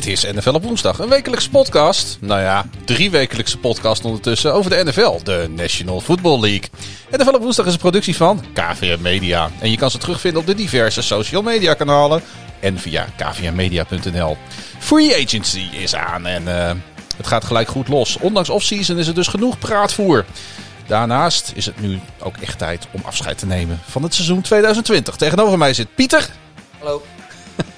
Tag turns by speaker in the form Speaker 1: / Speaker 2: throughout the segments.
Speaker 1: Dit is NFL op woensdag, een wekelijkse podcast. Nou ja, drie wekelijkse podcast ondertussen over de NFL, de National Football League. NFL op woensdag is een productie van KVM Media. En je kan ze terugvinden op de diverse social media kanalen en via kvmmedia.nl. Free agency is aan en uh, het gaat gelijk goed los. Ondanks off-season is er dus genoeg praatvoer. Daarnaast is het nu ook echt tijd om afscheid te nemen van het seizoen 2020. Tegenover mij zit Pieter.
Speaker 2: Hallo.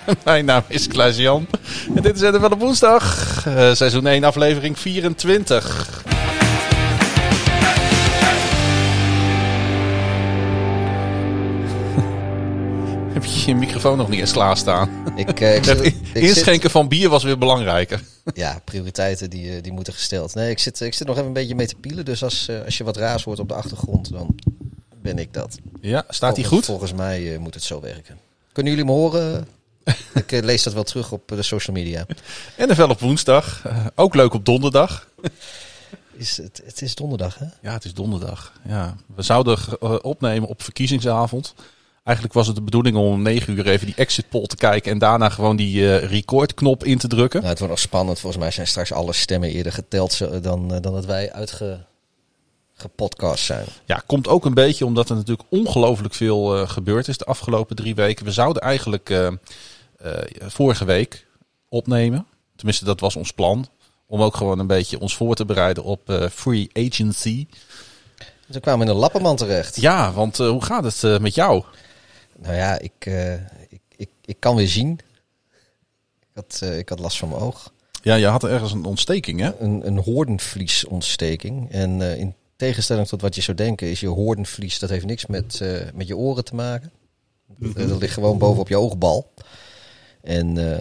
Speaker 1: Mijn naam is Klaas-Jan. En dit is NFL op woensdag. Uh, seizoen 1, aflevering 24. Heb je je microfoon nog niet eens klaarstaan?
Speaker 2: Ik, uh, ik,
Speaker 1: Het inschenken
Speaker 2: zit,
Speaker 1: van bier was weer belangrijker.
Speaker 2: ja, prioriteiten die, die moeten gesteld. Nee, ik zit, ik zit nog even een beetje mee te pielen. Dus als, als je wat raars hoort op de achtergrond, dan ben ik dat.
Speaker 1: Ja, staat hij goed?
Speaker 2: Volgens mij uh, moet het zo werken. Kunnen jullie me horen? ik uh, lees dat wel terug op uh, de social media.
Speaker 1: NFL op woensdag. Uh, ook leuk op donderdag.
Speaker 2: Is het, het is donderdag, hè?
Speaker 1: Ja, het is donderdag. Ja. We zouden opnemen op verkiezingsavond. Eigenlijk was het de bedoeling om om 9 uur even die exit poll te kijken en daarna gewoon die uh, recordknop in te drukken.
Speaker 2: Nou, het wordt nog spannend. Volgens mij zijn straks alle stemmen eerder geteld dan, uh, dan dat wij uitge gepodcast zijn.
Speaker 1: Ja, komt ook een beetje omdat er natuurlijk ongelooflijk veel uh, gebeurd is de afgelopen drie weken. We zouden eigenlijk vorige week opnemen. Tenminste, dat was ons plan. Om ook gewoon een beetje ons voor te bereiden op uh, free agency.
Speaker 2: Toen kwamen we in een lappenman terecht.
Speaker 1: Ja, want uh, hoe gaat het met jou?
Speaker 2: Nou ja, ik, ik, ik, ik kan weer zien. Ik had, ik had last van mijn oog.
Speaker 1: Ja, je had ergens een ontsteking, hè?
Speaker 2: Een, een hoornvliesontsteking. En uh, in tegenstelling tot wat je zou denken, is je hoornvlies, dat heeft niks met, uh, met je oren te maken. Mm -hmm. Dat ligt gewoon bovenop je oogbal. En uh,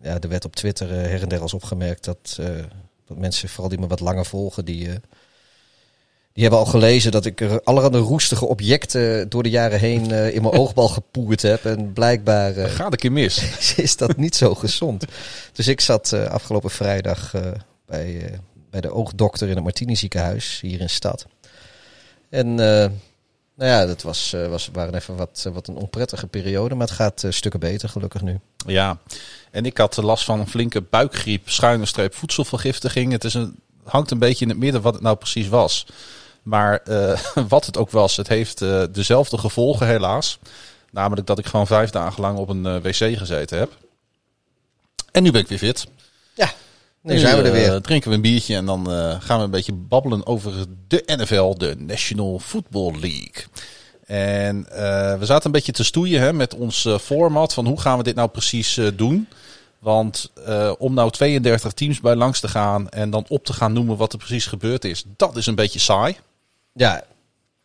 Speaker 2: ja, er werd op Twitter uh, her en der als opgemerkt dat, uh, dat mensen, vooral die me wat langer volgen, die, die hebben al gelezen dat ik er allerhande roestige objecten door de jaren heen in mijn oogbal gepoerd heb. En blijkbaar uh,
Speaker 1: gaat een keer mis.
Speaker 2: is dat niet zo gezond. Dus ik zat afgelopen vrijdag bij, bij de oogdokter in het Martini ziekenhuis hier in stad. En uh, nou ja, dat was, uh, was, waren even wat, wat een onprettige periode, maar het gaat uh, stukken beter gelukkig nu.
Speaker 1: Ja, en ik had last van een flinke buikgriep, schuine streep voedselvergiftiging. Het is een, hangt een beetje in het midden wat het nou precies was. Maar uh, wat het ook was, het heeft uh, dezelfde gevolgen helaas. Namelijk dat ik gewoon vijf dagen lang op een uh, wc gezeten heb. En nu ben ik weer fit.
Speaker 2: Ja, nu, nu zijn we er weer.
Speaker 1: drinken we een biertje en dan uh, gaan we een beetje babbelen over de NFL, de National Football League. En uh, we zaten een beetje te stoeien hè, met ons format van hoe gaan we dit nou precies doen. Want uh, om nou 32 teams bij langs te gaan en dan op te gaan noemen wat er precies gebeurd is, dat is een beetje saai.
Speaker 2: Ja,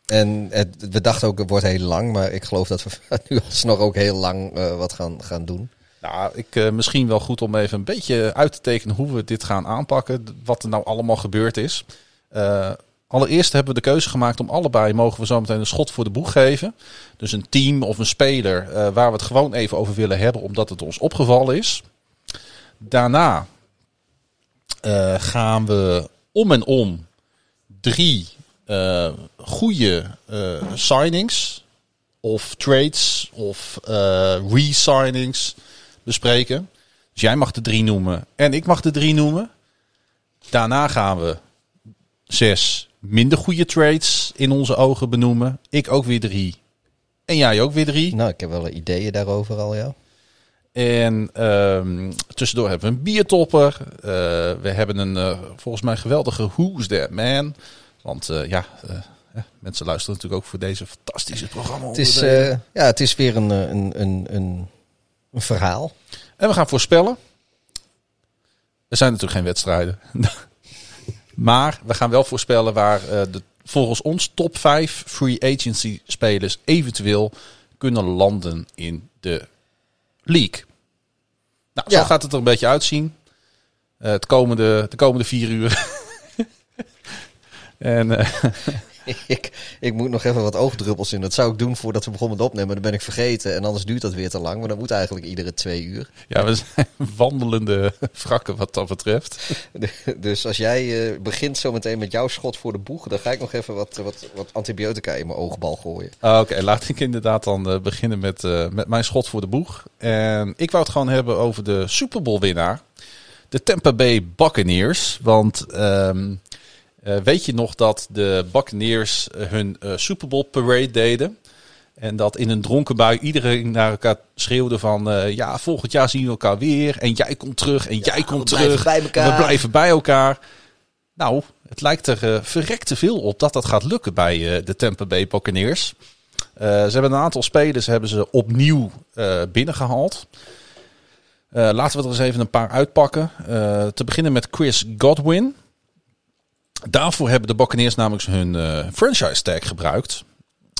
Speaker 2: en het, we dachten ook het wordt heel lang, maar ik geloof dat we nu alsnog ook heel lang uh, wat gaan, gaan doen.
Speaker 1: Nou, ik, uh, misschien wel goed om even een beetje uit te tekenen hoe we dit gaan aanpakken. Wat er nou allemaal gebeurd is. Uh, allereerst hebben we de keuze gemaakt om allebei mogen we zo meteen een schot voor de boeg geven. Dus een team of een speler uh, waar we het gewoon even over willen hebben, omdat het ons opgevallen is. Daarna gaan we om en om drie goede signings of trades of re-signings bespreken. Dus jij mag de drie noemen en ik mag de drie noemen. Daarna gaan we zes minder goede trades in onze ogen benoemen. Ik ook weer drie. En jij ook weer drie.
Speaker 2: Nou, ik heb wel ideeën daarover al, ja.
Speaker 1: En um, tussendoor hebben we een biertopper. Uh, we hebben een uh, volgens mij geweldige Who's That Man. Want uh, ja, mensen luisteren natuurlijk ook voor deze fantastische programma.
Speaker 2: Het is, ja, het is weer een, een, een, een, een verhaal.
Speaker 1: En we gaan voorspellen. Er zijn natuurlijk geen wedstrijden. maar we gaan wel voorspellen waar de, volgens ons top 5 free agency spelers eventueel kunnen landen in de league. Nou, zo ja. gaat het er een beetje uitzien. Uh, het komende, de komende vier uur. en, uh,
Speaker 2: ik, ik moet nog even wat oogdruppels in. Dat zou ik doen voordat we begonnen met opnemen. Dan ben ik vergeten. En anders duurt dat weer te lang. Maar dan moet eigenlijk iedere twee uur.
Speaker 1: Ja, we zijn wandelende wrakken wat dat betreft.
Speaker 2: Dus als jij uh, begint zometeen met jouw schot voor de boeg. Dan ga ik nog even wat, wat, wat antibiotica in mijn oogbal gooien.
Speaker 1: Oké, okay, laat ik inderdaad dan uh, beginnen met, uh, met mijn schot voor de boeg. En ik wou het gewoon hebben over de Super Bowl winnaar. de Tampa Bay Buccaneers. Want ehm, eh, weet je nog dat de Buccaneers eh, hun eh, Super Bowl parade deden? En dat in een dronken bui iedereen naar elkaar schreeuwde van... ja, volgend jaar zien we elkaar weer. En jij komt terug en jij komt
Speaker 2: we blijven
Speaker 1: terug.
Speaker 2: bij elkaar.
Speaker 1: We blijven bij elkaar. Nou, het lijkt er verrekte veel op dat dat gaat lukken bij de Tampa Bay Buccaneers. Ze hebben een aantal spelers hebben ze opnieuw eh, binnengehaald. Eh, laten we er eens even een paar uitpakken. Te beginnen met Chris Godwin. Daarvoor hebben de Buccaneers namelijk hun eh, franchise tag gebruikt.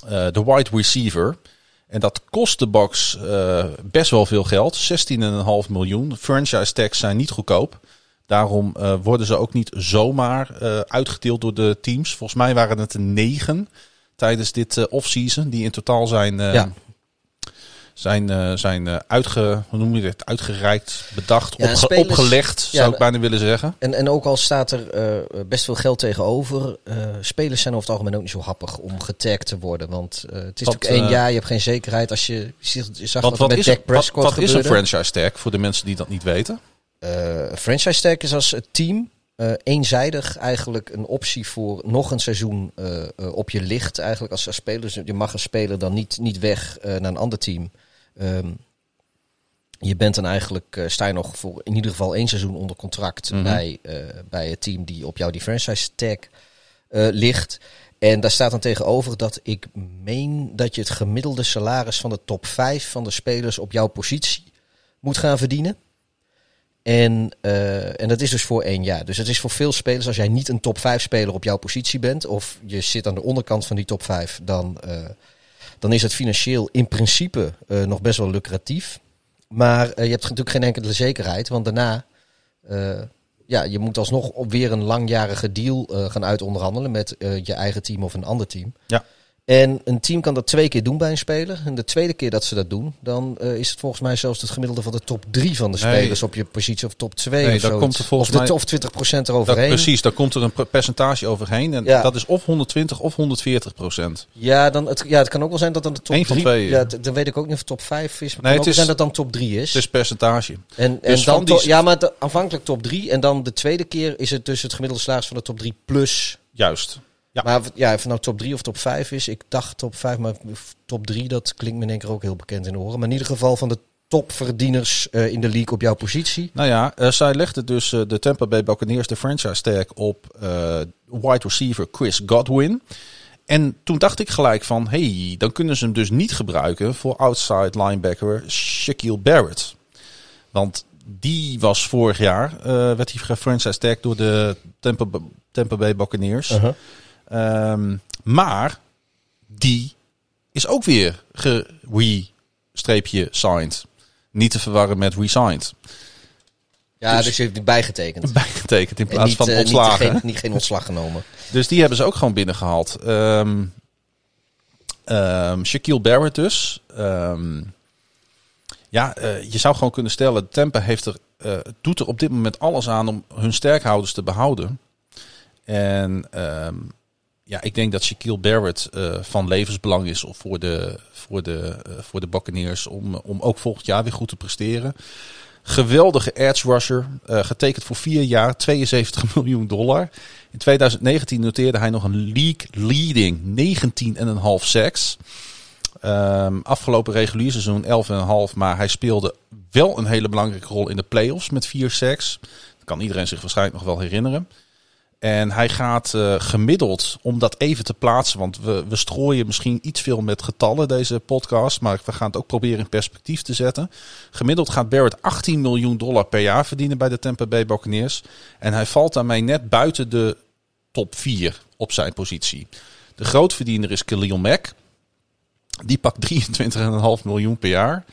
Speaker 1: Eh, de wide receiver. En dat kost de Bucks eh, best wel veel geld. 16,5 miljoen. Franchise tags zijn niet goedkoop. Daarom worden ze ook niet zomaar uitgedeeld door de teams. Volgens mij waren het er negen tijdens dit offseason. Die in totaal zijn. Zijn, eh, zijn eh, uitge, hoe noem je dit? uitgereikt, bedacht,
Speaker 2: Ja,
Speaker 1: opge-
Speaker 2: spelers-
Speaker 1: opgelegd,
Speaker 2: Ja,
Speaker 1: zou ik bijna willen zeggen.
Speaker 2: En, en ook al staat er eh, best veel geld tegenover, spelers zijn over het algemeen ook niet zo happig om getagd te worden. Want het is
Speaker 1: Want,
Speaker 2: natuurlijk één jaar, je hebt geen zekerheid. Als je, zag, je zag
Speaker 1: Want
Speaker 2: wat,
Speaker 1: wat,
Speaker 2: met
Speaker 1: wat,
Speaker 2: Prescott
Speaker 1: wat is een franchise tag voor de mensen die dat niet weten?
Speaker 2: Een franchise tag is als het team eenzijdig eigenlijk een optie voor nog een seizoen op je ligt. Eigenlijk als, als speler, je mag een speler dan niet, niet weg naar een ander team. Ehm, je bent dan eigenlijk, eh, sta je nog voor in ieder geval één seizoen onder contract
Speaker 1: Mhm.
Speaker 2: bij, eh, bij het team die op jou die franchise tag eh, ligt. En daar staat dan tegenover dat ik meen dat je het gemiddelde salaris van de top 5 van de spelers op jouw positie moet gaan verdienen. En, en dat is dus voor één jaar. Dus het is voor veel spelers, als jij niet een top 5 speler op jouw positie bent, of je zit aan de onderkant van die top 5, dan, dan is het financieel in principe eh, nog best wel lucratief. Maar eh, je hebt natuurlijk geen enkele zekerheid, want daarna, eh, ja, je moet alsnog weer een langjarige deal gaan uitonderhandelen met je eigen team of een ander team.
Speaker 1: Ja.
Speaker 2: En een team kan dat twee keer doen bij een speler. En de tweede keer dat ze dat doen, dan eh, is het volgens mij zelfs het gemiddelde van de top drie van de
Speaker 1: Nee.
Speaker 2: spelers op je positie of top 2
Speaker 1: Nee,
Speaker 2: of
Speaker 1: daar komt er volgens
Speaker 2: of, de,
Speaker 1: mij-
Speaker 2: of 20 procent
Speaker 1: Dat,
Speaker 2: eroverheen.
Speaker 1: precies, daar komt er een per- percentage overheen. En
Speaker 2: Ja.
Speaker 1: dat is of 120 of 140 procent.
Speaker 2: Ja, dan het, ja, het kan ook wel zijn dat dan de top
Speaker 1: Eén van
Speaker 2: 3...
Speaker 1: twee,
Speaker 2: ja, dan weet ik ook niet of top 5 is. Maar
Speaker 1: Nee,
Speaker 2: het
Speaker 1: is-
Speaker 2: zijn dat dan top 3 is.
Speaker 1: Het is percentage.
Speaker 2: en, en
Speaker 1: dus
Speaker 2: dan
Speaker 1: die-
Speaker 2: ja, maar de- aanvankelijk top 3. En dan de tweede keer is het dus het gemiddelde salaris van de top 3 plus.
Speaker 1: Juist. Ja.
Speaker 2: Maar ja, of het nou top 3 of top 5 is. Ik dacht top 5, maar top 3 dat klinkt me in één keer ook heel bekend in de oren. Maar in ieder geval van de topverdieners eh, in de league op jouw positie.
Speaker 1: Nou ja, eh, zij legde dus eh, de Tampa Bay Buccaneers de franchise tag op wide receiver Chris Godwin. En toen dacht ik gelijk van, hey, dan kunnen ze hem dus niet gebruiken voor outside linebacker Shaquille Barrett. Want die was vorig jaar, werd hij gefranchise tag door de Tampa, Tampa Bay Buccaneers.
Speaker 2: Uh-huh.
Speaker 1: Ehm, maar die is ook weer ge-re-streepje signed. Niet te verwarren met resigned.
Speaker 2: Ja,
Speaker 1: Dus-
Speaker 2: dus, je hebt die bijgetekend.
Speaker 1: Bijgetekend in plaats
Speaker 2: niet,
Speaker 1: van
Speaker 2: eh, niet-
Speaker 1: ontslagen.
Speaker 2: geen, niet geen ontslag genomen.
Speaker 1: Dus die hebben ze ook gewoon binnengehaald. Ehm ehm, Shaquille Barrett dus. Ja, eh, je zou gewoon kunnen stellen, Tampa heeft er, eh, doet er op dit moment alles aan om hun sterkhouders te behouden. En ja, ik denk dat Shaquille Barrett eh, van levensbelang is voor de, voor de, eh, voor de Buccaneers om, om ook volgend jaar weer goed te presteren. Geweldige edge rusher, eh, getekend voor vier jaar, 72 miljoen dollar. In 2019 noteerde hij nog een league leading 19,5 sacks. Ehm, afgelopen regulier seizoen 11,5, maar hij speelde wel een hele belangrijke rol in de playoffs met vier sacks. Dat kan iedereen zich waarschijnlijk nog wel herinneren. En hij gaat eh, gemiddeld, om dat even te plaatsen, want we, we strooien misschien iets veel met getallen deze podcast, maar we gaan het ook proberen in perspectief te zetten. Gemiddeld gaat Barrett 18 miljoen dollar per jaar verdienen bij de Tampa Bay Buccaneers. En hij valt daarmee net buiten de top 4 op zijn positie. De grootverdiener is Khalil Mack. Die pakt 23,5 miljoen per jaar.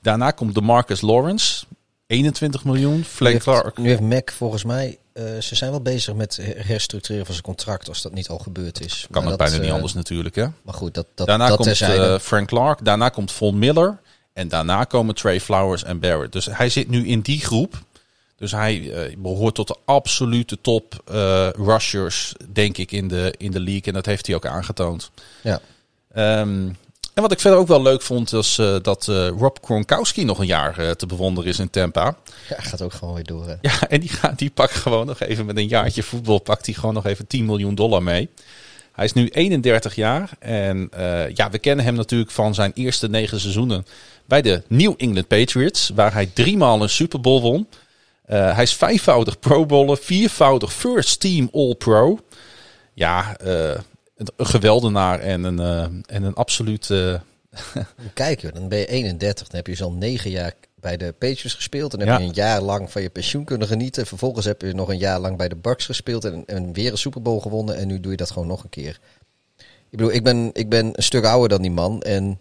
Speaker 1: Daarna komt de Marcus Lawrence, 21 miljoen.
Speaker 2: Heeft,
Speaker 1: Clark,
Speaker 2: nu heeft Mac volgens mij, eh, ze zijn wel bezig met her- herstructureren van zijn contract als dat niet al gebeurd is.
Speaker 1: kan
Speaker 2: Maar
Speaker 1: het
Speaker 2: dat,
Speaker 1: bijna niet
Speaker 2: eh,
Speaker 1: anders natuurlijk. Hè?
Speaker 2: Maar goed, dat, dat,
Speaker 1: Daarna
Speaker 2: dat
Speaker 1: komt eh, Frank Clark, daarna komt Von Miller en daarna komen Trey Flowers en Barrett. Dus hij zit nu in die groep. Dus hij eh, behoort tot de absolute top rushers, denk ik, in de, in de league. En dat heeft hij ook aangetoond.
Speaker 2: ja.
Speaker 1: Ehm, En wat ik verder ook wel leuk vond, was eh, dat eh, Rob Gronkowski nog een jaar eh, te bewonderen is in Tampa.
Speaker 2: Ja, gaat ook gewoon weer door. Hè?
Speaker 1: Ja, en die, gaat, die pakt gewoon nog even met een jaartje voetbal, pakt hij gewoon nog even 10 miljoen dollar mee. Hij is nu 31 jaar en ja, we kennen hem natuurlijk van zijn eerste negen seizoenen bij de New England Patriots, waar hij driemaal een Super Bowl won. hij is vijfvoudig Pro Bowler, viervoudig First Team All Pro. Ja, een geweldenaar en een, uh, en een absoluut... Uh...
Speaker 2: Kijk, dan ben je 31. Dan heb je zo'n negen jaar bij de Patriots gespeeld. En heb je een jaar lang van je pensioen kunnen genieten. Vervolgens heb je nog een jaar lang bij de Bucks gespeeld. En, en weer een Super Bowl gewonnen. En nu doe je dat gewoon nog een keer. Ik bedoel, ik ben, ik ben een stuk ouder dan die man. En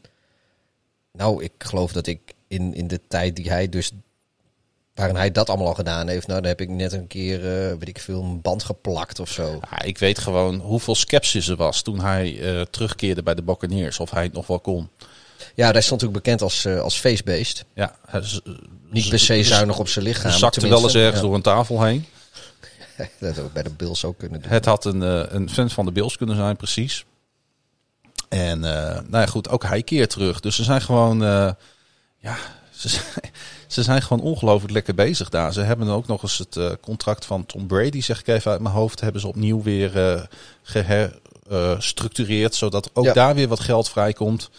Speaker 2: nou, ik geloof dat ik in, in de tijd die hij dus waarin hij dat allemaal al gedaan heeft. Nou, dan heb ik net een keer, uh, weet ik veel, een band geplakt of zo.
Speaker 1: Ja, ik weet gewoon hoeveel sceptisch er was toen hij uh, terugkeerde bij de Buccaneers. Of hij het nog wel kon.
Speaker 2: Ja, hij stond natuurlijk bekend als, uh, als feestbeest.
Speaker 1: Ja,
Speaker 2: Niet per se zuinig op zijn lichaam.
Speaker 1: Zakte wel eens ergens door een tafel heen.
Speaker 2: dat ook bij de Bills ook kunnen doen.
Speaker 1: Het had een, een fan van de Bills kunnen zijn, precies. En nou ja, goed, ook hij keert terug. Dus ze zijn gewoon, ja, ze zijn, ze zijn gewoon ongelooflijk lekker bezig daar. Ze hebben ook nog eens het uh, contract van Tom Brady, zeg ik even uit mijn hoofd, hebben ze opnieuw weer uh, geherstructureerd, zodat ook ja. daar weer wat geld vrijkomt.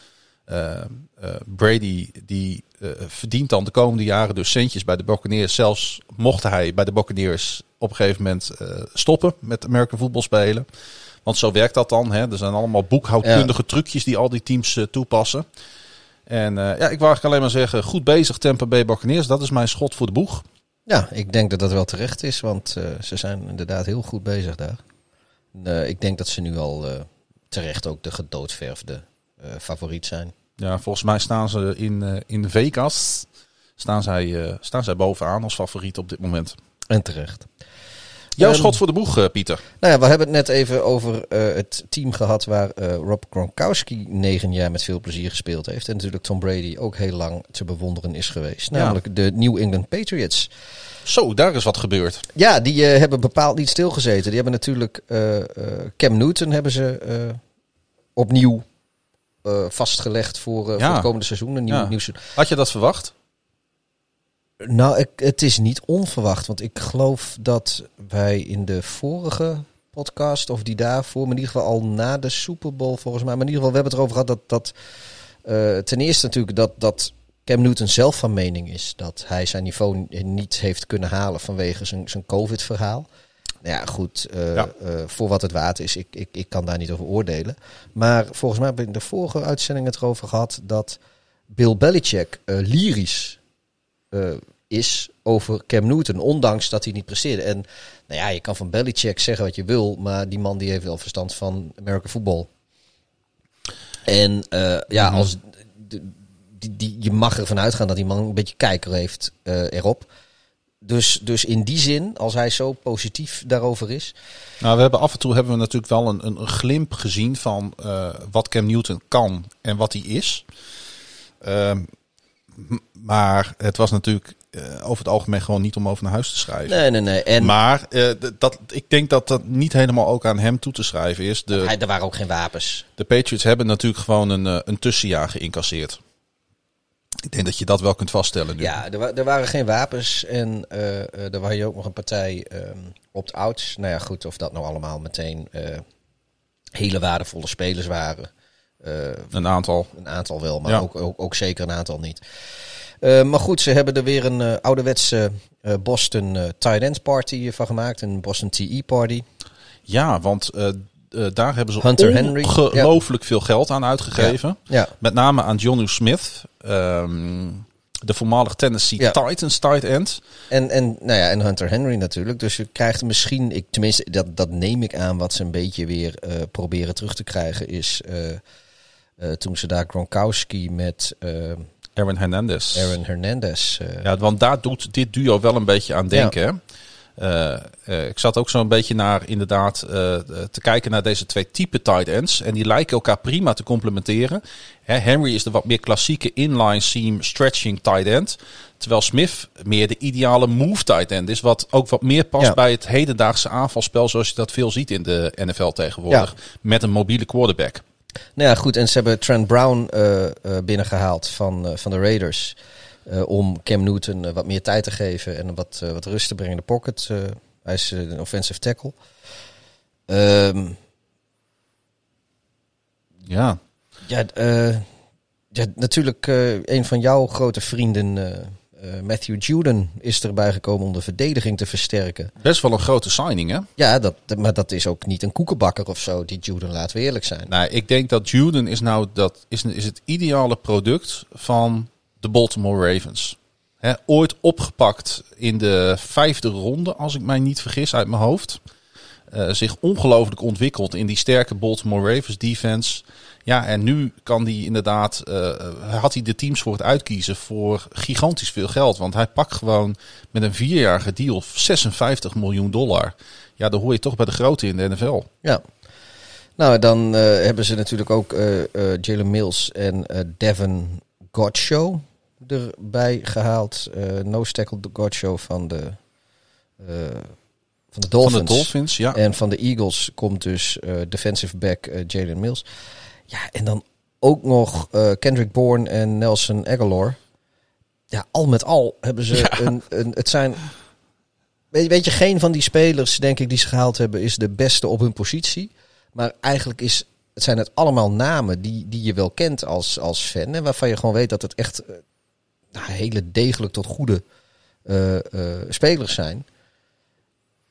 Speaker 1: Uh, Brady die verdient dan de komende jaren dus centjes bij de Buccaneers. Zelfs mocht hij bij de Buccaneers op een gegeven moment stoppen met American voetbal spelen. Want zo werkt dat dan. Hè. Er zijn allemaal boekhoudkundige ja. trucjes die al die teams toepassen. En uh, ja, ik wou eigenlijk alleen maar zeggen, goed bezig Tampa Bay Buccaneers. Dat is mijn schot voor de boeg.
Speaker 2: Ja, ik denk dat dat wel terecht is, want uh, ze zijn inderdaad heel goed bezig daar. Uh, ik denk dat ze nu al terecht ook de gedoodverfde favoriet zijn.
Speaker 1: Ja, volgens mij staan ze in, in Vegas, staan zij, staan zij bovenaan als favoriet op dit moment.
Speaker 2: En terecht.
Speaker 1: Jouw um, schot voor de boeg, uh, Pieter.
Speaker 2: Nou ja, we hebben het net even over uh, het team gehad waar uh, Rob Gronkowski negen jaar met veel plezier gespeeld heeft. En natuurlijk Tom Brady ook heel lang te bewonderen is geweest. Namelijk ja. de New England Patriots.
Speaker 1: Zo, daar is wat gebeurd.
Speaker 2: Ja, die hebben bepaald niet stilgezeten. Die hebben natuurlijk Cam Newton hebben ze opnieuw vastgelegd voor, ja. voor het komende seizoen. Een nieuw,
Speaker 1: ja.
Speaker 2: nieuw...
Speaker 1: Had je dat verwacht?
Speaker 2: Nou, ik, het is niet onverwacht. Want ik geloof dat wij in de vorige podcast, of die daarvoor, maar in ieder geval al na de Super Bowl volgens mij. Maar in ieder geval, we hebben het erover gehad dat, dat uh, ten eerste natuurlijk dat, dat Cam Newton zelf van mening is dat hij zijn niveau niet heeft kunnen halen vanwege zijn, zijn COVID-verhaal. Nou ja, goed, uh, ja. Uh, voor wat het waard is, ik, ik, ik kan daar niet over oordelen. Maar volgens mij hebben we in de vorige uitzending het erover gehad dat Bill Belichick lyrisch uh, is over Cam Newton, ondanks dat hij niet presteerde. En nou ja, je kan van Belichick zeggen wat je wil, maar die man die heeft wel verstand van American voetbal. En uh, ja, -hmm. als die, die, je mag ervan uitgaan dat die man een beetje kijker heeft uh, erop. Dus, dus in die zin, als hij zo positief daarover is.
Speaker 1: Nou, we hebben af en toe hebben we natuurlijk wel een, een, een glimp gezien van uh, wat Cam Newton kan en wat hij is. Uh, maar het was natuurlijk uh, over het algemeen gewoon niet om over naar huis te schrijven.
Speaker 2: Nee, nee, nee. En
Speaker 1: maar uh, dat, ik denk dat dat niet helemaal ook aan hem toe te schrijven is. De,
Speaker 2: hij, er waren ook geen wapens.
Speaker 1: De Patriots hebben natuurlijk gewoon een, uh, een tussenjaar geïncasseerd. Ik denk dat je dat wel kunt vaststellen nu.
Speaker 2: Ja, er, er waren geen wapens en er waren ook nog een partij um, opt-outs. Nou ja, goed, of dat nou allemaal meteen hele waardevolle spelers waren.
Speaker 1: Uh, een aantal.
Speaker 2: Een aantal wel, maar ja. ook, ook, ook, zeker een aantal niet. Uh, maar goed, ze hebben er weer een uh, ouderwetse Boston tight end party van gemaakt. Een Boston TE party.
Speaker 1: Ja, want daar hebben ze Hunter ongelooflijk ja. veel geld aan uitgegeven.
Speaker 2: Ja. Ja.
Speaker 1: Met name aan Johnny Smith. Um, de voormalig Tennessee ja. Titans tight end.
Speaker 2: En, en, nou ja, en Hunter Henry natuurlijk. Dus je krijgt misschien, ik, tenminste dat, dat neem ik aan, wat ze een beetje weer uh, proberen terug te krijgen, is uh, uh, toen ze daar Gronkowski met
Speaker 1: Aaron Hernandez.
Speaker 2: Aaron Hernandez.
Speaker 1: ja, want daar doet dit duo wel een beetje aan denken. Ja. Uh, uh, ik zat ook zo'n beetje naar inderdaad uh, te kijken naar deze twee type tight ends. En die lijken elkaar prima te complementeren. Hè, Henry is de wat meer klassieke inline seam stretching tight end. Terwijl Smith meer de ideale move tight end is. Wat ook wat meer past ja. bij het hedendaagse aanvalspel zoals je dat veel ziet in de NFL tegenwoordig. Ja. Met een mobiele quarterback.
Speaker 2: Nou ja, goed. En ze hebben Trent Brown eh, eh, binnengehaald van, eh, van de Raiders. om Cam Newton wat meer tijd te geven en wat, wat rust te brengen in de pocket. Hij is een offensive tackle. Ehm,
Speaker 1: Ja.
Speaker 2: ja, ja, natuurlijk een van jouw grote vrienden, eh, Matthew Juden, is erbij gekomen om de verdediging te versterken.
Speaker 1: Best wel een grote signing, hè?
Speaker 2: Ja, dat, maar dat is ook niet een koekenbakker of zo, die Juden, laten we eerlijk zijn.
Speaker 1: Nou, ik denk dat Juden is nou dat is, is het ideale product van de Baltimore Ravens. Hè, ooit opgepakt in de vijfde ronde, als ik mij niet vergis uit mijn hoofd. Eh, zich ongelooflijk ontwikkeld in die sterke Baltimore Ravens defense. Ja, en nu kan die inderdaad, eh, had hij de teams voor het uitkiezen voor gigantisch veel geld. Want hij pakt gewoon met een vierjarige deal 56 miljoen dollar. Ja, dan hoor je toch bij de grote in de NFL.
Speaker 2: Ja. Nou, dan eh, hebben ze natuurlijk ook Jalen Mills en Devin Godshow erbij gehaald. Eh no tackle Godshow van de, van de Dolphins.
Speaker 1: Van de Dolphins, ja.
Speaker 2: En van de Eagles komt dus defensive back Jalen Mills. Ja, en dan ook nog eh, Kendrick Bourne en Nelson Aguilar. Ja, al met al hebben ze
Speaker 1: Ja.
Speaker 2: een, een... Het zijn... Weet, weet je, geen van die spelers, denk ik, die ze gehaald hebben, is de beste op hun positie. Maar eigenlijk is, het zijn het allemaal namen die, die je wel kent als, als fan. En waarvan je gewoon weet dat het echt eh, nou, hele degelijk tot goede eh, spelers zijn.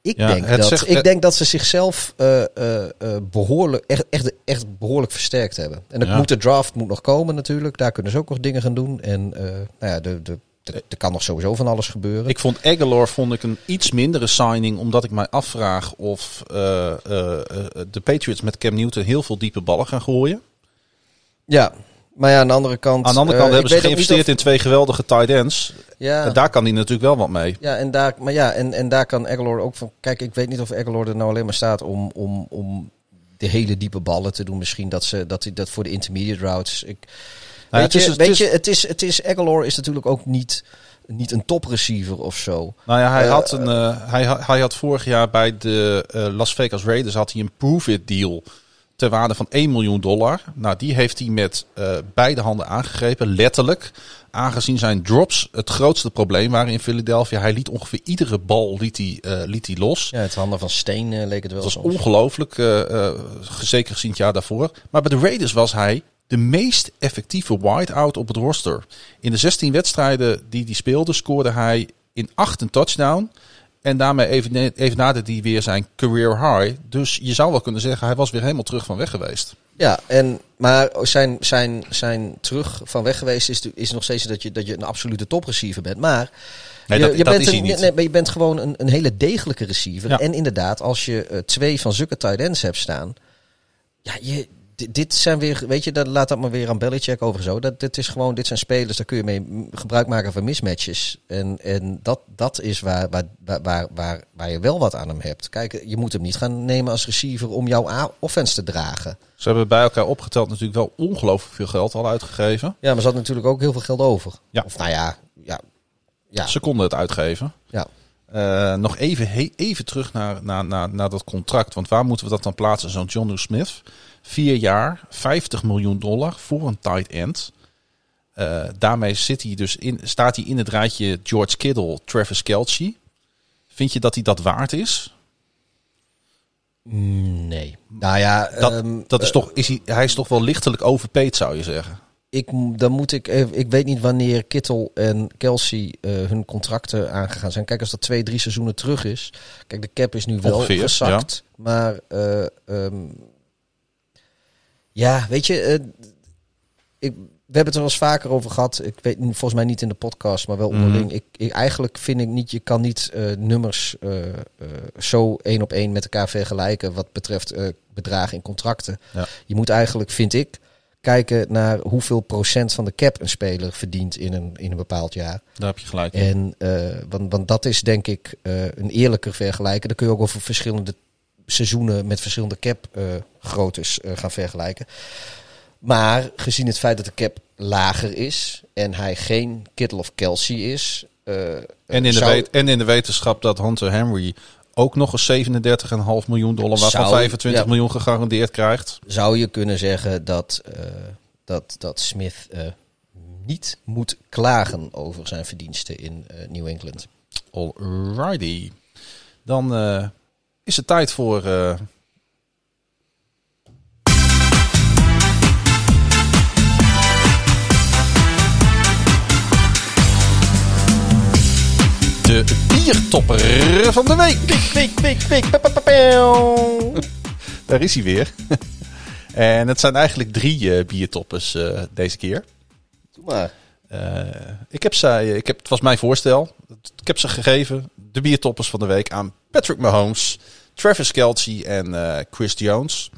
Speaker 2: Ik,
Speaker 1: Ja,
Speaker 2: denk dat,
Speaker 1: zegt-
Speaker 2: ik denk dat ze zichzelf eh, eh, eh, behoorlijk, echt, echt, echt behoorlijk versterkt hebben. En
Speaker 1: Ja.
Speaker 2: moet de draft moet nog komen natuurlijk. Daar kunnen ze ook nog dingen gaan doen. En nou ja, de, de, er kan nog sowieso van alles gebeuren.
Speaker 1: Ik vond Aguilar vond ik een iets mindere signing, omdat ik mij afvraag of de Patriots met Cam Newton heel veel diepe ballen gaan gooien.
Speaker 2: ja, maar ja, aan de andere kant...
Speaker 1: Aan de andere
Speaker 2: eh,
Speaker 1: kant
Speaker 2: ik
Speaker 1: hebben ze geïnvesteerd
Speaker 2: of-
Speaker 1: in twee geweldige tight ends.
Speaker 2: Ja,
Speaker 1: En daar kan hij natuurlijk wel wat mee.
Speaker 2: ja, en daar, maar ja, en, en daar kan Aguilar ook van... Kijk, ik weet niet of Aguilar er nou alleen maar staat om, om, om de hele diepe ballen te doen. Misschien dat ze dat dat voor de intermediate routes. Ik, weet
Speaker 1: het is-
Speaker 2: je,
Speaker 1: het
Speaker 2: weet
Speaker 1: is-
Speaker 2: je, het is, het is Aguilar is natuurlijk ook niet, niet een topreceiver of zo.
Speaker 1: Nou ja, hij,
Speaker 2: Eh,
Speaker 1: had een, eh, hij, hij had vorig jaar bij de eh, Las Vegas Raiders had hij een prove-it deal ter waarde van 1 miljoen dollar. Nou, die heeft hij met eh, beide handen aangegrepen, letterlijk. Aangezien zijn drops het grootste probleem waren in Philadelphia. Hij liet ongeveer iedere bal liet hij, eh, liet hij los.
Speaker 2: Ja, het handen van steen eh, leek het wel
Speaker 1: Dat was ongelooflijk, zeker gezien het jaar daarvoor. Maar bij de Raiders was hij de meest effectieve wideout op het roster. In de 16 wedstrijden die hij speelde, scoorde hij in 8 een touchdown. En daarmee even, even naderde hij weer zijn career high. Dus je zou wel kunnen zeggen, hij was weer helemaal terug van weg geweest.
Speaker 2: Ja, en, maar zijn, zijn, zijn terug van weg geweest is, is nog steeds dat je, dat je een absolute topreceiver bent. Maar
Speaker 1: Nee,
Speaker 2: je,
Speaker 1: dat,
Speaker 2: je
Speaker 1: dat
Speaker 2: bent een. Nee, maar je bent gewoon een, een hele degelijke receiver.
Speaker 1: Ja.
Speaker 2: En inderdaad, als je eh, twee van zulke tight ends hebt staan. Ja, je, di- dit zijn weer, weet je, dat, laat dat maar weer aan Belichick over zo. Dat, dit, is gewoon, dit zijn spelers, daar kun je mee gebruik maken van mismatches. En, en dat, dat is waar, waar, waar, waar, waar, je wel wat aan hem hebt. Kijk, je moet hem niet gaan nemen als receiver om jouw offense te dragen.
Speaker 1: Ze hebben bij elkaar opgeteld natuurlijk wel ongelooflijk veel geld al uitgegeven.
Speaker 2: Ja, maar ze had natuurlijk ook heel veel geld over.
Speaker 1: Ja.
Speaker 2: Of nou ja, ja, ja,
Speaker 1: Ze konden het uitgeven.
Speaker 2: ja.
Speaker 1: Eh, nog even, he- even terug naar, naar, naar, naar dat contract. Want waar moeten we dat dan plaatsen? Zo'n John Smith. Vier jaar, 50 miljoen dollar voor een tight end. Eh, daarmee zit hij dus in, staat hij in het rijtje George Kittle, Travis Kelce. Vind je dat hij dat waard is?
Speaker 2: Nee. Nou ja,
Speaker 1: Dat,
Speaker 2: ehm,
Speaker 1: dat is
Speaker 2: eh,
Speaker 1: toch, is hij, hij is toch wel lichtelijk overpaid, zou je zeggen.
Speaker 2: ik, dan moet ik even, ik weet niet wanneer Kittel en Kelsey eh, hun contracten aangegaan zijn. Kijk, als dat twee, drie seizoenen terug is. Kijk, de cap is nu wel
Speaker 1: Ongeveer,
Speaker 2: gezakt. Maar eh, ehm, ja, weet je, eh, ik, we hebben het er wel eens vaker over gehad. Ik weet volgens mij niet in de podcast, maar wel
Speaker 1: Mhm.
Speaker 2: onderling. Ik, ik, eigenlijk vind ik niet, je kan niet eh, nummers eh, zo één op één met elkaar vergelijken wat betreft bedragen in contracten.
Speaker 1: Ja.
Speaker 2: Je moet eigenlijk, vind ik, kijken naar hoeveel procent van de cap een speler verdient in een, in een bepaald jaar.
Speaker 1: Daar heb je gelijk. in.
Speaker 2: En want, want dat is denk ik een eerlijker vergelijken. Dan kun je ook over verschillende seizoenen met verschillende cap eh eh, gaan vergelijken. Maar gezien het feit dat de cap lager is en hij geen Kittle of Kelsey is. eh,
Speaker 1: En in, de
Speaker 2: zou-
Speaker 1: en in de wetenschap dat Hunter Henry ook nog eens 37,5 miljoen dollar, waarvan
Speaker 2: Zou-
Speaker 1: 25
Speaker 2: ja.
Speaker 1: miljoen gegarandeerd krijgt.
Speaker 2: Zou je kunnen zeggen dat, dat, dat Smith niet moet klagen over zijn verdiensten in New England?
Speaker 1: Alrighty. Dan is het tijd voor. eh, De biertopper van de week.
Speaker 2: Week, week, week, pa, pa, pa, pa.
Speaker 1: Daar is hij weer. en het zijn eigenlijk drie eh, biertoppers eh, deze keer.
Speaker 2: Doe maar.
Speaker 1: Ik heb zij, ik heb, het was mijn voorstel. Ik heb ze gegeven, de biertoppers van de week, aan Patrick Mahomes, Travis Kelce en eh, Chris Jones.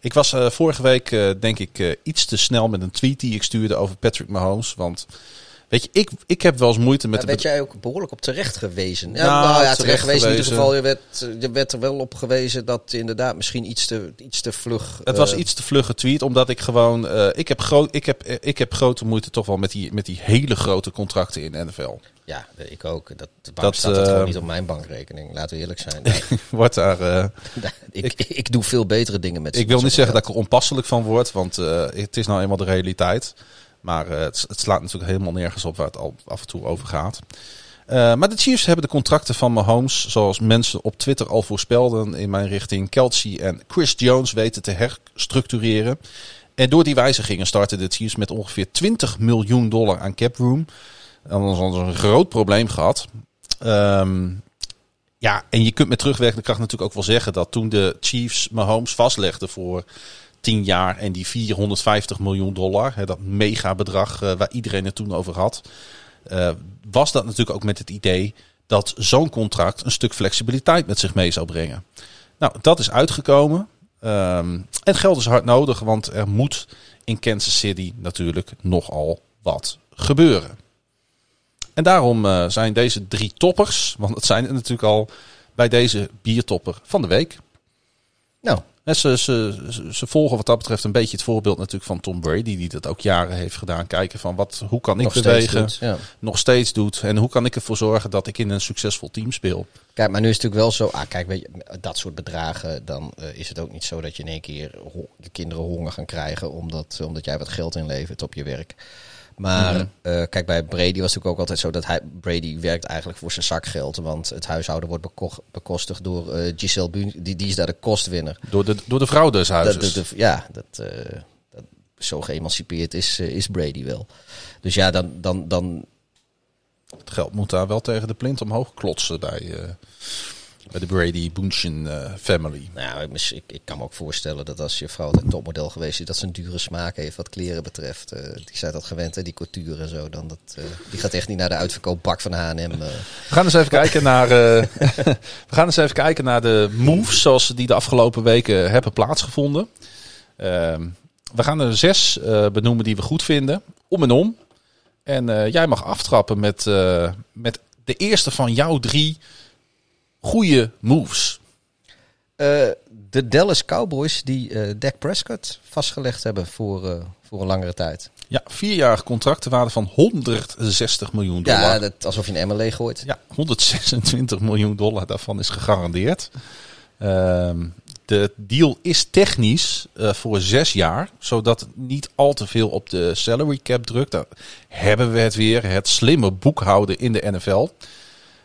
Speaker 1: Ik was eh, vorige week, eh, denk ik, iets te snel met een tweet die ik stuurde over Patrick Mahomes. Want, weet je, ik, ik heb wel eens moeite met
Speaker 2: Daar werd jij ook behoorlijk op terecht gewezen. Ja,
Speaker 1: Nou,
Speaker 2: nou, ja,
Speaker 1: terecht
Speaker 2: terecht gewezen in ieder geval. Je werd, je werd er wel op gewezen dat inderdaad misschien iets te, iets te vlug...
Speaker 1: Het was
Speaker 2: eh,
Speaker 1: iets te vlug getweet, omdat ik gewoon... eh, ik, heb groot, ik, heb, eh, ik heb grote moeite toch wel met die, met die hele grote contracten in NFL.
Speaker 2: Ja, ik ook. Dat,
Speaker 1: Dat,
Speaker 2: staat
Speaker 1: eh,
Speaker 2: gewoon niet op mijn bankrekening? Laten we eerlijk zijn.
Speaker 1: Wordt daar... eh,
Speaker 2: ik, ik, doe veel betere dingen met
Speaker 1: Ik wil niet zeggen dat ik er onpasselijk van word, want het is nou eenmaal de realiteit. Maar eh, het, het slaat natuurlijk helemaal nergens op waar het al af en toe over gaat. Eh, maar de Chiefs hebben de contracten van Mahomes, zoals mensen op Twitter al voorspelden in mijn richting, Kelsey en Chris Jones weten te herstructureren. En door die wijzigingen starten de Chiefs met ongeveer 20 miljoen dollar aan cap room. En dat is een groot probleem gehad. Ehm, ja, en je kunt met terugwerkende kracht natuurlijk ook wel zeggen dat toen de Chiefs Mahomes vastlegden voor 10 jaar en die 450 miljoen dollar, hè, dat mega bedrag eh, waar iedereen het toen over had, eh, was dat natuurlijk ook met het idee dat zo'n contract een stuk flexibiliteit met zich mee zou brengen. Nou, dat is uitgekomen. Ehm, en geld is hard nodig, want er moet in Kansas City natuurlijk nogal wat gebeuren. En daarom eh, zijn deze drie toppers, want het zijn er natuurlijk al, bij deze biertopper van de week.
Speaker 2: Nou,
Speaker 1: ze, ze, ze, ze volgen wat dat betreft een beetje het voorbeeld natuurlijk van Tom Brady, die dat ook jaren heeft gedaan. Kijken van wat, hoe kan ik
Speaker 2: nog steeds
Speaker 1: bewegen,
Speaker 2: doet, ja.
Speaker 1: nog steeds doet. En hoe kan ik ervoor zorgen dat ik in een succesvol team speel.
Speaker 2: Kijk, maar nu is het natuurlijk wel zo. Ah, kijk, weet je, dat soort bedragen, dan eh, is het ook niet zo dat je in één keer je kinderen honger gaan krijgen omdat, omdat jij wat geld inlevert op je werk. Maar
Speaker 1: Mhm.
Speaker 2: eh, kijk, bij Brady was het natuurlijk ook altijd zo dat hij, Brady werkt eigenlijk voor zijn zakgeld. Want het huishouden wordt beko- bekostigd door eh, Giselle Bun, die, die is daar de kostwinner.
Speaker 1: Door de, door de vrouw des
Speaker 2: Dat,
Speaker 1: huizes.
Speaker 2: dat- ja, dat, eh, dat, zo geëmancipeerd is, is Brady wel. Dus ja, dan, dan, dan
Speaker 1: Het geld moet daar wel tegen de plint omhoog klotsen bij, eh, bij de Brady Bunchen eh, family.
Speaker 2: Nou ik, ik, ik kan me ook voorstellen dat als je vrouw een topmodel geweest is, dat ze een dure smaak heeft wat kleren betreft. Eh, die zijn dat gewend, hè, die couture en zo. Dan dat, eh, die gaat echt niet naar de uitverkoopbak van H&M.
Speaker 1: We gaan eens even kijken naar, we gaan eens even kijken naar de moves zoals die de afgelopen weken hebben plaatsgevonden. Ehm, we gaan er zes benoemen die we goed vinden, om en om. En jij mag aftrappen met, met de eerste van jouw drie goede moves.
Speaker 2: Eh, de Dallas Cowboys die eh Dak Prescott vastgelegd hebben voor, eh, voor een langere tijd.
Speaker 1: Ja, vierjarig contract ter waarde van 160 miljoen dollar.
Speaker 2: Ja, dat, alsof je een leeg gooit.
Speaker 1: Ja, 126 miljoen dollar daarvan is gegarandeerd. Ehm, de deal is technisch voor zes jaar, zodat het niet al te veel op de salary cap drukt. Daar hebben we het weer, het slimme boekhouden in de NFL.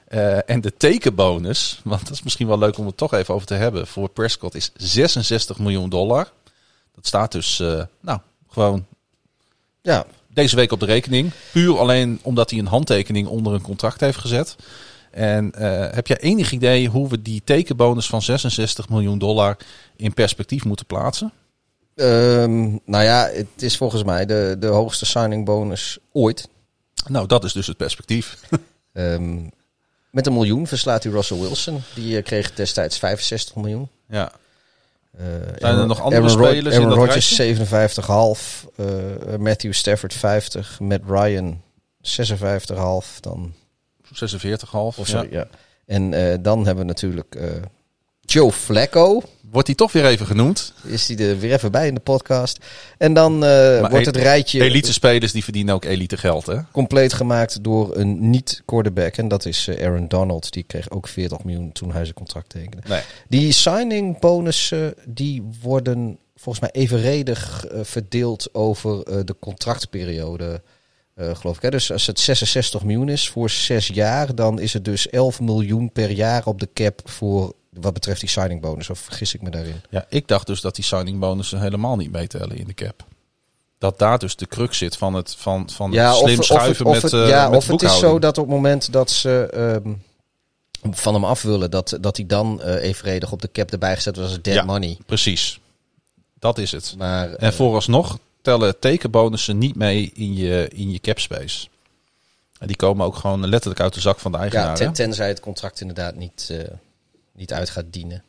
Speaker 1: Eh, en de tekenbonus, want dat is misschien wel leuk om het toch even over te hebben, voor Prescott is 66 miljoen dollar. Dat staat dus, eh, nou, gewoon
Speaker 2: Ja,
Speaker 1: deze week op de rekening. Puur alleen omdat hij een handtekening onder een contract heeft gezet. En eh, heb jij enig idee hoe we die tekenbonus van 66 miljoen dollar in perspectief moeten plaatsen?
Speaker 2: Ehm, nou ja, het is volgens mij de, de hoogste signing bonus ooit.
Speaker 1: Nou, dat is dus het perspectief.
Speaker 2: Ehm, met een miljoen verslaat hij Russell Wilson. Die eh, kreeg destijds 65 miljoen.
Speaker 1: Ja,
Speaker 2: Eh,
Speaker 1: Zijn er nog andere
Speaker 2: Ro-
Speaker 1: spelers in
Speaker 2: Aaron
Speaker 1: dat
Speaker 2: Rodgers
Speaker 1: rijtje?
Speaker 2: 57,5. eh Matthew Stafford 50. Matt Ryan 56,5. Dan,
Speaker 1: 46,5.
Speaker 2: of
Speaker 1: ja.
Speaker 2: sorry, ja. En eh, dan hebben we natuurlijk Joe Flacco.
Speaker 1: Wordt hij toch weer even genoemd.
Speaker 2: Is hij er weer even bij in de podcast. En dan uh, wordt het rijtje...
Speaker 1: Elite spelers die verdienen ook elite geld, hè?
Speaker 2: Compleet gemaakt door een niet-quarterback. En dat is uh, Aaron Donald. Die kreeg ook 40 miljoen toen hij zijn contract tekende.
Speaker 1: Nee.
Speaker 2: Die signing bonussen, die worden volgens mij evenredig uh, verdeeld over de contractperiode. geloof ik. Hè? Dus als het 66 miljoen is voor zes jaar, dan is het dus 11 miljoen per jaar op de cap voor wat betreft die signing bonus, of vergis ik me daarin?
Speaker 1: Ja, ik dacht dus dat die signing bonussen helemaal niet meetellen in de cap. Dat daar dus de crux zit van het van, van
Speaker 2: ja,
Speaker 1: slim
Speaker 2: of,
Speaker 1: schuiven
Speaker 2: of
Speaker 1: met,
Speaker 2: het,
Speaker 1: uh,
Speaker 2: ja,
Speaker 1: met
Speaker 2: of het is zo dat op het moment dat ze um, van hem af willen, dat, dat hij dan uh, evenredig op de cap erbij gezet was als dead
Speaker 1: ja,
Speaker 2: money.
Speaker 1: Precies. Dat is het.
Speaker 2: Maar,
Speaker 1: en vooralsnog tellen tekenbonussen niet mee in je, in je cap space. En die komen ook gewoon letterlijk uit de zak van de eigenaar.
Speaker 2: Ja, ten, tenzij het contract inderdaad niet... Uh, niet uit gaat dienen.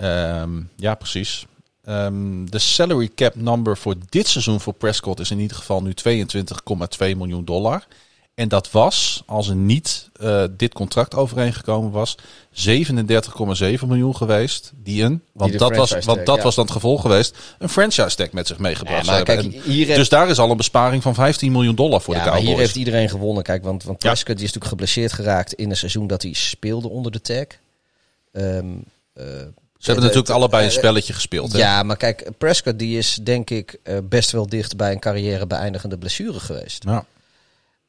Speaker 1: Um, ja, precies. Um, de salary cap number voor dit seizoen voor Prescott is in ieder geval nu 22,2 miljoen dollar. En dat was, als er niet uh, dit contract overeengekomen was, 37,7 miljoen geweest. Die een, want
Speaker 2: die
Speaker 1: dat, was, want dat
Speaker 2: ja.
Speaker 1: was dan het gevolg geweest, een franchise tag met zich meegebracht.
Speaker 2: Ja, kijk,
Speaker 1: en,
Speaker 2: hier
Speaker 1: dus daar is al een besparing van 15 miljoen dollar voor
Speaker 2: ja,
Speaker 1: de Cowboys.
Speaker 2: hier heeft iedereen gewonnen. Kijk, want, want Prescott die is natuurlijk geblesseerd geraakt in een seizoen dat hij speelde onder de tag. Um, uh,
Speaker 1: Ze hebben natuurlijk allebei een spelletje gespeeld. Hè?
Speaker 2: Ja, maar kijk, Prescott die is denk ik uh, best wel dicht bij een carrière beëindigende blessure geweest.
Speaker 1: Ja.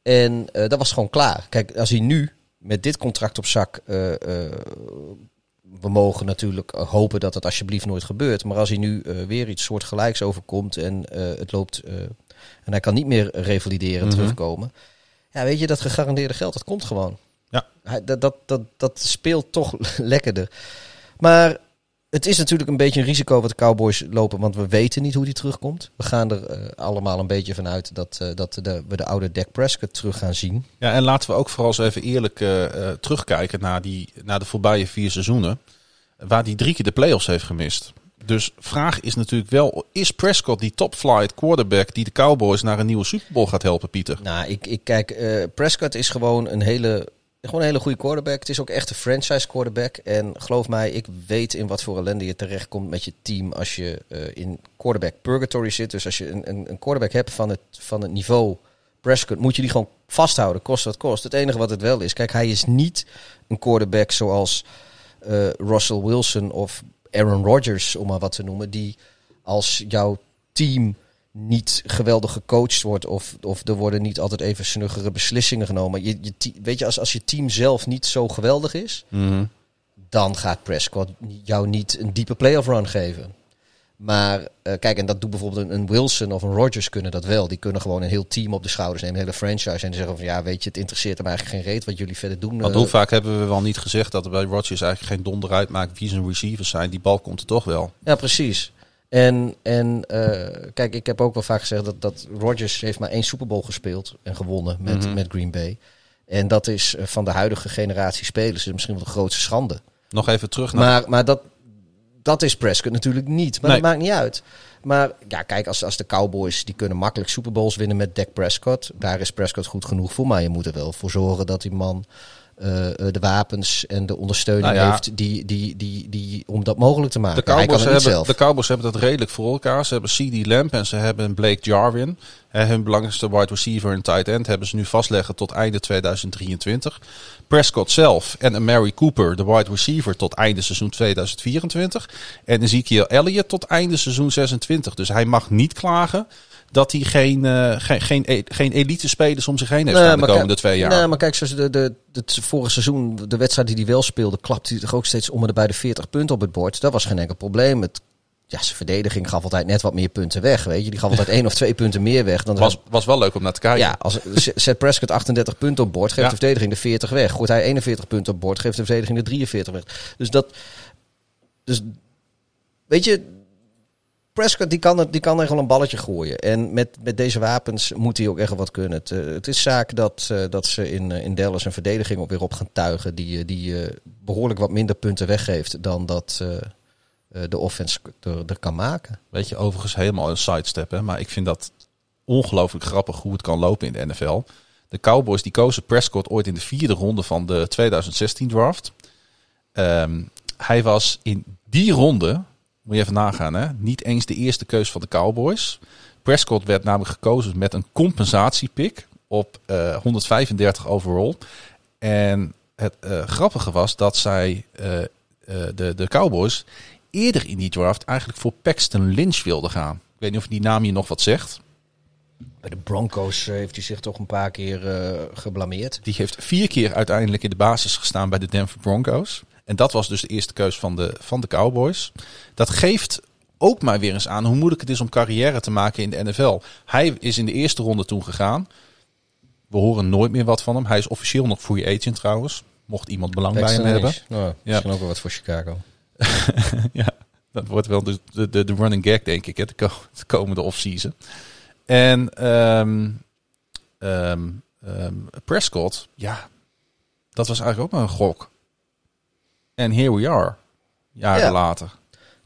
Speaker 2: En uh, dat was gewoon klaar. Kijk, als hij nu met dit contract op zak. Uh, we mogen natuurlijk hopen dat het alsjeblieft nooit gebeurt. Maar als hij nu weer iets soortgelijks overkomt en het loopt. en hij kan niet meer revalideren,
Speaker 1: Mhm.
Speaker 2: mm -hmm. terugkomen. Ja, weet je, dat gegarandeerde geld, dat komt gewoon.
Speaker 1: Ja.
Speaker 2: Hij, dat, dat, dat, dat speelt toch lekkerder. Maar het is natuurlijk een beetje een risico wat de Cowboys lopen, want we weten niet hoe die terugkomt. We gaan er uh, allemaal een beetje vanuit dat, uh, dat de, we de oude Dak Prescott terug gaan zien.
Speaker 1: Ja, en laten we ook vooral eens even eerlijk uh, terugkijken naar, die, naar de voorbije vier seizoenen, waar die drie keer de playoffs heeft gemist. Dus vraag is natuurlijk wel, is Prescott die top flight quarterback die de Cowboys naar een nieuwe Super Bowl gaat helpen, Pieter?
Speaker 2: Nou, ik, ik kijk, Prescott is gewoon een hele, gewoon een hele goede quarterback. Het is ook echt een franchise quarterback. En geloof mij, ik weet in wat voor ellende je terechtkomt met je team als je uh, in quarterback purgatory zit. Dus als je een, een, quarterback hebt van het, van het niveau Prescott, moet je die gewoon vasthouden, kost wat kost. Het enige wat het wel is, kijk, hij is niet een quarterback zoals uh, Russell Wilson of Aaron Rodgers, om maar wat te noemen, die als jouw team niet geweldig gecoacht wordt of, of er worden niet altijd even snuggere beslissingen genomen. Je, je, weet je, als, als je team zelf niet zo geweldig is,
Speaker 1: mm -hmm.
Speaker 2: dan gaat Prescott jou niet een diepe playoff run geven. Maar uh, kijk, en dat doet bijvoorbeeld een, Wilson of een Rodgers kunnen dat wel. Die kunnen gewoon een heel team op de schouders nemen, een hele franchise. En die zeggen van ja, weet je, het interesseert hem eigenlijk geen reet wat jullie verder doen.
Speaker 1: Want hoe vaak hebben we wel niet gezegd dat er bij Rodgers eigenlijk geen donder uitmaakt wie zijn receivers zijn. Die bal komt er toch wel.
Speaker 2: Ja, precies. En, en uh, kijk, ik heb ook wel vaak gezegd dat, dat Rodgers heeft maar één Super Bowl gespeeld en gewonnen met,
Speaker 1: Mhm.
Speaker 2: mm -hmm. met Green Bay. En dat is uh, van de huidige generatie spelers is misschien wel de grootste schande.
Speaker 1: Nog even terug naar...
Speaker 2: Maar, maar dat, dat is Prescott natuurlijk niet. Maar
Speaker 1: Nee.
Speaker 2: dat maakt niet uit. Maar ja, kijk, als, als de Cowboys die kunnen makkelijk Super Bowls winnen met Dak Prescott. Daar is Prescott goed genoeg voor. Maar je moet er wel voor zorgen dat die man uh, uh, de wapens en de ondersteuning
Speaker 1: Nou ja.
Speaker 2: heeft die, die, die, die, om dat mogelijk te maken.
Speaker 1: De Cowboys, hebben, de Cowboys hebben dat redelijk voor elkaar. Ze hebben CD Lamp en ze hebben Blake Jarwin. Hun belangrijkste wide receiver en tight end hebben ze nu vastleggen tot einde 2023. Prescott zelf en Mary Cooper, de wide receiver, tot einde seizoen 2024. En Ezekiel Elliott tot einde seizoen 26. Dus hij mag niet klagen dat hij geen, uh, geen, geen, e geen elite spelers om zich heen heeft staan de komende
Speaker 2: kijk,
Speaker 1: twee jaar.
Speaker 2: Nee, maar kijk, zoals de, de, het vorige seizoen, de wedstrijd die hij wel speelde, klapte hij toch ook steeds om en bij de 40 punten op het bord. Dat was geen enkel probleem. Het, ja, zijn verdediging gaf altijd net wat meer punten weg, weet je. Die gaf altijd één of twee punten meer weg. Dan
Speaker 1: was, was wel leuk om naar te kijken.
Speaker 2: Ja, als zet Prescott 38 punten op bord, geeft
Speaker 1: Ja.
Speaker 2: de verdediging de 40 weg. Gooit hij 41 punten op bord, geeft de verdediging de 43 weg. Dus dat, dus weet je, Prescott die kan, het, die kan echt wel een balletje gooien. En met, met deze wapens moet hij ook echt wat kunnen. Het, eh, het is zaak dat, eh, dat ze in, eh, in Dallas een verdediging op weer op gaan tuigen. Die, die eh, behoorlijk wat minder punten weggeeft dan dat de offense er, er kan maken.
Speaker 1: Weet je, overigens helemaal een sidestep. Hè? Maar ik vind dat ongelooflijk grappig hoe het kan lopen in de NFL. De Cowboys die kozen Prescott ooit in de vierde ronde van de 2016 draft. Ehm, hij was in die ronde, moet je even nagaan, hè, niet eens de eerste keus van de Cowboys. Prescott werd namelijk gekozen met een compensatiepick op eh, 135 overall. En het eh, grappige was dat zij, eh, eh, de, de Cowboys, eerder in die draft eigenlijk voor Paxton Lynch wilden gaan. Ik weet niet of die naam je nog wat zegt.
Speaker 2: Bij de Broncos eh, heeft hij zich toch een paar keer eh, geblameerd.
Speaker 1: Die heeft vier keer uiteindelijk in de basis gestaan bij de Denver Broncos. En dat was dus de eerste keus van de, van de Cowboys. Dat geeft ook maar weer eens aan hoe moeilijk het is om carrière te maken in de NFL. Hij is in de eerste ronde toen gegaan. We horen nooit meer wat van hem. Hij is officieel nog free agent trouwens. Mocht iemand belang bij hem hebben.
Speaker 2: Nou, misschien ook wel wat voor Chicago.
Speaker 1: ja, dat wordt wel de, de, de, running gag, denk ik, hè, de komende offseason. En ehm, ehm, ehm, Prescott, ja, dat was eigenlijk ook maar een gok. En here we are, jaren
Speaker 2: Ja.
Speaker 1: later.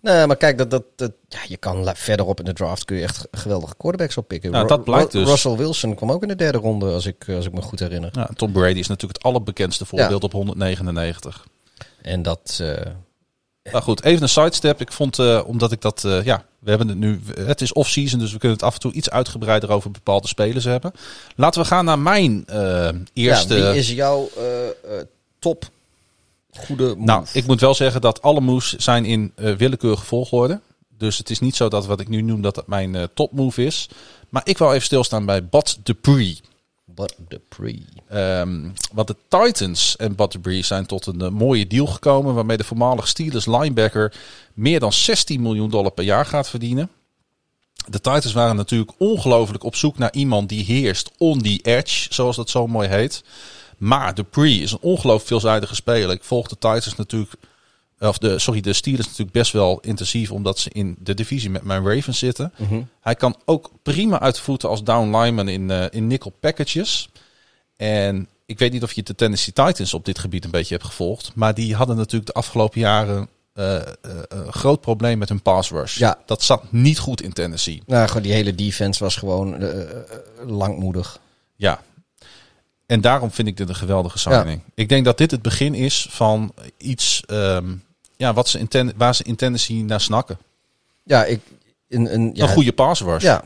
Speaker 2: Nee, maar kijk, dat, dat, dat, ja, je kan verderop in de draft kun je echt geweldige quarterbacks oppikken.
Speaker 1: Nou, dat blijkt dus.
Speaker 2: Russell Wilson kwam ook in de derde ronde, als ik, als ik me goed herinner.
Speaker 1: Ja, Tom Brady is natuurlijk het allerbekendste voorbeeld op 199.
Speaker 2: En dat, eh,
Speaker 1: Nou goed, even een sidestep. Ik vond, eh, omdat ik dat, eh, ja, we hebben het nu, het is off-season, dus we kunnen het af en toe iets uitgebreider over bepaalde spelers hebben. Laten we gaan naar mijn eh, eerste...
Speaker 2: ja, wie is jouw eh, eh, top goede move?
Speaker 1: Nou, ik moet wel zeggen dat alle moves zijn in eh, willekeurige volgorde. Dus het is niet zo dat wat ik nu noem dat mijn eh, topmove is. Maar ik wil even stilstaan bij Bud Dupree.
Speaker 2: But Dupree.
Speaker 1: Ehm, want de Titans en Bud Dupree zijn tot een eh, mooie deal gekomen... waarmee de voormalig Steelers linebacker meer dan 16 miljoen dollar per jaar gaat verdienen. De Titans waren natuurlijk ongelooflijk op zoek naar iemand die heerst on the edge, zoals dat zo mooi heet. Maar Dupree is een ongelooflijk veelzijdige speler. Ik volg de Titans natuurlijk, of de, sorry, de Steelers natuurlijk best wel intensief, omdat ze in de divisie met mijn Ravens zitten. Hij kan ook prima uit de voeten als down lineman in, eh, in nickel packages. En ik weet niet of je de Tennessee Titans op dit gebied een beetje hebt gevolgd. Maar die hadden natuurlijk de afgelopen jaren een groot probleem met hun pass rush.
Speaker 2: Ja.
Speaker 1: Dat zat niet goed in Tennessee.
Speaker 2: Nou, gewoon die hele defense was gewoon langmoedig.
Speaker 1: Ja. En daarom vind ik dit een geweldige signing. Ik denk dat dit het begin is van iets ehm, ja, wat ze waar ze in Tennessee naar snakken.
Speaker 2: Ja, ik... Een, een, ja,
Speaker 1: Een goede pass rush.
Speaker 2: Ja,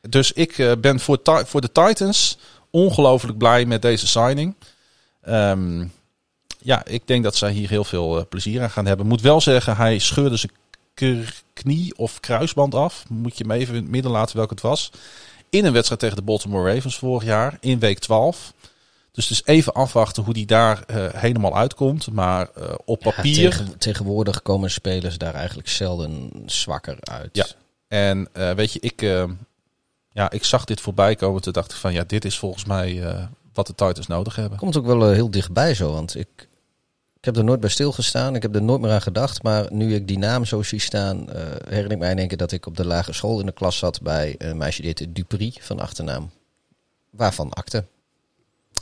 Speaker 1: Dus ik eh, ben voor, voor de Titans ongelooflijk blij met deze signing. Ehm, ja, ik denk dat zij hier heel veel eh, plezier aan gaan hebben. Moet wel zeggen, hij scheurde zijn knie of kruisband af. Moet je me even in het midden laten welke het was. In een wedstrijd tegen de Baltimore Ravens vorig jaar, in week 12. Dus dus even afwachten hoe die daar eh, helemaal uitkomt. Maar eh, op
Speaker 2: Ja,
Speaker 1: papier...
Speaker 2: tegen- tegenwoordig komen spelers daar eigenlijk zelden zwakker uit.
Speaker 1: Ja. En eh, weet je, ik, ja, ik zag dit voorbij komen. Toen dacht ik van ja, dit is volgens mij wat de Titans nodig hebben.
Speaker 2: Komt ook wel heel dichtbij zo, want ik, ik heb er nooit bij stilgestaan. Ik heb er nooit meer aan gedacht. Maar nu ik die naam zo zie staan, herinner ik mij in één keer dat ik op de lagere school in de klas zat bij een meisje die heette Dupri van achternaam. Waarvan akte.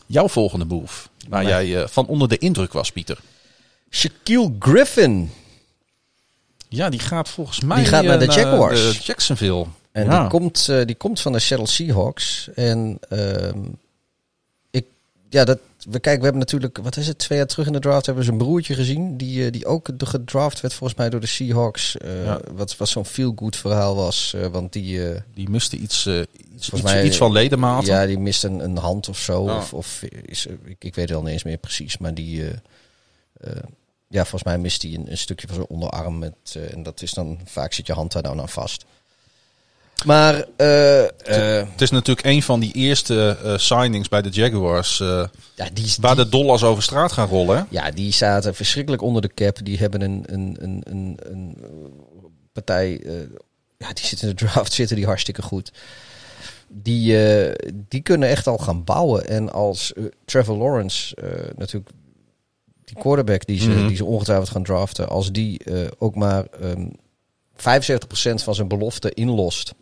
Speaker 1: Jouw volgende move, waar jij eh, van onder de indruk was, Pieter.
Speaker 2: Shaquille Griffin.
Speaker 1: Ja, die gaat volgens mij
Speaker 2: Die gaat
Speaker 1: eh,
Speaker 2: naar de Jaguars.
Speaker 1: Jacksonville.
Speaker 2: En
Speaker 1: Ja.
Speaker 2: die, komt, eh, die komt van de Seattle Seahawks. En ehm, ja, dat, we kijken, we hebben natuurlijk, wat is het, twee jaar terug in de draft hebben we zijn broertje gezien. Die, eh, die ook gedraft werd volgens mij door de Seahawks. eh,
Speaker 1: Ja.
Speaker 2: Wat, wat zo'n feel-good verhaal was. eh, want die,
Speaker 1: Die miste iets, iets, iets,
Speaker 2: mij-
Speaker 1: iets van ledematen.
Speaker 2: ja, die mist een, een hand of zo. Of, of is, ik, ik weet het al niet eens meer precies. Maar die, ja, volgens mij mist hij een, een stukje van zijn onderarm. Met, en dat is dan, vaak zit je hand daar dan aan vast. Maar, eh, eh,
Speaker 1: Het is natuurlijk een van die eerste eh, signings bij de Jaguars.
Speaker 2: ja, die,
Speaker 1: waar
Speaker 2: die-
Speaker 1: de dollars over straat gaan rollen. hè?
Speaker 2: Ja, die zaten verschrikkelijk onder de cap. Die hebben een, een, een, een, een partij. ja, die zitten in de draft, zitten die hartstikke goed. Die, die kunnen echt al gaan bouwen. En als Trevor Lawrence, natuurlijk die quarterback die ze,
Speaker 1: Mhm.
Speaker 2: die ze ongetwijfeld gaan draften, als die ook maar ehm 75% van zijn belofte inlost.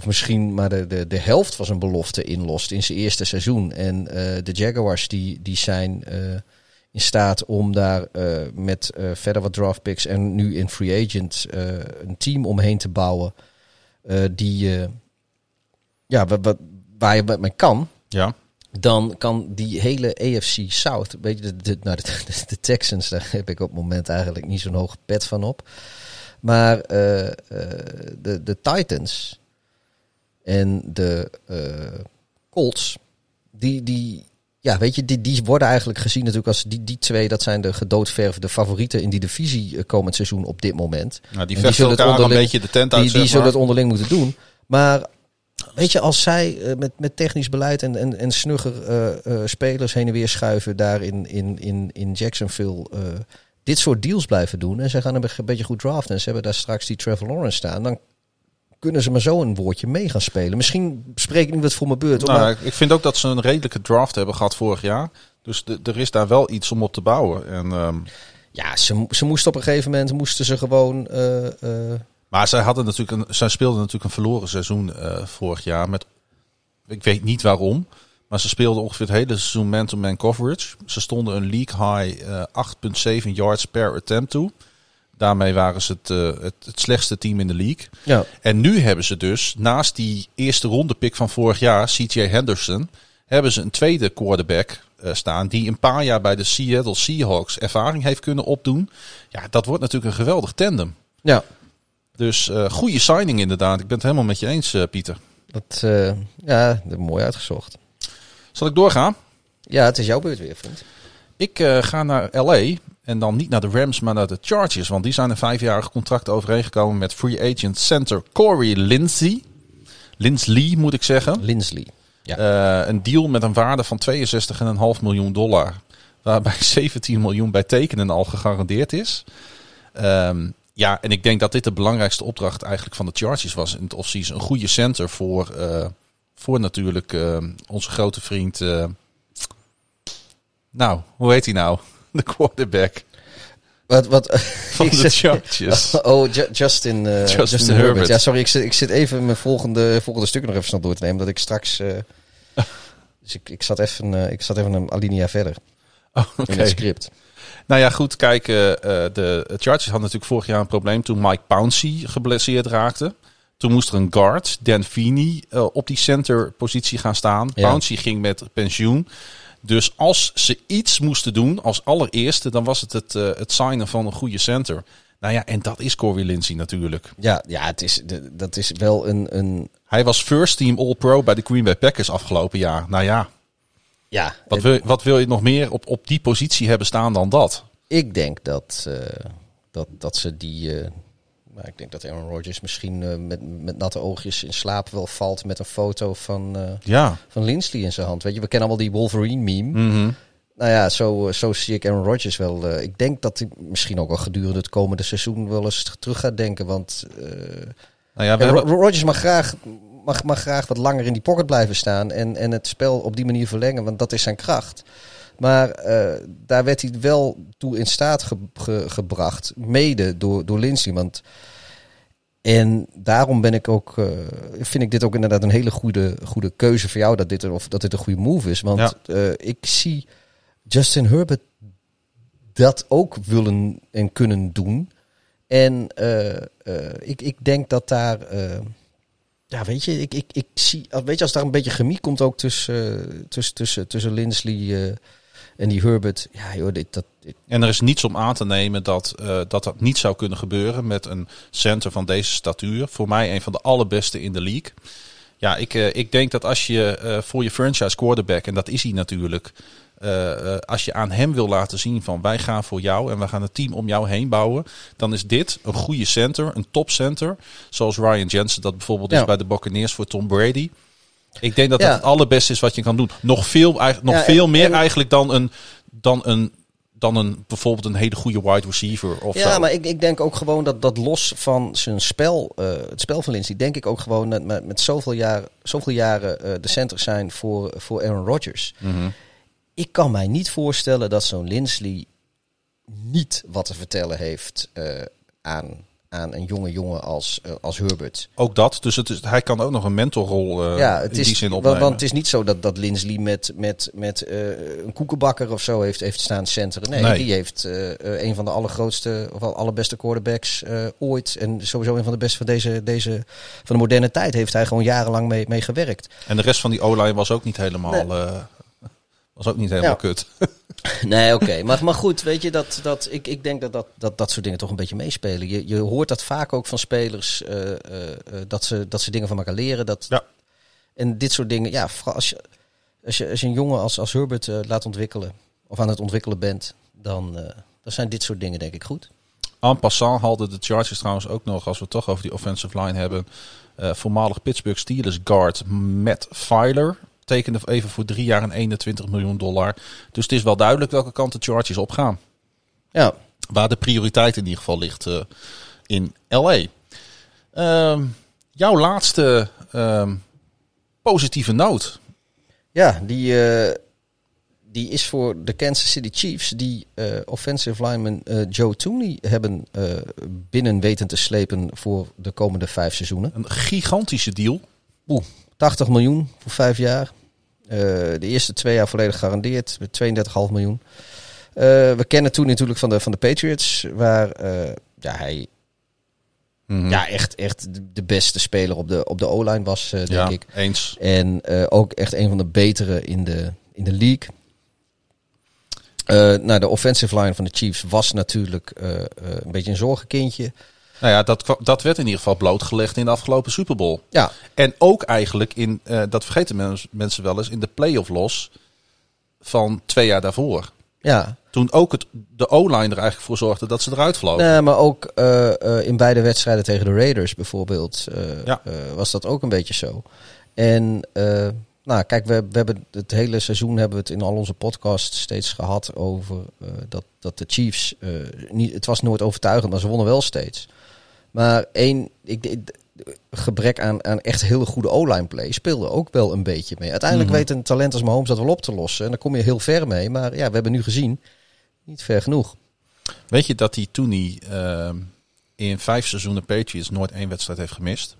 Speaker 2: Of misschien maar de, de, de helft van zijn belofte inlost in zijn eerste seizoen. En eh, de Jaguars die, die zijn eh, in staat om daar eh, met verder wat draft picks en nu in free agent een team omheen te bouwen. die, ja, wat, wat, waar je mee kan.
Speaker 1: Ja.
Speaker 2: dan kan die hele AFC South, weet je, de, de, nou, de, de Texans, daar heb ik op het moment eigenlijk niet zo'n hoge pet van op. Maar de, de Titans en de eh, Colts, die, die, ja, weet je, die, die worden eigenlijk gezien natuurlijk als die, die twee, dat zijn de gedoodverfde favorieten in die divisie eh, komend seizoen op dit moment.
Speaker 1: Nou, die
Speaker 2: En zullen het
Speaker 1: elkaar een
Speaker 2: onderling-
Speaker 1: beetje de tent uit,
Speaker 2: Die, die zullen het onderling moeten doen. Maar weet je, als zij eh, met, met technisch beleid en, en, en snugger spelers heen en weer schuiven daar in, in, in, in Jacksonville dit soort deals blijven doen. En ze gaan een be- beetje goed draften. En ze hebben daar straks die Trevor Lawrence staan. Dan kunnen ze maar zo een woordje mee gaan spelen. Misschien spreek ik niet wat voor mijn beurt.
Speaker 1: Nou,
Speaker 2: maar
Speaker 1: ik- vind ook dat ze een redelijke draft hebben gehad vorig jaar. Dus de- er is daar wel iets om op te bouwen. En, ehm,
Speaker 2: ja, ze, ze moesten op een gegeven moment moesten ze gewoon. eh, eh,
Speaker 1: maar zij, hadden natuurlijk een, zij speelden natuurlijk een verloren seizoen eh, vorig jaar. Met, ik weet niet waarom. Maar ze speelden ongeveer het hele seizoen man-to-man coverage. Ze stonden een league high eh 8,7 yards per attempt toe. Daarmee waren ze het, eh, het, het slechtste team in de league.
Speaker 2: ja,
Speaker 1: En nu hebben ze dus, naast die eerste ronde pick van vorig jaar, CJ Henderson, hebben ze een tweede quarterback eh, staan die een paar jaar bij de Seattle Seahawks ervaring heeft kunnen opdoen. Ja, dat wordt natuurlijk een geweldig tandem.
Speaker 2: ja,
Speaker 1: Dus eh goede signing inderdaad. Ik ben het helemaal met je eens, Pieter.
Speaker 2: dat, ja, dat mooi uitgezocht.
Speaker 1: Zal ik doorgaan?
Speaker 2: Ja, het is jouw beurt weer, vriend.
Speaker 1: Ik eh, ga naar LA en dan niet naar de Rams, maar naar de Chargers. Want die zijn een vijfjarig contract overeengekomen met free agent center Corey Lindsey. Linsley moet ik zeggen.
Speaker 2: Linsley. Ja.
Speaker 1: Eh, een deal met een waarde van 62,5 miljoen dollar. Waarbij 17 miljoen bij tekenen al gegarandeerd is. Ehm, ja, en ik denk dat dit de belangrijkste opdracht eigenlijk van de Chargers was in het offseason. Een goede center voor, eh, voor natuurlijk eh, onze grote vriend. nou, hoe heet hij nou? De quarterback
Speaker 2: Wat, wat,
Speaker 1: van de
Speaker 2: zit-
Speaker 1: Chargers.
Speaker 2: Oh, Ju- Justin, eh,
Speaker 1: Justin
Speaker 2: Justin,
Speaker 1: Herbert.
Speaker 2: Herbert. Ja, sorry, ik zit, ik zit even mijn volgende, volgende stuk nog even snel door te nemen. Dat ik straks... eh, dus ik, ik, zat even, eh, ik zat even een alinea verder
Speaker 1: Oh,
Speaker 2: in
Speaker 1: oké.
Speaker 2: het script.
Speaker 1: Nou ja, goed. Kijk, de Chargers hadden natuurlijk vorig jaar een probleem toen Mike Pouncey geblesseerd raakte. Toen moest er een guard, Dan Feeney, op die centerpositie gaan staan.
Speaker 2: Ja.
Speaker 1: Pouncey ging met pensioen. Dus als ze iets moesten doen als allereerste, dan was het het, eh, het signen van een goede center. Nou ja, en dat is Corey Lindsey natuurlijk.
Speaker 2: Ja, ja het is, dat is wel een... een
Speaker 1: Hij was first team All-Pro bij de Green Bay Packers afgelopen jaar. Nou ja,
Speaker 2: ja,
Speaker 1: wat wil, wat wil je nog meer op, op die positie hebben staan dan dat?
Speaker 2: ik denk dat, eh, dat, dat ze die... eh, ik denk dat Aaron Rodgers misschien eh, met, met natte oogjes in slaap wel valt met een foto van, eh
Speaker 1: Ja.
Speaker 2: van Linsley in zijn hand. Weet je, we kennen allemaal die Wolverine meme.
Speaker 1: Mhm.
Speaker 2: Nou ja, zo, eh, zo zie ik Aaron Rodgers wel. ik denk dat hij misschien ook wel gedurende het komende seizoen wel eens terug gaat denken. Want
Speaker 1: Nou ja, hebben,
Speaker 2: Rodgers mag graag, mag, mag graag wat langer in die pocket blijven staan. En, en het spel op die manier verlengen, want dat is zijn kracht. Maar daar werd hij wel toe in staat ge- ge- gebracht, mede door, door Lindsay. Want en daarom ben ik ook, eh, vind ik dit ook inderdaad een hele goede, goede keuze voor jou dat dit, een, of dat dit een goede move is. Want
Speaker 1: Ja.
Speaker 2: eh, ik zie Justin Herbert dat ook willen en kunnen doen. En eh, ik, ik denk dat daar, ja weet je, ik, ik, ik zie, weet je, als daar een beetje chemie komt ook tussen, tussen, tussen, tussen Lindsley eh, en die Herbert. Ja joh, dit, dat,
Speaker 1: En er is niets om aan te nemen dat, eh, dat dat niet zou kunnen gebeuren met een center van deze statuur. Voor mij een van de allerbeste in de league. Ja, ik, eh, ik denk dat als je eh, voor je franchise quarterback, en dat is hij natuurlijk, als je aan hem wil laten zien van wij gaan voor jou en we gaan het team om jou heen bouwen, dan is dit een goede center, een top center, zoals Ryan Jensen dat bijvoorbeeld is bij de Buccaneers voor Tom Brady. Ik denk dat
Speaker 2: Ja.
Speaker 1: dat het allerbeste is wat je kan doen. Nog veel, nog
Speaker 2: Ja, en-
Speaker 1: veel meer
Speaker 2: en-
Speaker 1: eigenlijk dan een, dan een dan een, bijvoorbeeld een hele goede wide receiver of
Speaker 2: ja,
Speaker 1: zo.
Speaker 2: maar ik, ik denk ook gewoon dat, dat los van zijn spel, eh, het spel van Lindsay, denk ik ook gewoon met, met, met zoveel, jaar, zoveel jaren eh, de center zijn voor, voor Aaron Rodgers.
Speaker 1: Mhm.
Speaker 2: Ik kan mij niet voorstellen dat zo'n Linsley niet wat te vertellen heeft eh, aan, aan een jonge jongen als, eh, als Herbert.
Speaker 1: Ook dat. Dus het is, hij kan ook nog een mentorrol
Speaker 2: ja, het
Speaker 1: in
Speaker 2: is,
Speaker 1: die zin opnemen.
Speaker 2: want het is niet zo dat, dat Linsley met, met, met eh, een koekenbakker of zo heeft, heeft staan centeren. Nee,
Speaker 1: Nee.
Speaker 2: die heeft een van de allergrootste of al- allerbeste quarterbacks ooit. En sowieso een van de beste van deze, deze van de moderne tijd heeft hij gewoon jarenlang mee, mee gewerkt.
Speaker 1: En de rest van die O-line was ook niet helemaal
Speaker 2: Nee.
Speaker 1: Was ook niet helemaal
Speaker 2: Ja.
Speaker 1: kut.
Speaker 2: Nee, oké. Maar, maar goed, weet je, dat, dat, ik, ik denk dat dat, dat dat soort dingen toch een beetje meespelen. Je, je hoort dat vaak ook van spelers, eh, eh, eh, dat, ze, dat ze dingen van elkaar leren. Dat,
Speaker 1: Ja.
Speaker 2: En dit soort dingen, ja, als je, als je, als je een jongen als, als Herbert laat ontwikkelen, of aan het ontwikkelen bent, dan, eh, dan zijn dit soort dingen denk ik goed.
Speaker 1: En passant hadden de Chargers trouwens ook nog, als we het toch over die offensive line hebben, eh, voormalig Pittsburgh Steelers guard Matt Filer tekende even voor drie jaar en 21 miljoen dollar. Dus het is wel duidelijk welke kant de Chargers opgaan.
Speaker 2: Ja,
Speaker 1: Waar de prioriteit in ieder geval ligt eh, in LA. Ehm, jouw laatste ehm, positieve noot.
Speaker 2: ja die, eh, die is voor de Kansas City Chiefs, die eh, offensive lineman Joe Tooney hebben binnen weten te slepen voor de komende vijf seizoenen.
Speaker 1: Een gigantische deal.
Speaker 2: Oeh, 80 miljoen voor vijf jaar. Eh, de eerste twee jaar volledig gegarandeerd met 32,5 miljoen. Eh, we kennen toen natuurlijk van de, van de Patriots, waar eh, ja, hij
Speaker 1: Mhm.
Speaker 2: ja, echt, echt de- beste speler op de, op de O-line was, denk
Speaker 1: Ja,
Speaker 2: ik.
Speaker 1: eens.
Speaker 2: En ook echt een van de betere in de, in de league. Eh, nou, de offensive line van de Chiefs was natuurlijk een beetje een zorgenkindje.
Speaker 1: Nou ja, dat, dat werd in ieder geval blootgelegd in de afgelopen Super Bowl.
Speaker 2: Ja,
Speaker 1: En ook eigenlijk in, eh, dat vergeten mens- mensen wel eens, in de playoff los van twee jaar daarvoor.
Speaker 2: ja.
Speaker 1: Toen ook het, de O-line er eigenlijk voor zorgde dat ze eruit vlogen.
Speaker 2: Nee, maar ook eh, eh, in beide wedstrijden tegen de Raiders bijvoorbeeld
Speaker 1: Ja.
Speaker 2: was dat ook een beetje zo. En nou, kijk, we, we hebben het hele seizoen hebben we het in al onze podcasts steeds gehad over dat, dat de Chiefs niet, het was nooit overtuigend, maar ze wonnen wel steeds. Maar één, ik, ik- gebrek aan, aan echt hele goede O-line play speelde ook wel een beetje mee. Uiteindelijk
Speaker 1: Mhm.
Speaker 2: weet een talent als Mahomes dat wel op te lossen. En daar kom je heel ver mee. Maar ja, we hebben nu gezien, niet ver genoeg.
Speaker 1: Weet je dat die Tooney ehm in vijf seizoenen Patriots nooit één wedstrijd heeft gemist?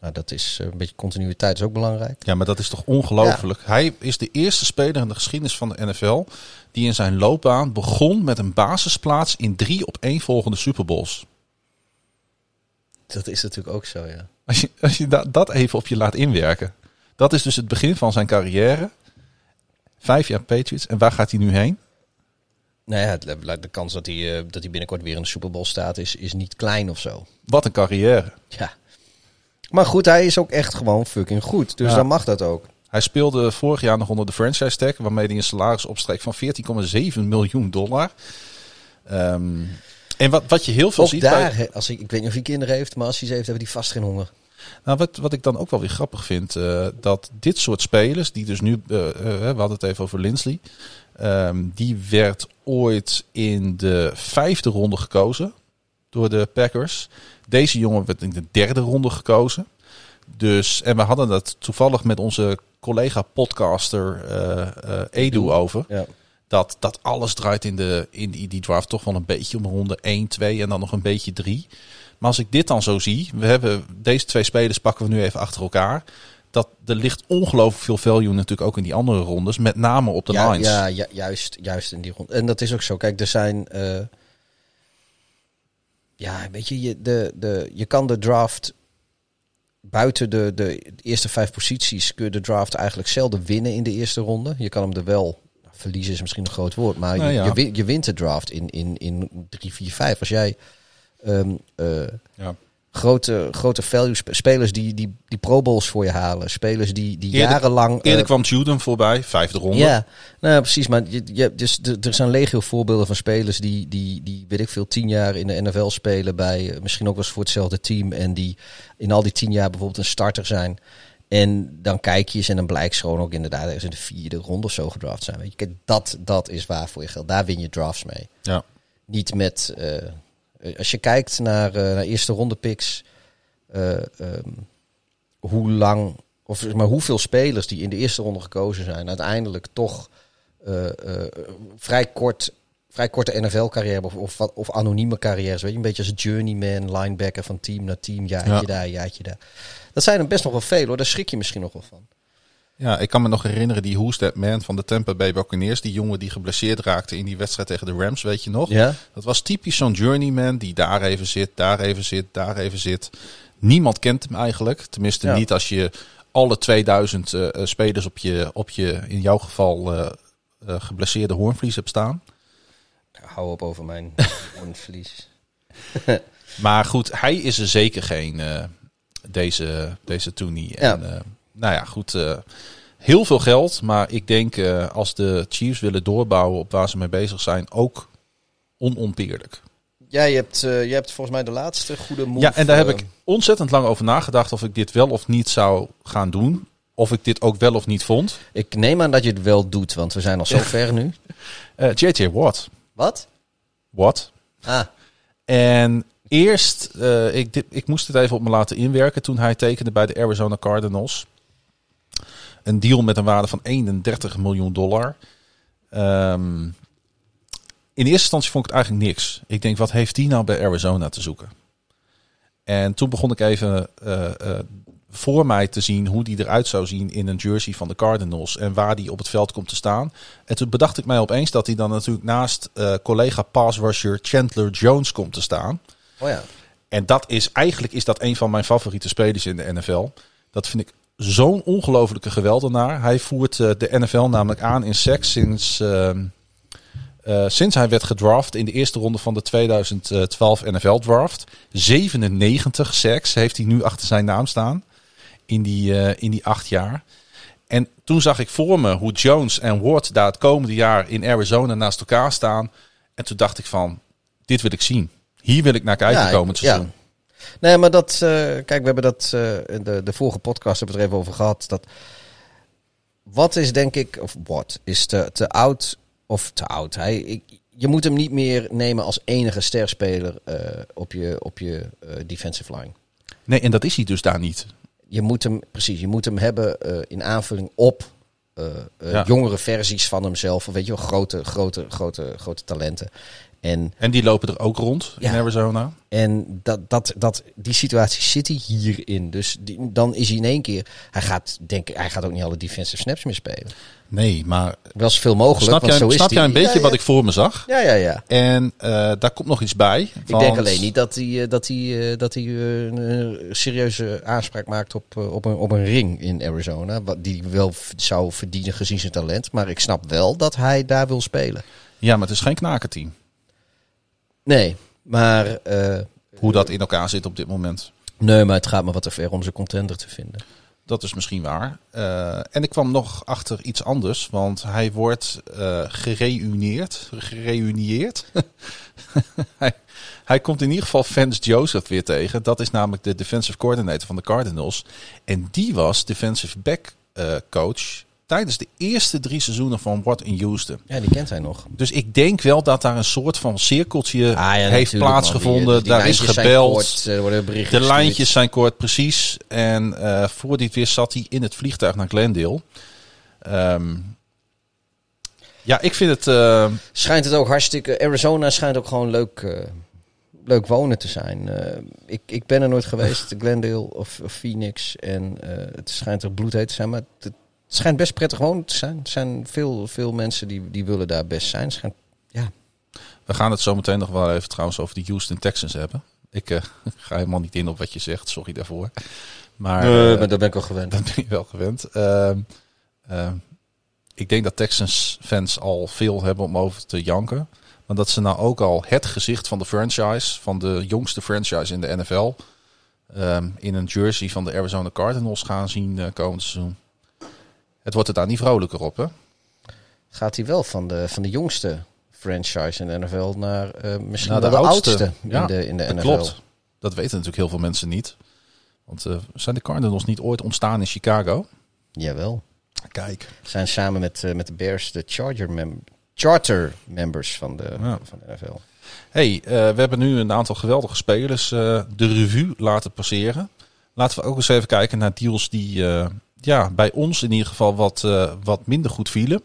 Speaker 2: Nou, dat is eh, een beetje continuïteit is ook belangrijk.
Speaker 1: Ja, maar dat is toch ongelooflijk. Hij is de eerste speler in de geschiedenis van de NFL die in zijn loopbaan begon met een basisplaats in drie op één volgende Super Bowls.
Speaker 2: Dat is natuurlijk ook zo, ja.
Speaker 1: Als je, als je da- dat even op je laat inwerken. Dat is dus het begin van zijn carrière. Vijf jaar Patriots. En waar gaat hij nu heen?
Speaker 2: Nou ja, de kans dat hij, eh, dat hij binnenkort weer in de Super Bowl staat is, is niet klein of zo.
Speaker 1: Wat een carrière.
Speaker 2: Ja. Maar goed, hij is ook echt gewoon fucking goed. Dus
Speaker 1: Ja.
Speaker 2: dan mag dat ook.
Speaker 1: Hij speelde vorig jaar nog onder de franchise tag, waarmee hij een salaris opstreek van 14,7 miljoen dollar. Ehm, en wat, wat je heel veel
Speaker 2: Ook
Speaker 1: ziet
Speaker 2: daar,
Speaker 1: bij,
Speaker 2: hè, als ik, ik weet niet of hij kinderen heeft, maar als hij ze heeft, hebben die vast geen honger.
Speaker 1: Nou, wat, wat ik dan ook wel weer grappig vind, eh, dat dit soort spelers, die dus nu, eh, eh, we hadden het even over Lindsley, ehm, die werd ooit in de vijfde ronde gekozen door de Packers. Deze jongen werd in de derde ronde gekozen. Dus, en we hadden het toevallig met onze collega podcaster Edu over.
Speaker 2: Ja.
Speaker 1: Dat, dat alles draait in, de, in die, die draft toch wel een beetje om ronde 1, 2 en dan nog een beetje 3. Maar als ik dit dan zo zie, we hebben deze twee spelers pakken we nu even achter elkaar. Dat er ligt ongelooflijk veel value natuurlijk ook in die andere rondes, met name op de
Speaker 2: ja,
Speaker 1: lines.
Speaker 2: ja, ja, juist, juist in die rond. En dat is ook zo. Kijk, er zijn. eh, ja, weet je, je, de, de, je kan de draft. Buiten de, de eerste vijf posities kun je de draft eigenlijk zelden winnen in de eerste ronde. Je kan hem er wel. Verliezen is misschien een groot woord, maar
Speaker 1: Nou
Speaker 2: je,
Speaker 1: ja.
Speaker 2: je, je wint de draft in, in, in 3, 4, 5. Als jij ehm, eh,
Speaker 1: Ja.
Speaker 2: grote, grote value sp- spelers die, die, die Pro Bowls voor je halen, spelers die, die
Speaker 1: Eerder-
Speaker 2: jarenlang.
Speaker 1: Eerder
Speaker 2: eh,
Speaker 1: kwam Juden voorbij, vijfde ronde.
Speaker 2: ja, nou precies. Maar je, je, dus, er er zijn legio voorbeelden van spelers die, die, die, weet ik veel, tien jaar in de NFL spelen bij eh, misschien ook wel eens voor hetzelfde team. En die in al die tien jaar bijvoorbeeld een starter zijn. En dan kijk je eens en dan blijkt ze gewoon ook inderdaad ergens in de vierde ronde of zo gedraft zijn. Weet je, dat, dat is waar voor je geld. Daar win je drafts mee.
Speaker 1: Ja.
Speaker 2: Niet met, eh, als je kijkt naar, eh, naar eerste ronde picks, ehm, hoe lang, of zeg maar hoeveel spelers die in de eerste ronde gekozen zijn, uiteindelijk toch vrij kort, vrij korte NFL-carrière of, of, of anonieme carrières, weet je, een beetje als journeyman, linebacker van team naar team, jaartje
Speaker 1: Ja.
Speaker 2: daar, jaartje daar. Dat zijn er best nog wel veel hoor, daar schrik je misschien nog wel van.
Speaker 1: Ja, ik kan me nog herinneren die Who's That Man van de Tampa Bay Buccaneers. Die jongen die geblesseerd raakte in die wedstrijd tegen de Rams, weet je nog?
Speaker 2: Ja?
Speaker 1: Dat was typisch zo'n journeyman die daar even zit, daar even zit, daar even zit. Niemand kent hem eigenlijk. Tenminste
Speaker 2: Ja.
Speaker 1: niet als je alle 2000 eh, eh, spelers op je, op je, in jouw geval, eh, geblesseerde hoornvlies hebt staan.
Speaker 2: Hou op over mijn verlies.
Speaker 1: Maar goed, hij is er zeker geen deze, deze.
Speaker 2: Ja.
Speaker 1: En, eh, nou ja, goed. eh, heel veel geld. Maar ik denk eh, als de Chiefs willen doorbouwen op waar ze mee bezig zijn, ook onontbeerlijk.
Speaker 2: Jij hebt, eh, jij hebt volgens mij de laatste goede move.
Speaker 1: Ja, en daar heb ik ontzettend lang over nagedacht of ik dit wel of niet zou gaan doen. Of ik dit ook wel of niet vond.
Speaker 2: Ik neem aan dat je het wel doet, want we zijn al zo ver nu.
Speaker 1: Eh, JJ Watt.
Speaker 2: Wat?
Speaker 1: Watt.
Speaker 2: Ah,
Speaker 1: En eerst, eh, ik, ik moest het even op me laten inwerken toen hij tekende bij de Arizona Cardinals. Een deal met een waarde van 31 miljoen dollar. Ehm, in eerste instantie vond ik het eigenlijk niks. Ik denk, wat heeft die nou bij Arizona te zoeken? En toen begon ik even eh, eh, voor mij te zien hoe die eruit zou zien in een jersey van de Cardinals. En waar die op het veld komt te staan. En toen bedacht ik mij opeens dat hij dan natuurlijk naast collega pass Chandler Jones komt te staan.
Speaker 2: Oh ja.
Speaker 1: En dat is eigenlijk is dat een van mijn favoriete spelers in de NFL. Dat vind ik zo'n ongelofelijke geweldenaar. Hij voert eh, de NFL namelijk aan in seks sinds, ehm, eh, sinds hij werd gedraft in de eerste ronde van de 2012 NFL draft. 97 seks heeft hij nu achter zijn naam staan in die, eh, in die acht jaar. En toen zag ik voor me hoe Jones en Ward daar het komende jaar in Arizona naast elkaar staan. En toen dacht ik van, dit wil ik zien. Hier wil ik naar kijken
Speaker 2: Ja,
Speaker 1: komend
Speaker 2: ik-
Speaker 1: seizoen.
Speaker 2: Nee, maar dat, eh, kijk, we hebben dat eh, in de, de vorige podcast hebben we het er even over gehad. Dat, wat is denk ik, of wat, is te, te oud of te oud. Hij, ik, je moet hem niet meer nemen als enige sterspeler eh, op je, op je eh, defensive line.
Speaker 1: Nee, en dat is hij dus daar niet.
Speaker 2: Je moet hem, precies, je moet hem hebben eh, in aanvulling op eh, eh,
Speaker 1: Ja.
Speaker 2: jongere versies van hemzelf. Weet je wel, grote, grote, grote, grote talenten. En
Speaker 1: En die lopen er ook rond in. Arizona.
Speaker 2: En dat, dat, dat, die situatie zit hij hierin. Dus die, dan is hij in één keer. Hij gaat, denk hij gaat ook niet alle defensive snaps meer spelen.
Speaker 1: Nee, maar
Speaker 2: Wel zoveel mogelijk.
Speaker 1: snap,
Speaker 2: want
Speaker 1: jij,
Speaker 2: zo is
Speaker 1: snap jij een beetje
Speaker 2: ja,
Speaker 1: wat ik voor me zag?
Speaker 2: Ja, ja, ja.
Speaker 1: En eh, daar komt nog iets bij.
Speaker 2: Ik denk alleen niet dat hij, eh, dat hij, eh, dat hij een serieuze aanspraak maakt op, op, een, op een ring in Arizona. Wat die wel zou verdienen gezien zijn talent. Maar ik snap wel dat hij daar wil spelen.
Speaker 1: Ja, maar het is geen knakenteam.
Speaker 2: Nee, maar, eh,
Speaker 1: Hoe dat in elkaar zit op dit moment.
Speaker 2: nee, maar het gaat me wat te ver om zijn contender te vinden.
Speaker 1: Dat is misschien waar. Eh, en ik kwam nog achter iets anders. Want hij wordt eh gereunieerd. Gereunieerd. hij, hij komt in ieder geval Vance Joseph weer tegen. Dat is namelijk de defensive coordinator van de Cardinals. En die was defensive back coach tijdens de eerste drie seizoenen van Watt in Houston.
Speaker 2: Ja, die kent hij nog.
Speaker 1: Dus ik denk wel dat daar een soort van cirkeltje
Speaker 2: Ah, ja,
Speaker 1: heeft
Speaker 2: man.
Speaker 1: plaatsgevonden.
Speaker 2: Die- die
Speaker 1: daar is gebeld.
Speaker 2: kort, er worden berichten
Speaker 1: De
Speaker 2: gestuurd.
Speaker 1: lijntjes zijn kort, precies. En eh voor dit weer zat hij in het vliegtuig naar Glendale. Ehm, ja, ik vind het... eh,
Speaker 2: Schijnt het ook hartstikke... Arizona schijnt ook gewoon leuk, eh, leuk wonen te zijn. Eh, ik, ik ben er nooit geweest, Glendale of, of Phoenix. En eh, het schijnt er bloedheet te zijn, maar het, het schijnt best prettig wonen te zijn. Er zijn veel, veel mensen die, die willen daar best zijn. Schijnt, ja,
Speaker 1: we gaan het zo meteen nog wel even trouwens over de Houston Texans hebben. Ik eh, ga helemaal niet in op wat je zegt, sorry daarvoor. Maar eh,
Speaker 2: maar daar ben ik al gewend.
Speaker 1: dat ben je wel gewend. Ehm, ehm, ik denk dat Texans fans al veel hebben om over te janken. Maar dat ze nou ook al het gezicht van de franchise, van de jongste franchise in de NFL, ehm, in een jersey van de Arizona Cardinals gaan zien uh, komend seizoen. Het wordt er daar niet vrolijker op, hè?
Speaker 2: Gaat hij wel van de, van de jongste franchise in de NFL naar eh, misschien
Speaker 1: Naar de
Speaker 2: de,
Speaker 1: oudste.
Speaker 2: oudste,
Speaker 1: Ja,
Speaker 2: in de, in de
Speaker 1: Dat
Speaker 2: NFL.
Speaker 1: klopt. Dat weten natuurlijk heel veel mensen niet. Want eh, zijn de Cardinals niet ooit ontstaan in Chicago?
Speaker 2: Jawel.
Speaker 1: Kijk.
Speaker 2: Zijn samen met, eh, met de Bears de charger mem charter members van de,
Speaker 1: Ja.
Speaker 2: van de NFL.
Speaker 1: Hey, we hebben nu een aantal geweldige spelers de revue laten passeren. Laten we ook eens even kijken naar deals die ja, bij ons in ieder geval wat, eh, wat minder goed vielen.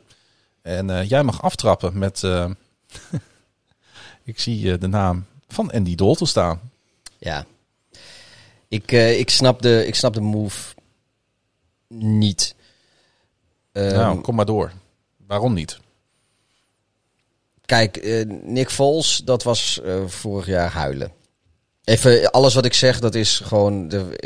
Speaker 1: En eh, jij mag aftrappen met... eh, ik zie de naam van Andy Dalton staan.
Speaker 2: Ja. Ik, ik, snap de, ik snap de move niet. Ehm,
Speaker 1: nou, kom maar door. Waarom niet?
Speaker 2: Kijk, Nick Foles, dat was vorig jaar huilen. Even, alles wat ik zeg, dat is gewoon... De,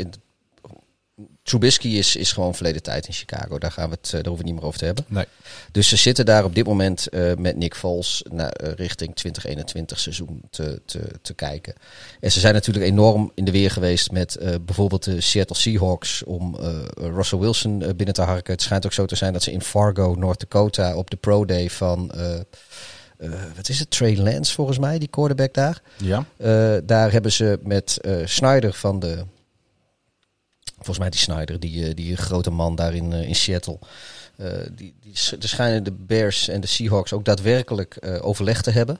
Speaker 2: Trubisky is, is gewoon verleden tijd in Chicago. Daar, gaan we het, eh, daar hoeven we het niet meer over te hebben.
Speaker 1: Nee.
Speaker 2: Dus ze zitten daar op dit moment eh, met Nick Foles naar, eh, richting 2021 seizoen te, te, te kijken. En ze zijn natuurlijk enorm in de weer geweest met bijvoorbeeld de Seattle Seahawks om Russell Wilson binnen te harken. Het schijnt ook zo te zijn dat ze in Fargo, North Dakota, op de Pro Day van, wat is het, Trey Lance volgens mij, die quarterback daar.
Speaker 1: Ja.
Speaker 2: Daar hebben ze met eh Snyder van de. Volgens mij die Snyder, die, eh, die grote man daar in, eh, in Seattle. Eh, die, die, er schijnen de Bears en de Seahawks ook daadwerkelijk eh, overleg te hebben.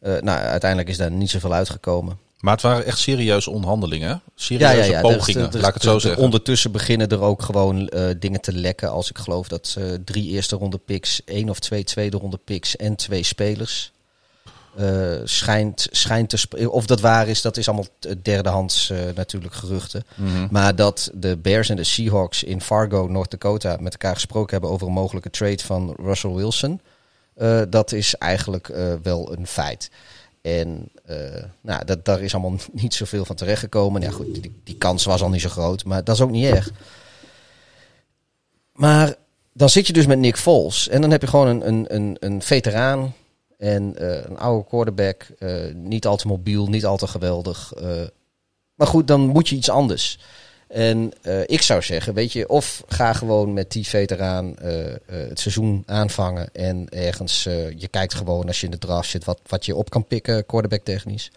Speaker 2: Nou, uiteindelijk is daar niet zoveel uitgekomen.
Speaker 1: Maar het waren echt serieuze onderhandelingen. Serieuze pogingen,
Speaker 2: Er- er-
Speaker 1: laat ik het zo
Speaker 2: er-
Speaker 1: zeggen.
Speaker 2: Ondertussen beginnen er ook gewoon dingen te lekken. Als ik geloof dat drie eerste ronde picks, één of twee tweede ronde picks en twee spelers. Eh, schijnt, schijnt te Of dat waar is, dat is allemaal t- derdehands eh, natuurlijk geruchten.
Speaker 1: Mhm.
Speaker 2: Maar dat de Bears en de Seahawks in Fargo, North Dakota, met elkaar gesproken hebben over een mogelijke trade van Russell Wilson. eh, dat is eigenlijk eh, wel een feit. En eh, nou, dat, daar is allemaal niet zoveel van terechtgekomen. Ja, goed, die, die kans was al niet zo groot, maar dat is ook niet erg. Maar dan zit je dus met Nick Foles. En dan heb je gewoon een, een, een, een veteraan en eh, een oude quarterback. eh, niet al te mobiel, niet al te geweldig. eh. maar goed, dan moet je iets anders. En ik zou zeggen, weet je, of ga gewoon met die veteraan het seizoen aanvangen. En ergens, je kijkt gewoon als je in de draft zit wat, wat je op kan pikken, quarterback technisch.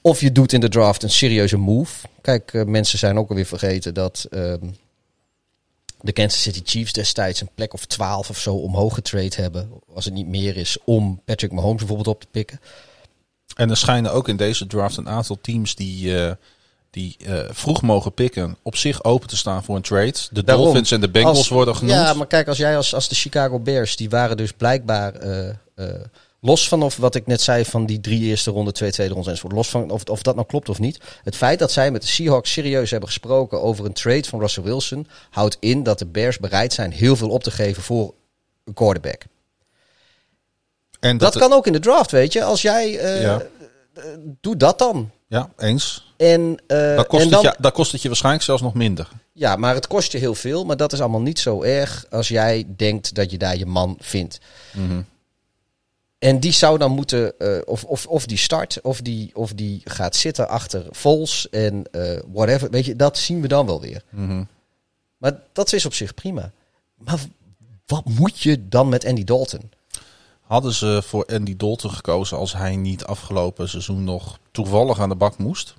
Speaker 2: Of je doet in de draft een serieuze move. Kijk, mensen zijn ook alweer vergeten dat ehm, de Kansas City Chiefs destijds een plek of 12 of zo omhoog getrade hebben. Als het niet meer is om Patrick Mahomes bijvoorbeeld op te pikken.
Speaker 1: En er schijnen ook in deze draft een aantal teams die, eh, die eh, vroeg mogen pikken op zich open te staan voor een trade. De
Speaker 2: Daarom.
Speaker 1: Dolphins en de Bengals
Speaker 2: Als-
Speaker 1: worden genoemd.
Speaker 2: Ja, maar kijk, als jij als, als de Chicago Bears, die waren dus blijkbaar eh, los van of wat ik net zei van die drie eerste ronde, twee tweede ronde enzovoort, los van of, of dat nou klopt of niet. Het feit dat zij met de Seahawks serieus hebben gesproken over een trade van Russell Wilson, houdt in dat de Bears bereid zijn heel veel op te geven voor een quarterback.
Speaker 1: en
Speaker 2: Dat, kan ook in de draft, weet je. Als jij,
Speaker 1: Ja.
Speaker 2: eh, doe dat dan.
Speaker 1: Ja, eens.
Speaker 2: En, eh,
Speaker 1: Dat kost,
Speaker 2: en dan,
Speaker 1: het je, dat kost het je waarschijnlijk zelfs nog minder.
Speaker 2: Ja, maar het kost je heel veel. Maar dat is allemaal niet zo erg als jij denkt dat je daar je man vindt.
Speaker 1: Mhm.
Speaker 2: En die zou dan moeten, eh, of, of, of die start, of die, of die gaat zitten achter Vols en eh, whatever. Weet je, dat zien we dan wel weer.
Speaker 1: Mhm.
Speaker 2: Maar dat is op zich prima. Maar wat moet je dan met Andy Dalton?
Speaker 1: Hadden ze voor Andy Dalton gekozen als hij niet afgelopen seizoen nog toevallig aan de bak moest?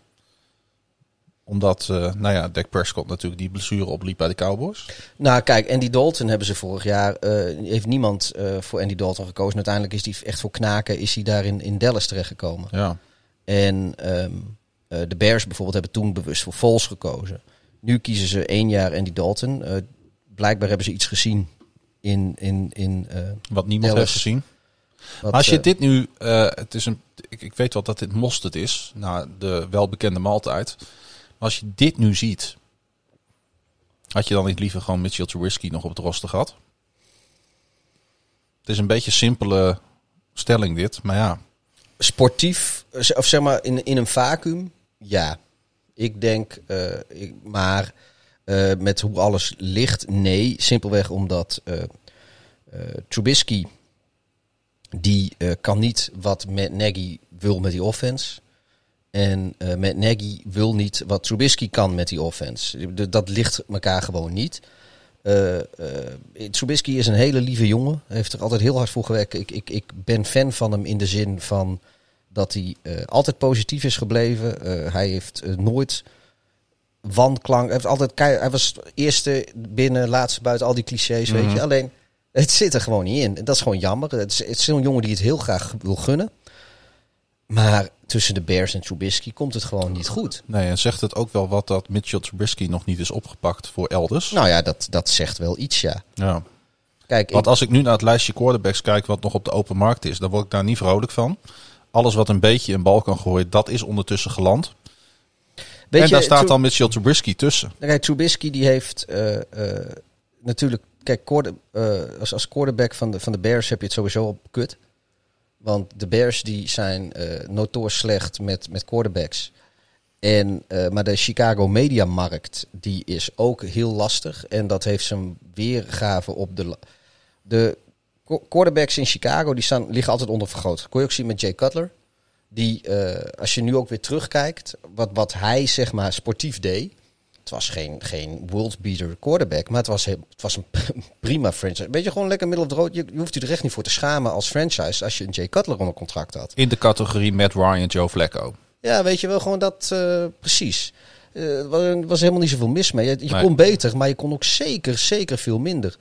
Speaker 1: Omdat, eh, nou ja, Dak Prescott natuurlijk die blessure opliep bij de Cowboys.
Speaker 2: Nou, kijk, Andy Dalton hebben ze vorig jaar. eh, heeft niemand eh, voor Andy Dalton gekozen. En uiteindelijk is hij echt voor knaken. Is hij daar in, in Dallas terechtgekomen.
Speaker 1: Ja.
Speaker 2: En ehm, eh, de Bears bijvoorbeeld hebben toen bewust voor Vols gekozen. Nu kiezen ze één jaar Andy Dalton. Blijkbaar hebben ze iets gezien in. in, in
Speaker 1: Wat niemand
Speaker 2: Dallas.
Speaker 1: heeft gezien.
Speaker 2: wat,
Speaker 1: Maar als je dit nu, het is een, ik, ik weet wel dat dit mosterd is, na de welbekende maaltijd. Als je dit nu ziet, had je dan niet liever gewoon Mitchell Trubisky nog op het roster gehad? Het is een beetje een simpele stelling dit, maar ja.
Speaker 2: sportief, eh, of zeg maar in, in een vacuüm, ja. Ik denk, eh, ik, maar eh, met hoe alles ligt, nee. Simpelweg omdat eh, Trubisky, die kan niet wat met Nagy wil met die offense. En eh met Nagy wil niet wat Trubisky kan met die offense. De- Dat ligt elkaar gewoon niet. Eh, Trubisky is een hele lieve jongen. Hij heeft er altijd heel hard voor gewerkt. Ik, ik, ik ben fan van hem in de zin van dat hij altijd positief is gebleven. Hij heeft nooit wanklank. Hij, heeft altijd, kei- hij was eerste binnen, laatste buiten, al die clichés, weet
Speaker 1: Mhm.
Speaker 2: je. Alleen, het zit er gewoon niet in. En dat is gewoon jammer. Het is, het is een jongen die het heel graag wil gunnen. Maar tussen de Bears en Trubisky komt het gewoon niet goed.
Speaker 1: Nee, en zegt het ook wel wat dat Mitchell Trubisky nog niet is opgepakt voor elders.
Speaker 2: Nou ja, dat, dat zegt wel iets, ja.
Speaker 1: Ja.
Speaker 2: Kijk,
Speaker 1: Want
Speaker 2: ik-
Speaker 1: als ik nu naar het lijstje quarterbacks kijk wat nog op de open markt is, dan word ik daar niet vrolijk van. Alles wat een beetje een bal kan gooien, dat is ondertussen geland.
Speaker 2: weet
Speaker 1: en daar staat dan Mitchell Trubisky tussen.
Speaker 2: Kijk, Trubisky die heeft eh, eh, natuurlijk... Kijk, quarter- eh, als, als quarterback van de, van de Bears heb je het sowieso op kut. Want de Bears die zijn eh notoor slecht met, met quarterbacks. En, eh, maar de Chicago mediamarkt die is ook heel lastig. En dat heeft zijn weergave op de... De qu- quarterbacks in Chicago die staan, liggen altijd onder vergroot. Kon je ook zien met Jay Cutler. Die, eh, als je nu ook weer terugkijkt, wat, wat hij zeg maar sportief deed. Het was geen, geen world beater quarterback, maar het was, heel- het was een prima franchise. Weet je, gewoon lekker middel the road. Je, je hoeft je er echt niet voor te schamen als franchise als je een Jay Cutler onder contract had.
Speaker 1: In de categorie Matt Ryan, Joe Flacco.
Speaker 2: Ja, weet je wel, gewoon dat eh, precies. Eh, Er was, was helemaal niet zoveel mis mee. Je, je
Speaker 1: Nee.
Speaker 2: kon beter, maar je kon ook zeker, zeker veel minder.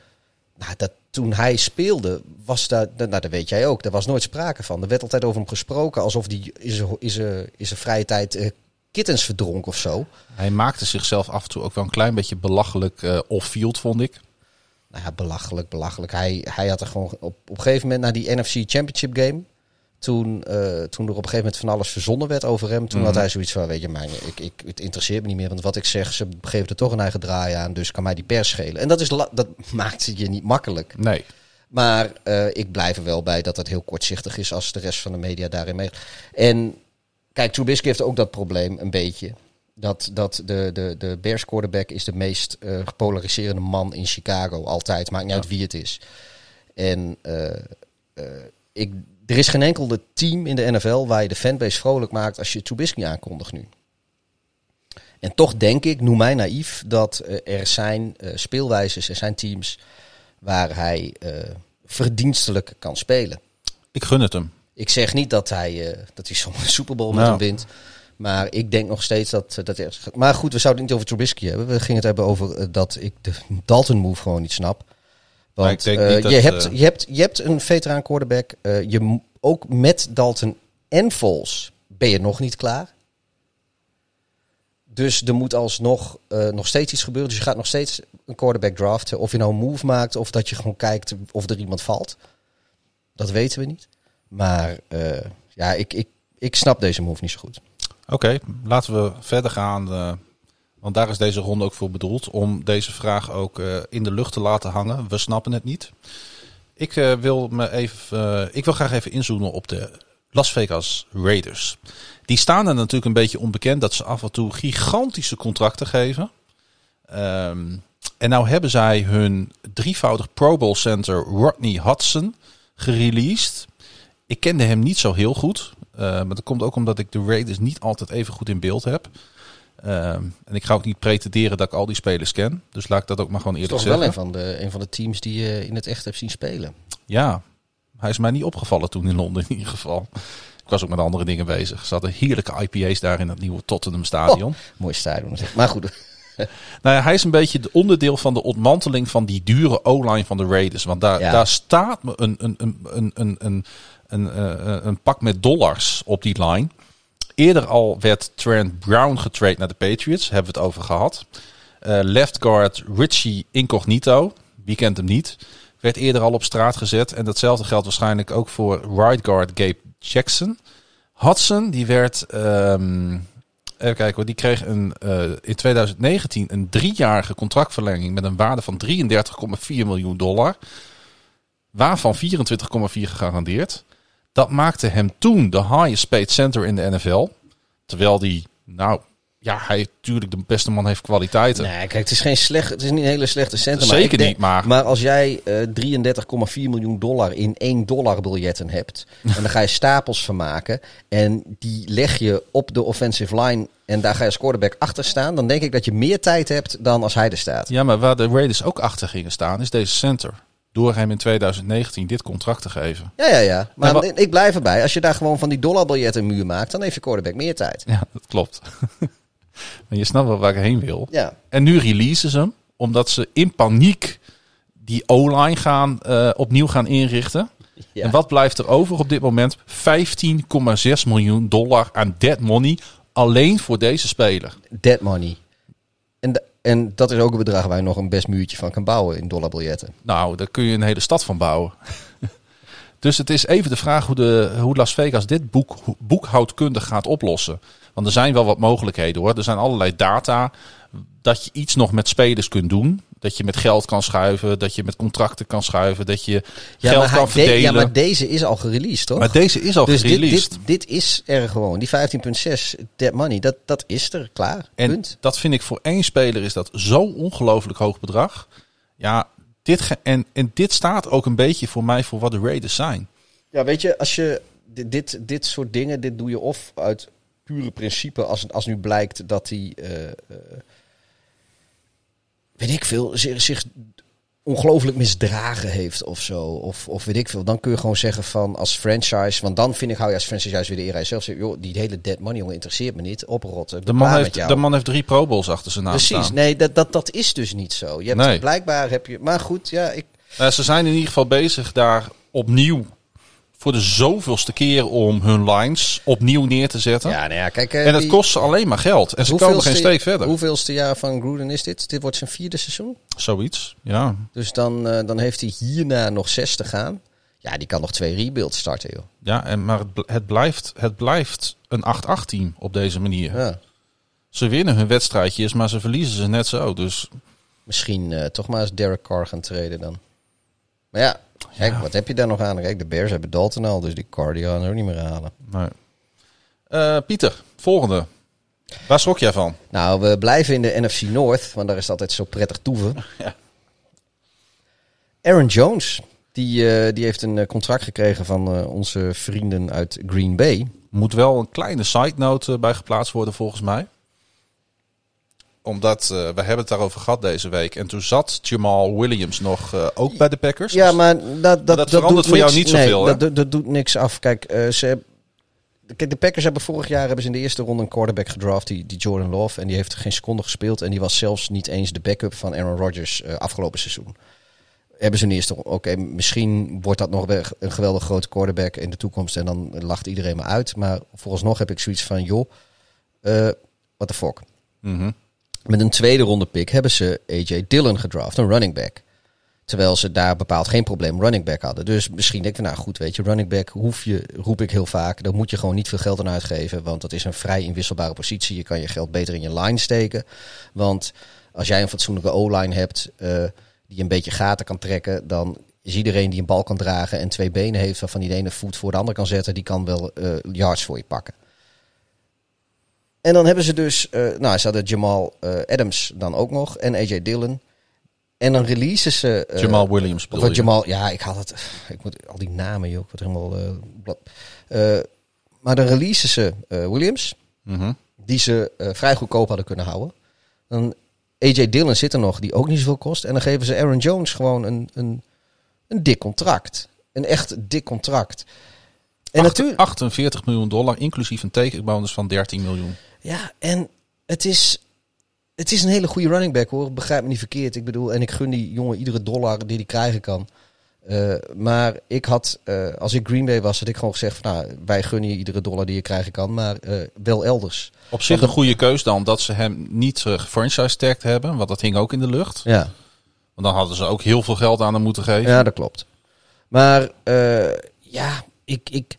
Speaker 2: Nou, dat, toen hij speelde, was daar, nou, dat weet jij ook, daar was nooit sprake van. Er werd altijd over hem gesproken alsof hij zijn- in zijn vrije tijd eh, kittens verdronk of zo.
Speaker 1: Hij maakte zichzelf af en toe ook wel een klein beetje belachelijk eh, off-field, vond ik.
Speaker 2: Nou ja, belachelijk, belachelijk. Hij, hij had er gewoon op, op een gegeven moment, na die NFC Championship game, toen, eh, toen er op een gegeven moment van alles verzonnen werd over hem, toen
Speaker 1: Mhm.
Speaker 2: had hij zoiets van, weet je, mijn, ik, ik, het interesseert me niet meer, want wat ik zeg, ze geven er toch een eigen draai aan, dus kan mij die pers schelen. En dat, is, dat maakt het je niet makkelijk.
Speaker 1: Nee.
Speaker 2: Maar eh, ik blijf er wel bij dat het heel kortzichtig is als de rest van de media daarin mee. En kijk, Trubisky heeft ook dat probleem een beetje. Dat, dat de, de, de Bears quarterback is de meest eh, gepolariserende man in Chicago. Altijd, maakt niet uit wie het is. En eh, eh, ik, er is geen enkel team in de NFL waar je de fanbase vrolijk maakt als je Trubisky aankondigt nu. En toch denk ik, noem mij naïef, dat er zijn speelwijzes, er zijn teams waar hij verdienstelijk kan spelen.
Speaker 1: Ik gun het hem.
Speaker 2: Ik zeg niet dat hij, eh, dat hij zo'n Super Bowl met
Speaker 1: Nou.
Speaker 2: hem wint. Maar ik denk nog steeds dat eh, dat er. Maar goed, we zouden het niet over Trubisky hebben. We gingen het hebben over eh, dat ik de Dalton move gewoon niet snap. Want
Speaker 1: ik denk niet dat,
Speaker 2: je, hebt, je, hebt, je hebt een veteraan quarterback. je, ook met Dalton en Foles ben je nog niet klaar. Dus er moet alsnog nog steeds iets gebeuren. Dus je gaat nog steeds een quarterback draften. Of je nou een move maakt of dat je gewoon kijkt of er iemand valt. Dat weten we niet. Maar eh, ja, ik, ik, ik snap deze move niet zo goed.
Speaker 1: Oké, laten we verder gaan. eh, want daar is deze ronde ook voor bedoeld. Om deze vraag ook eh, in de lucht te laten hangen. We snappen het niet. Ik, wil, me even, ik wil graag even inzoomen op de Las Vegas Raiders. Die staan er natuurlijk een beetje onbekend dat ze af en toe gigantische contracten geven. Ehm, en nou hebben zij hun drievoudig Pro Bowl center Rodney Hudson gereleased. Ik kende hem niet zo heel goed. eh, maar dat komt ook omdat ik de Raiders niet altijd even goed in beeld heb. Ehm, en ik ga ook niet pretenderen dat ik al die spelers ken. Dus laat ik dat ook maar gewoon
Speaker 2: Het is
Speaker 1: eerlijk
Speaker 2: toch wel
Speaker 1: zeggen.
Speaker 2: een van, de, een van de teams die je in het echt hebt zien spelen.
Speaker 1: Ja, hij is mij niet opgevallen toen in Londen in ieder geval. Ik was ook met andere dingen bezig. Ze hadden heerlijke IPA's daar in het nieuwe Tottenham Stadion.
Speaker 2: Mooi stadion. Maar goed,
Speaker 1: Nou ja, hij is een beetje het onderdeel van de ontmanteling van die dure O-line van de Raiders. Want daar,
Speaker 2: Ja.
Speaker 1: daar staat me een, een, een, een, een, een, een, eh, een pak met dollars op die line. Eerder al werd Trent Brown getrade naar de Patriots. Hebben we het over gehad. Eh, left guard Richie Incognito. Wie kent hem niet? Werd eerder al op straat gezet. En datzelfde geldt waarschijnlijk ook voor right guard Gabe Jackson. Hudson, die werd... ehm, even kijken hoor. Die kreeg een, eh, in 2019 een driejarige contractverlenging met een waarde van 33,4 miljoen dollar. Waarvan 24,4 gegarandeerd. Dat maakte hem toen de highest paid center in de NFL. Terwijl die, nou ja, hij natuurlijk de beste man heeft kwaliteiten.
Speaker 2: nee, kijk, het is geen slecht, het is niet een hele slechte center. maar
Speaker 1: Zeker
Speaker 2: denk-
Speaker 1: niet, maar-
Speaker 2: Maar als jij eh 33,4 miljoen dollar in 1 dollar biljetten hebt, en dan ga je stapels van maken, en die leg je op de offensive line, en daar ga je als quarterback achter staan, dan denk ik dat je meer tijd hebt dan als hij er staat.
Speaker 1: Ja, maar waar de Raiders ook achter gingen staan, is deze center. Door hem in 2019 dit contract te geven.
Speaker 2: Ja, ja, ja. Maar ik blijf erbij. Als je daar gewoon van die dollarbiljetten een muur maakt, dan heeft je quarterback meer tijd.
Speaker 1: Ja, dat klopt. maar je snapt wel waar ik heen wil.
Speaker 2: Ja.
Speaker 1: En nu releasen ze hem, omdat ze in paniek die O-line gaan, eh, opnieuw gaan inrichten.
Speaker 2: ja.
Speaker 1: En wat blijft er over op dit moment? 15,6 miljoen dollar aan dead money alleen voor deze speler.
Speaker 2: Dead money. En, de- en dat is ook een bedrag waar je nog een best muurtje van kan bouwen in dollarbiljetten.
Speaker 1: Nou, daar kun je een hele stad van bouwen. dus het is even de vraag hoe, de, hoe Las Vegas dit boek, boekhoudkundig gaat oplossen. Want er zijn wel wat mogelijkheden hoor. Er zijn allerlei data dat je iets nog met spelers kunt doen. Dat je met geld kan schuiven, dat je met contracten kan schuiven, dat je
Speaker 2: Ja,
Speaker 1: geld kan
Speaker 2: de-
Speaker 1: verdelen.
Speaker 2: ja, maar deze is al gereleased, toch?
Speaker 1: Maar deze is al
Speaker 2: dus dit,
Speaker 1: gereleased.
Speaker 2: dit, dit is er gewoon. Die 15.6 dead money, dat, dat is er. Klaar.
Speaker 1: En
Speaker 2: Punt.
Speaker 1: dat vind ik voor één speler is dat zo ongelooflijk hoog bedrag. Ja, dit ge- en, en dit staat ook een beetje voor mij voor wat de Raiders zijn.
Speaker 2: Ja, weet je, als je dit, dit, dit soort dingen, dit doe je of uit pure principe, als, als nu blijkt dat hij, eh, eh, weet ik veel, zich, zich ongelooflijk misdragen heeft of zo. Of, of weet ik veel. Dan kun je gewoon zeggen van als franchise, want dan vind ik, hou je als franchise juist weer de jezelf. Zeg, joh, die hele dead money, jongen, interesseert me niet. Oprotten.
Speaker 1: De man, heeft, de man heeft drie Pro Bowls achter zijn naam
Speaker 2: Precies,
Speaker 1: staan.
Speaker 2: nee, dat, dat, dat is dus niet zo. Je hebt,
Speaker 1: Nee.
Speaker 2: Blijkbaar heb je, maar goed, ja, ik,
Speaker 1: Eh, ze zijn in ieder geval bezig daar opnieuw voor de zoveelste keer om hun lines opnieuw neer te zetten.
Speaker 2: ja, nou ja, kijk. eh,
Speaker 1: en het
Speaker 2: die-
Speaker 1: kost ze alleen maar geld. En ze komen geen steek verder.
Speaker 2: Hoeveelste jaar van Gruden is dit? Dit wordt zijn vierde seizoen.
Speaker 1: Zoiets, ja.
Speaker 2: Dus dan, eh, dan heeft hij hierna nog zes te gaan. Ja, die kan nog twee rebuilds starten, joh.
Speaker 1: ja en, maar het, het, blijft, het blijft een 8-8 team op deze manier.
Speaker 2: Ja.
Speaker 1: Ze winnen hun wedstrijdjes, maar ze verliezen ze net zo. Dus
Speaker 2: Misschien eh, toch maar eens Derek Carr gaan treden dan. Maar ja, kijk, wat heb je daar nog aan? Kijk, de Bears hebben Dalton al, dus die Carr die gaan er ook niet meer halen.
Speaker 1: nee. Eh, Pieter, volgende. Waar schrok jij van?
Speaker 2: Nou, we blijven in de NFC North, want daar is het altijd zo prettig toeven.
Speaker 1: Ja.
Speaker 2: Aaron Jones, die, eh, die heeft een eh, contract gekregen van onze vrienden uit Green Bay.
Speaker 1: Moet wel een kleine side note bij geplaatst worden volgens mij. Omdat eh, we hebben het daarover gehad deze week. En toen zat Jamal Williams nog eh, ook bij de Packers.
Speaker 2: Ja, maar dat, dat, dat,
Speaker 1: verandert
Speaker 2: doet
Speaker 1: voor jou niet zoveel,
Speaker 2: Nee, dat, dat, doet niks af. Kijk, eh, ze, kijk, de Packers hebben vorig jaar hebben ze in de eerste ronde een quarterback gedraft, die, die Jordan Love. En die heeft geen seconde gespeeld. En die was zelfs niet eens de backup van Aaron Rodgers afgelopen seizoen. Hebben ze een eerste. Oké, misschien wordt dat nog een geweldig grote quarterback in de toekomst. En dan lacht iedereen me uit. Maar vooralsnog heb ik zoiets van, joh, eh what the fuck.
Speaker 1: Mhm.
Speaker 2: Met een tweede ronde pick hebben ze AJ Dillon gedraft, een running back. Terwijl ze daar bepaald geen probleem running back hadden. Dus misschien denk ik, nou goed, weet je, running back hoef je, roep ik heel vaak. Daar moet je gewoon niet veel geld aan uitgeven. Want dat is een vrij inwisselbare positie. Je kan je geld beter in je line steken. Want als jij een fatsoenlijke O-line hebt eh, die een beetje gaten kan trekken, dan is iedereen die een bal kan dragen en twee benen heeft, waarvan die ene voet voor de andere kan zetten, die kan wel eh, yards voor je pakken. En dan hebben ze dus, eh, nou, ze hadden Jamal eh, Adams dan ook nog en AJ Dillon. En dan releasen ze. eh,
Speaker 1: Jamal Williams bedoel?
Speaker 2: Jamal, ja, ik had het. Ik moet al die namen, joh. Ik word helemaal. maar dan releasen ze Williams,
Speaker 1: Mhm.
Speaker 2: die ze vrij goedkoop hadden kunnen houden. Dan AJ Dillon zit er nog, die ook niet zoveel kost. En dan geven ze Aaron Jones gewoon een, een, een dik contract. Een echt dik contract. En natuurlijk.
Speaker 1: 48 miljoen dollar, inclusief een tekenbonus van 13 miljoen.
Speaker 2: Ja, en het is, het is een hele goede running back hoor. Begrijp me niet verkeerd. Ik bedoel, en ik gun die jongen iedere dollar die hij krijgen kan. Eh, maar ik had, eh, als ik Green Bay was, had ik gewoon gezegd van, nou, wij gunnen je iedere dollar die je krijgen kan, maar eh, wel elders.
Speaker 1: Op zich een goede keus dan dat ze hem niet uh, gefranchise-tagged hebben. Want dat hing ook in de lucht.
Speaker 2: Ja,
Speaker 1: Want dan hadden ze ook heel veel geld aan hem moeten geven.
Speaker 2: ja dat klopt. Maar ja, ik, ik,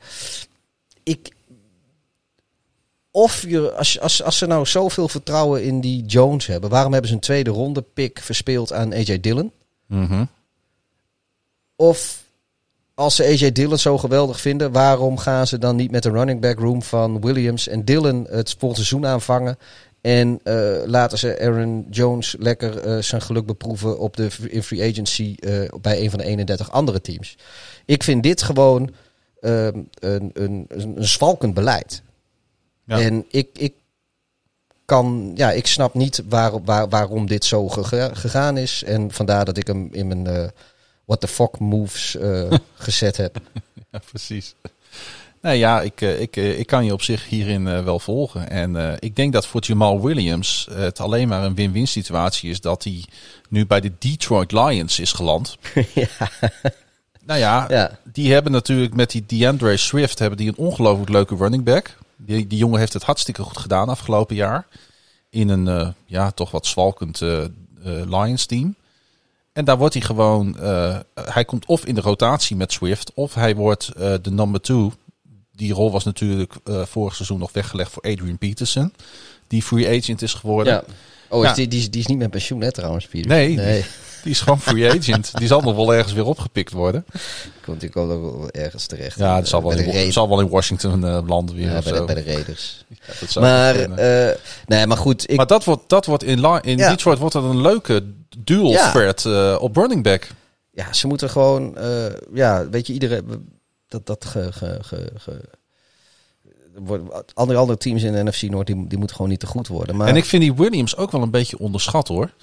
Speaker 2: ik, of je, als, als, als ze nou zoveel vertrouwen in die Jones hebben, waarom hebben ze een tweede ronde pick verspeeld aan AJ Dillon?
Speaker 1: Mhm.
Speaker 2: Of als ze AJ Dillon zo geweldig vinden, waarom gaan ze dan niet met de running back room van Williams en Dillon het seizoen aanvangen? En eh, laten ze Aaron Jones lekker eh, zijn geluk beproeven op de in free agency eh, bij een van de 31 andere teams. Ik vind dit gewoon een, een, een, een zwalkend beleid.
Speaker 1: Ja.
Speaker 2: En ik, ik kan, ja, ik snap niet waar, waar, waarom dit zo gega- gegaan is. En vandaar dat ik hem in mijn eh, what the fuck moves eh, gezet heb.
Speaker 1: Ja, precies. Nou ja, ik, eh, ik, ik kan je op zich hierin wel volgen. En ik denk dat voor Jamal Williams het alleen maar een win-win situatie is dat hij nu bij de Detroit Lions is geland.
Speaker 2: ja,
Speaker 1: Nou ja,
Speaker 2: ja,
Speaker 1: die hebben natuurlijk met die DeAndre Swift hebben die een ongelooflijk leuke running back. Die, die jongen heeft het hartstikke goed gedaan afgelopen jaar. In een eh, ja, toch wat zwalkend eh, eh, Lions team. En daar wordt hij gewoon, hij komt of in de rotatie met Swift, of hij wordt de number two. Die rol was natuurlijk vorig seizoen nog weggelegd voor Adrian Peterson, die free agent is geworden.
Speaker 2: ja. Oh,
Speaker 1: Ja.
Speaker 2: is die, die, is- die is niet met pensioen, hè, trouwens?
Speaker 1: Nee,
Speaker 2: nee.
Speaker 1: Die is gewoon free agent. Die zal nog wel ergens weer opgepikt worden.
Speaker 2: Komt, die komt ook wel ergens terecht.
Speaker 1: Ja, dat zal wel, in,
Speaker 2: Raiders.
Speaker 1: zal wel in Washington eh, landen weer
Speaker 2: Ja, bij, de,
Speaker 1: zo.
Speaker 2: bij de Raiders.
Speaker 1: Ja, dat zou
Speaker 2: Maar, eh, nee, maar goed. Ik,
Speaker 1: maar dat wordt, dat wordt in, in
Speaker 2: Ja.
Speaker 1: Detroit wordt dat een leuke dual
Speaker 2: Ja.
Speaker 1: threat eh, op running back.
Speaker 2: ja, ze moeten gewoon, ja, weet je, iedereen, dat, dat ge, ge, ge, ge- andere, andere teams in de NFC Noord, die, die moeten gewoon niet te goed worden. Maar,
Speaker 1: En ik vind die Williams ook wel een beetje onderschat hoor.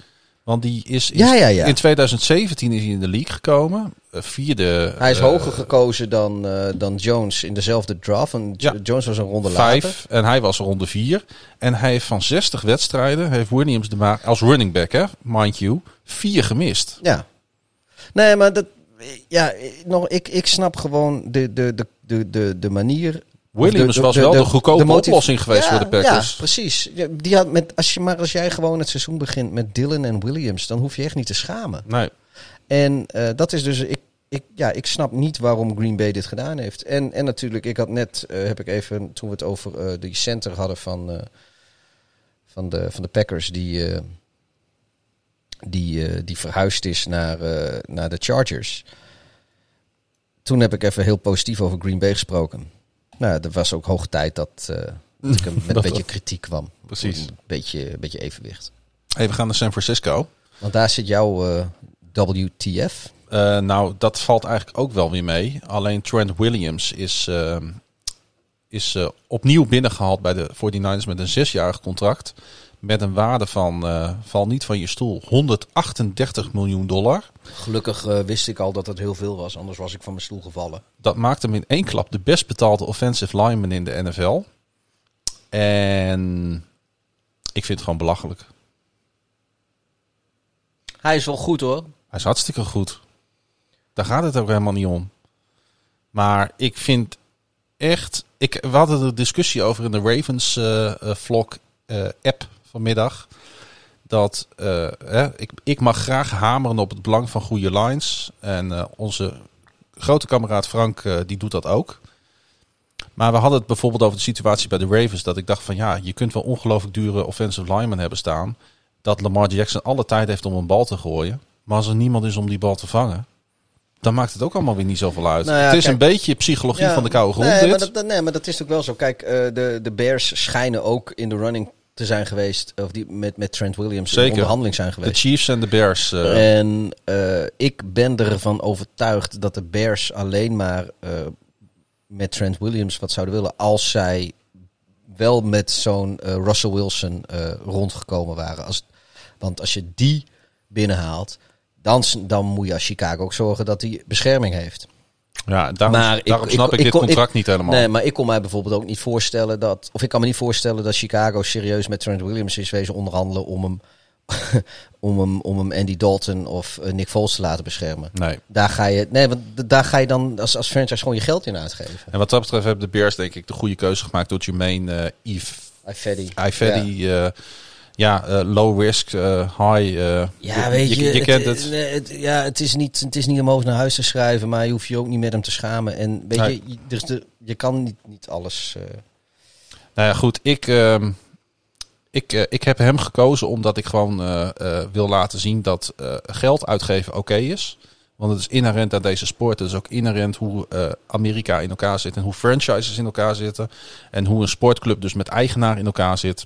Speaker 1: Want die is in,
Speaker 2: Ja, ja, ja.
Speaker 1: in 2017 is hij in de league gekomen. Eh, vierde.
Speaker 2: hij is
Speaker 1: eh,
Speaker 2: hoger gekozen dan, eh, dan Jones in dezelfde draft. En. Jones was een ronde later.
Speaker 1: Vijf. En hij was ronde vier. En hij heeft van 60 wedstrijden, heeft Williams de ma als running back, hè, mind you, vier gemist.
Speaker 2: Ja. Nee, maar dat, ja, nog, ik, ik snap gewoon de, de, de, de, de, de manier.
Speaker 1: Williams
Speaker 2: de-
Speaker 1: was wel de,
Speaker 2: de-
Speaker 1: goedkope oplossing geweest
Speaker 2: Ja,
Speaker 1: voor de Packers.
Speaker 2: Ja, precies. Die had met, als je, maar als jij gewoon het seizoen begint met Dylan en Williams, dan hoef je echt niet te schamen.
Speaker 1: Nee.
Speaker 2: En eh, dat is dus, ik, ik, ja, ik snap niet waarom Green Bay dit gedaan heeft. En, en natuurlijk, ik had net, eh, heb ik even, toen we het over eh die center hadden van, van, de, van de Packers, die, die, die verhuisd is naar, naar de Chargers. Toen heb ik even heel positief over Green Bay gesproken. Nou, er was ook hoog tijd dat, eh, dat ik met een beetje kritiek kwam.
Speaker 1: Precies.
Speaker 2: Een beetje, een beetje evenwicht.
Speaker 1: Hey, we gaan naar San Francisco.
Speaker 2: Want daar zit jouw eh, WTF.
Speaker 1: Eh, nou, dat valt eigenlijk ook wel weer mee. Alleen Trent Williams is, is opnieuw binnengehaald bij de 49ers met een zesjarig contract. Met een waarde van, eh, val niet van je stoel, 138 miljoen dollar.
Speaker 2: Gelukkig eh, wist ik al dat het heel veel was, anders was ik van mijn stoel gevallen.
Speaker 1: Dat maakt hem in één klap de best betaalde offensive lineman in de NFL. En ik vind het gewoon belachelijk.
Speaker 2: Hij is wel goed hoor.
Speaker 1: Hij is hartstikke goed. Daar gaat het ook helemaal niet om. Maar ik vind echt. Ik, we hadden de discussie over in de Ravens eh vlog app vanmiddag. Dat eh, hè, ik, ik mag graag hameren op het belang van goede lines. En eh, onze grote kameraad Frank eh, die doet dat ook. Maar we hadden het bijvoorbeeld over de situatie bij de Ravens. Dat ik dacht van ja, je kunt wel ongelooflijk dure offensive linemen hebben staan. Dat Lamar Jackson alle tijd heeft om een bal te gooien. Maar als er niemand is om die bal te vangen. Dan maakt het ook allemaal weer niet zoveel uit.
Speaker 2: Nou ja,
Speaker 1: het is
Speaker 2: kijk-
Speaker 1: een beetje psychologie van de koude grond
Speaker 2: nee,
Speaker 1: dit.
Speaker 2: maar dat, nee, maar dat is ook wel zo. Kijk, de, de Bears schijnen ook in de running te zijn geweest. Of die met, met Trent Williams in onderhandeling zijn
Speaker 1: de
Speaker 2: geweest.
Speaker 1: Chiefs en de Bears. eh,
Speaker 2: En eh, ik ben ervan overtuigd dat de Bears alleen maar eh, met Trent Williams wat zouden willen als zij wel met zo'n Russell Wilson rondgekomen waren. Als, want als je die binnenhaalt, dan, dan moet je als Chicago ook zorgen dat hij bescherming heeft.
Speaker 1: Ja, daarom,
Speaker 2: maar
Speaker 1: daarom
Speaker 2: ik-
Speaker 1: snap ik,
Speaker 2: ik-
Speaker 1: dit
Speaker 2: ik-
Speaker 1: contract niet helemaal.
Speaker 2: Nee, maar ik kon mij bijvoorbeeld ook niet voorstellen dat. Of ik kan me niet voorstellen dat Chicago serieus met Trent Williams is wezen onderhandelen om hem. om hem, om hem Andy Dalton of eh, Nick Foles te laten beschermen.
Speaker 1: nee.
Speaker 2: Daar ga je, nee, want daar ga je dan als, als franchise gewoon je geld in uitgeven.
Speaker 1: En wat dat betreft hebben de Bears denk ik de goede keuze gemaakt door Jermaine eh Yves
Speaker 2: Ifedi.
Speaker 1: Ivedi. Ja, ja eh, low risk, eh, high. eh,
Speaker 2: Ja, weet je,
Speaker 1: je, kent het.
Speaker 2: ja, het is, niet, het is niet om over naar huis te schrijven, maar je hoeft je ook niet met hem te schamen. En weet
Speaker 1: Nee.
Speaker 2: je, dus de, je kan niet, niet alles.
Speaker 1: Nou ja, goed. Ik, ehm, ik, ik heb hem gekozen omdat ik gewoon wil laten zien dat geld uitgeven oké is. Want het is inherent aan deze sport. Het is ook inherent hoe Amerika in elkaar zit en hoe franchises in elkaar zitten. En hoe een sportclub dus met eigenaar in elkaar zit.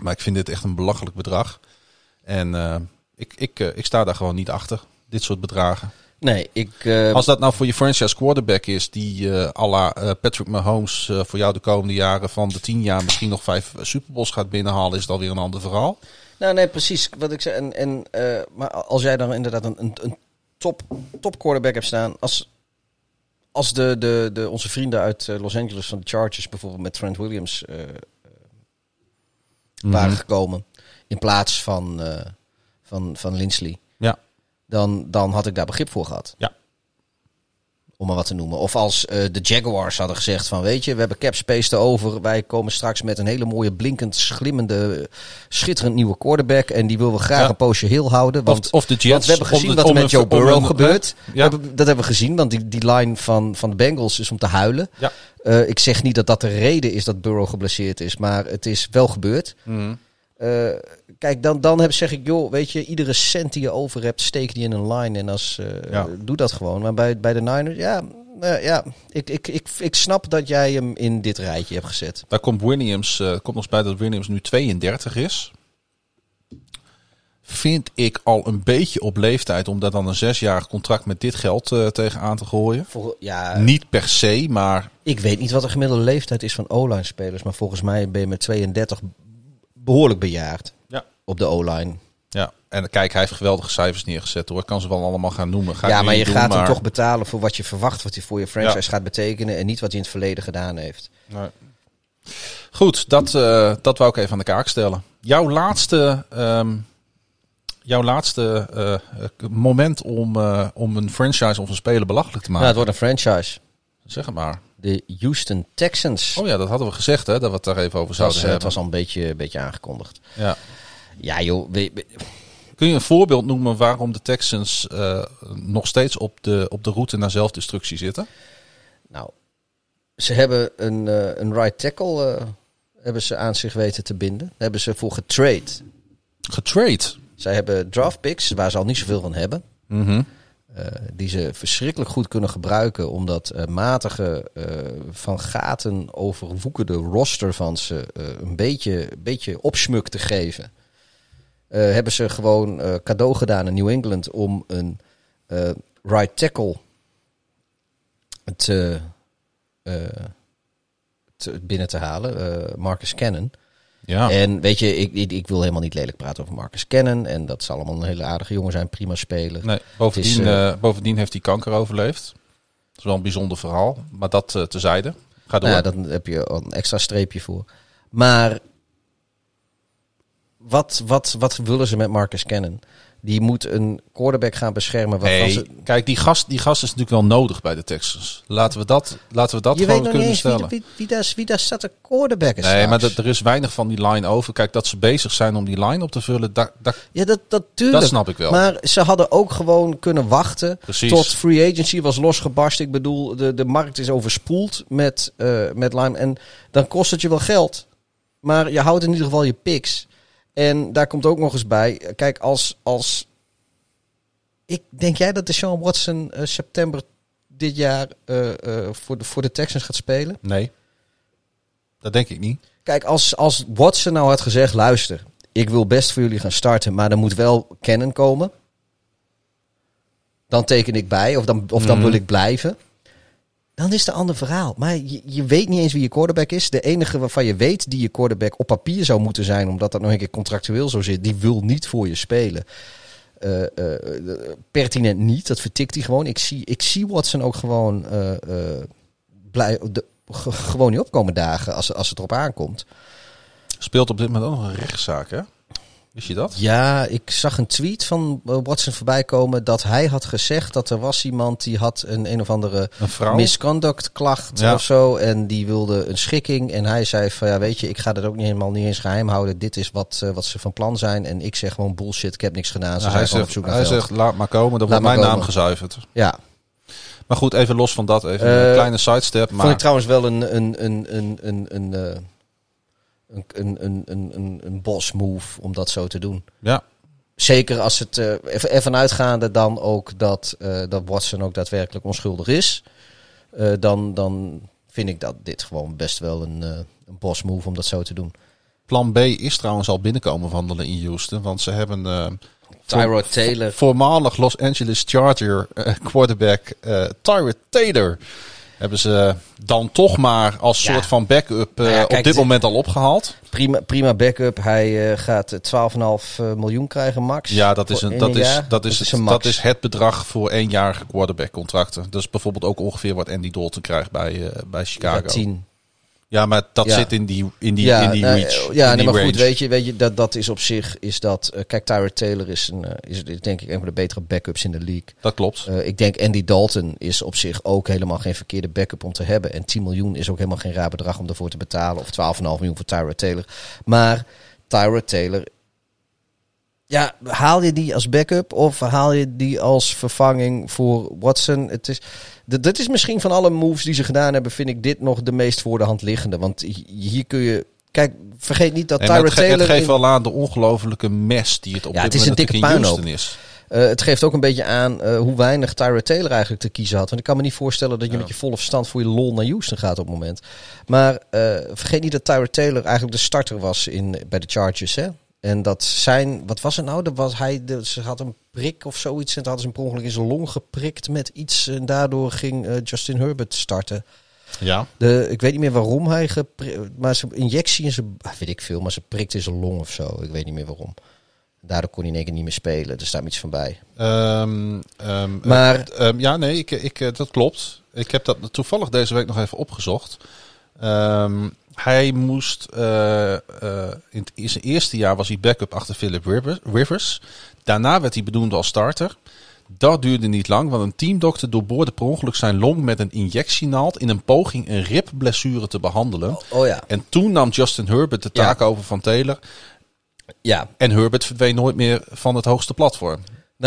Speaker 1: Maar ik vind dit echt een belachelijk bedrag. En eh, ik, ik, eh, ik sta daar gewoon niet achter. Dit soort bedragen.
Speaker 2: nee, ik. eh,
Speaker 1: Als dat nou voor je franchise quarterback is, die eh à la Patrick Mahomes voor jou de komende jaren van de tien jaar misschien nog vijf Super Bowls gaat binnenhalen, is dat weer een ander verhaal.
Speaker 2: Nou, nee, precies wat ik zei. En, en, maar als jij dan inderdaad een, een, een top, top quarterback hebt staan. Als, als de, de, de, onze vrienden uit Los Angeles van de Chargers bijvoorbeeld met Trent Williams
Speaker 1: Mhm.
Speaker 2: waren gekomen. In plaats van, eh van, van Linsley.
Speaker 1: Ja.
Speaker 2: Dan, dan had ik daar begrip voor gehad.
Speaker 1: Ja.
Speaker 2: Om maar wat te noemen. Of als eh, de Jaguars hadden gezegd van weet je, we hebben cap space te over. Wij komen straks met een hele mooie blinkend, glimmende, schitterend nieuwe quarterback. En die willen we graag
Speaker 1: Ja.
Speaker 2: een poosje heel houden. Want,
Speaker 1: of, of de Jets.
Speaker 2: want we hebben gezien
Speaker 1: de-
Speaker 2: wat er met Joe Burrow
Speaker 1: een-
Speaker 2: gebeurt.
Speaker 1: Ja.
Speaker 2: We hebben- dat hebben we gezien, want die, die line van, van de Bengals is om te huilen.
Speaker 1: Ja.
Speaker 2: Eh, ik zeg niet dat dat de reden is dat Burrow geblesseerd is, maar het is wel gebeurd. Eh, kijk, dan, dan heb, zeg ik, joh, weet je, iedere cent die je over hebt, steek die in een line. En als, eh,
Speaker 1: Ja.
Speaker 2: doe dat gewoon. Maar bij, bij de Niners, ja, eh, ja ik, ik, ik, ik snap dat jij hem in dit rijtje hebt gezet.
Speaker 1: Daar komt Williams, eh, komt nog eens bij dat Williams nu 32 is. Vind ik al een beetje op leeftijd om daar dan een zesjarig contract met dit geld tegenaan te gooien.
Speaker 2: Vol, ja,
Speaker 1: Niet per se, maar
Speaker 2: ik weet niet wat de gemiddelde leeftijd is van O-line spelers. Maar volgens mij ben je met 32 behoorlijk bejaard
Speaker 1: Ja.
Speaker 2: Op de O-line.
Speaker 1: ja. En kijk, hij heeft geweldige cijfers neergezet hoor. Ik kan ze wel allemaal gaan noemen. Ga
Speaker 2: Ja, maar je
Speaker 1: doen,
Speaker 2: gaat hem
Speaker 1: maar-
Speaker 2: toch betalen voor wat je verwacht, wat hij voor je franchise
Speaker 1: Ja.
Speaker 2: gaat betekenen. En niet wat hij in het verleden gedaan heeft.
Speaker 1: Nee. Goed, dat, eh, dat wou ik even aan de kaak stellen. Jouw laatste, ehm, jouw laatste eh, moment om, eh, om een franchise of een speler belachelijk te maken.
Speaker 2: het wordt een franchise.
Speaker 1: Zeg het maar.
Speaker 2: De Houston Texans.
Speaker 1: Oh ja, dat hadden we gezegd hè, dat we het daar even over zouden
Speaker 2: was, eh, het
Speaker 1: hebben.
Speaker 2: was al een beetje, een beetje aangekondigd.
Speaker 1: Ja.
Speaker 2: Ja joh, we- we-
Speaker 1: Kun je een voorbeeld noemen waarom de Texans eh, nog steeds op de, op de route naar zelfdestructie zitten?
Speaker 2: nou, ze hebben een, eh, een right tackle eh, hebben ze aan zich weten te binden. Daar hebben ze voor getrade.
Speaker 1: Getrade.
Speaker 2: Zij hebben draft picks, waar ze al niet zoveel van hebben.
Speaker 1: Mhm.
Speaker 2: die ze verschrikkelijk goed kunnen gebruiken. Omdat matige van gaten overwoekerde roster van ze een beetje, beetje opsmuk te geven. Eh, hebben ze gewoon eh, cadeau gedaan in New England om een eh, right tackle te, te, binnen te halen. Marcus Cannon.
Speaker 1: Ja.
Speaker 2: En weet je, ik, ik, ik wil helemaal niet lelijk praten over Marcus Cannon. En dat zal allemaal een hele aardige jongen zijn, prima spelen.
Speaker 1: Nee, bovendien,
Speaker 2: is,
Speaker 1: bovendien heeft hij kanker overleefd. Dat is wel een bijzonder verhaal. Maar dat eh, tezijde. Ga door.
Speaker 2: Nou ja, dan heb je een extra streepje voor. Maar wat, wat, wat willen ze met Marcus Cannon? Die moet een quarterback gaan beschermen. Ze,
Speaker 1: kijk, die gast, die gast is natuurlijk wel nodig bij de Texans. Laten we dat, laten we dat
Speaker 2: je
Speaker 1: gewoon kunnen stellen.
Speaker 2: wie, wie, wie, daar, wie daar staat de quarterback is
Speaker 1: nee,
Speaker 2: straks.
Speaker 1: maar dat- er is weinig van die line over. Kijk, dat ze bezig zijn om die line op te vullen, dat, dat,
Speaker 2: Ja, dat, dat, tuurlijk.
Speaker 1: dat snap ik wel.
Speaker 2: Maar ze hadden ook gewoon kunnen wachten
Speaker 1: Precies.
Speaker 2: tot free agency was losgebarst. Ik bedoel, de, de markt is overspoeld met, eh, met Lime. En dan kost het je wel geld. Maar je houdt in ieder geval je picks. En daar komt ook nog eens bij. Kijk, als... als ik denk jij dat de Sean Watson eh, september dit jaar eh, eh, voor, de, voor de Texans gaat spelen?
Speaker 1: Nee, dat denk ik niet.
Speaker 2: Kijk, als, als Watson nou had gezegd: luister, ik wil best voor jullie gaan starten, maar er moet wel kennen komen. Dan teken ik bij, of dan, of dan
Speaker 1: Mhm.
Speaker 2: wil ik blijven. Dan is het een ander verhaal. Maar je, je weet niet eens wie je quarterback is. De enige waarvan je weet die je quarterback op papier zou moeten zijn, omdat dat nog een keer contractueel zo zit, die wil niet voor je spelen. Eh, eh, pertinent niet, dat vertikt hij gewoon. Ik zie, ik zie Watson ook gewoon, eh, blij, gewoon niet opkomen dagen als, als het erop aankomt.
Speaker 1: Speelt op dit moment ook nog een rechtszaak, hè? Wist je dat?
Speaker 2: Ja, ik zag een tweet van eh, Watson voorbij komen dat hij had gezegd dat er was iemand die had een een of andere
Speaker 1: Een
Speaker 2: misconduct klacht
Speaker 1: Ja.
Speaker 2: of zo en die wilde een schikking en hij zei van ja weet je ik ga dat ook niet helemaal niet eens geheim houden dit is wat, eh, wat ze van plan zijn en ik zeg gewoon bullshit ik heb niks gedaan ze
Speaker 1: Nou,
Speaker 2: zijn
Speaker 1: hij zegt,
Speaker 2: zoek naar
Speaker 1: hij
Speaker 2: geld.
Speaker 1: zegt, laat maar komen, dan wordt
Speaker 2: maar
Speaker 1: mijn naam gezuiverd.
Speaker 2: ja
Speaker 1: Maar goed, even los van dat, even
Speaker 2: Eh,
Speaker 1: een kleine sidestep.
Speaker 2: vond ik
Speaker 1: Maar
Speaker 2: trouwens wel een een een een een een eh, een, een, een, een, een, boss move om dat zo te doen.
Speaker 1: ja,
Speaker 2: Zeker als het eh, even ervan uitgaande dan ook dat, eh, dat Watson ook daadwerkelijk onschuldig is. eh, dan, dan vind ik dat dit gewoon best wel een, eh een boss move om dat zo te doen.
Speaker 1: plan B is trouwens al binnenkomen wandelen in Houston. Want ze hebben eh,
Speaker 2: Tyrod Taylor.
Speaker 1: voormalig Los Angeles Charger eh, quarterback eh Tyrod Taylor... hebben ze dan toch maar als
Speaker 2: Ja.
Speaker 1: soort van backup eh,
Speaker 2: Nou ja,
Speaker 1: op dit moment al opgehaald.
Speaker 2: Prima, prima backup. Hij eh, gaat eh, 12,5 miljoen krijgen max.
Speaker 1: Ja, dat is, een, dat, is, dat, is, het, dat is het bedrag voor eenjarige quarterback contracten. Dat is bijvoorbeeld ook ongeveer wat Andy Dalton krijgt bij, eh, bij
Speaker 2: Ja,
Speaker 1: Chicago.
Speaker 2: 10.
Speaker 1: Ja, maar dat
Speaker 2: Ja.
Speaker 1: zit in die, in die,
Speaker 2: ja,
Speaker 1: in die
Speaker 2: nou,
Speaker 1: reach.
Speaker 2: eh,
Speaker 1: in
Speaker 2: Ja, nee,
Speaker 1: die
Speaker 2: maar
Speaker 1: range.
Speaker 2: goed, weet je, weet je dat, dat is op zich, is dat, eh, kijk, Tyrod Taylor is, een, eh, is, denk ik een van de betere backups in de league.
Speaker 1: Dat klopt.
Speaker 2: Ik denk Andy Dalton is op zich ook helemaal geen verkeerde backup om te hebben. En 10 miljoen is ook helemaal geen raar bedrag om ervoor te betalen. Of 12,5 miljoen voor Tyrod Taylor. Maar Tyrod Taylor... Ja, haal je die als backup of haal je die als vervanging voor Watson? Het is, d- dit is misschien van alle moves die ze gedaan hebben, vind ik dit nog de meest voor de hand liggende. Want hi- hier kun je kijk, vergeet niet dat
Speaker 1: Nee, maar
Speaker 2: Tyra
Speaker 1: het, ge- het
Speaker 2: Taylor...
Speaker 1: geeft
Speaker 2: in-
Speaker 1: wel aan de ongelofelijke mes die het op
Speaker 2: Ja,
Speaker 1: dit
Speaker 2: het is
Speaker 1: moment
Speaker 2: een dikke puinhoop.
Speaker 1: Is.
Speaker 2: Eh, het geeft ook een beetje aan eh, hoe weinig Tyra Taylor eigenlijk te kiezen had. Want ik kan me niet voorstellen dat je
Speaker 1: Ja.
Speaker 2: met je volle verstand voor je lol naar Houston gaat op het moment. Maar eh, vergeet niet dat Tyra Taylor eigenlijk de starter was in, bij de Chargers. Hè? En dat zijn, wat was het nou? Dat was hij, de, ze had een prik of zoiets. En toen hadden ze hem per ongeluk in zijn long geprikt met iets. En daardoor ging eh, Justin Herbert starten.
Speaker 1: Ja.
Speaker 2: De, ik weet niet meer waarom hij gepri- maar zijn injectie in zijn, ah, weet ik veel, maar ze prikt in zijn long of zo. Ik weet niet meer waarom. Daardoor kon hij in één keer niet meer spelen. Er staat iets van bij.
Speaker 1: Ehm, ehm,
Speaker 2: Maar-
Speaker 1: eh, ehm, ja, nee, ik, ik, eh, dat klopt. Ik heb dat toevallig deze week nog even opgezocht. Hij moest eh, eh, in, zijn eerste jaar was hij backup achter Philip Rivers-. Daarna werd hij benoemd als starter. Dat duurde niet lang, want een teamdokter doorboorde per ongeluk zijn long met een injectienaald in een poging een ribblessure te behandelen.
Speaker 2: Oh ja.
Speaker 1: En toen nam Justin Herbert de
Speaker 2: Ja.
Speaker 1: taak over van Taylor.
Speaker 2: Ja,
Speaker 1: En Herbert verdween nooit meer van het hoogste platform.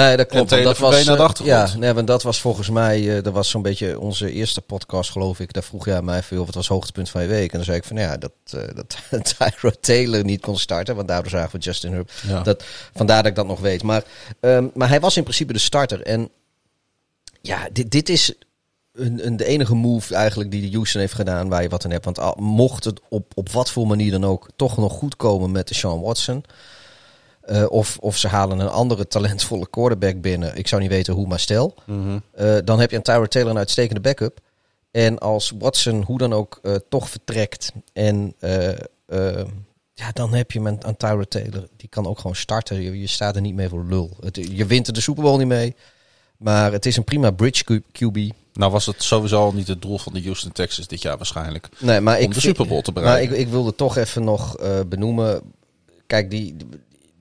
Speaker 2: Nee, dat klopt. Dat was,
Speaker 1: verdween naar de
Speaker 2: eh. Ja, nee, want dat was volgens mij, eh, dat was zo'n beetje onze eerste podcast, geloof ik. Daar vroeg jij mij veel, wat was het hoogtepunt van je week? En dan zei ik van, ja, dat, eh dat Tyra Taylor niet kon starten, want daardoor zagen we Justin.
Speaker 1: Ja.
Speaker 2: Dat, vandaar dat ik dat nog weet. Maar, ehm, maar hij was in principe de starter. En ja, dit, dit is een, een, de enige move eigenlijk die de Houston heeft gedaan waar je wat aan hebt. Want mocht het op, op wat voor manier dan ook toch nog goed komen met de Sean Watson. Eh, of, of ze halen een andere talentvolle quarterback binnen. Ik zou niet weten hoe, maar stel.
Speaker 1: Mhm.
Speaker 2: eh, dan heb je aan Tyra Taylor een uitstekende backup. En als Watson hoe dan ook eh, toch vertrekt. En ja, dan heb je hem aan, Tyra Taylor. Die kan ook gewoon starten. Je, je staat er niet mee voor lul. Het, je wint er de Super Bowl niet mee. Maar het is een prima bridge QB.
Speaker 1: Nou was het sowieso al niet het doel van de Houston Texans dit jaar waarschijnlijk.
Speaker 2: Nee, maar
Speaker 1: Om
Speaker 2: ik
Speaker 1: de Super Bowl te
Speaker 2: Maar
Speaker 1: bereiken.
Speaker 2: ik, ik wilde toch even nog benoemen. Kijk, die,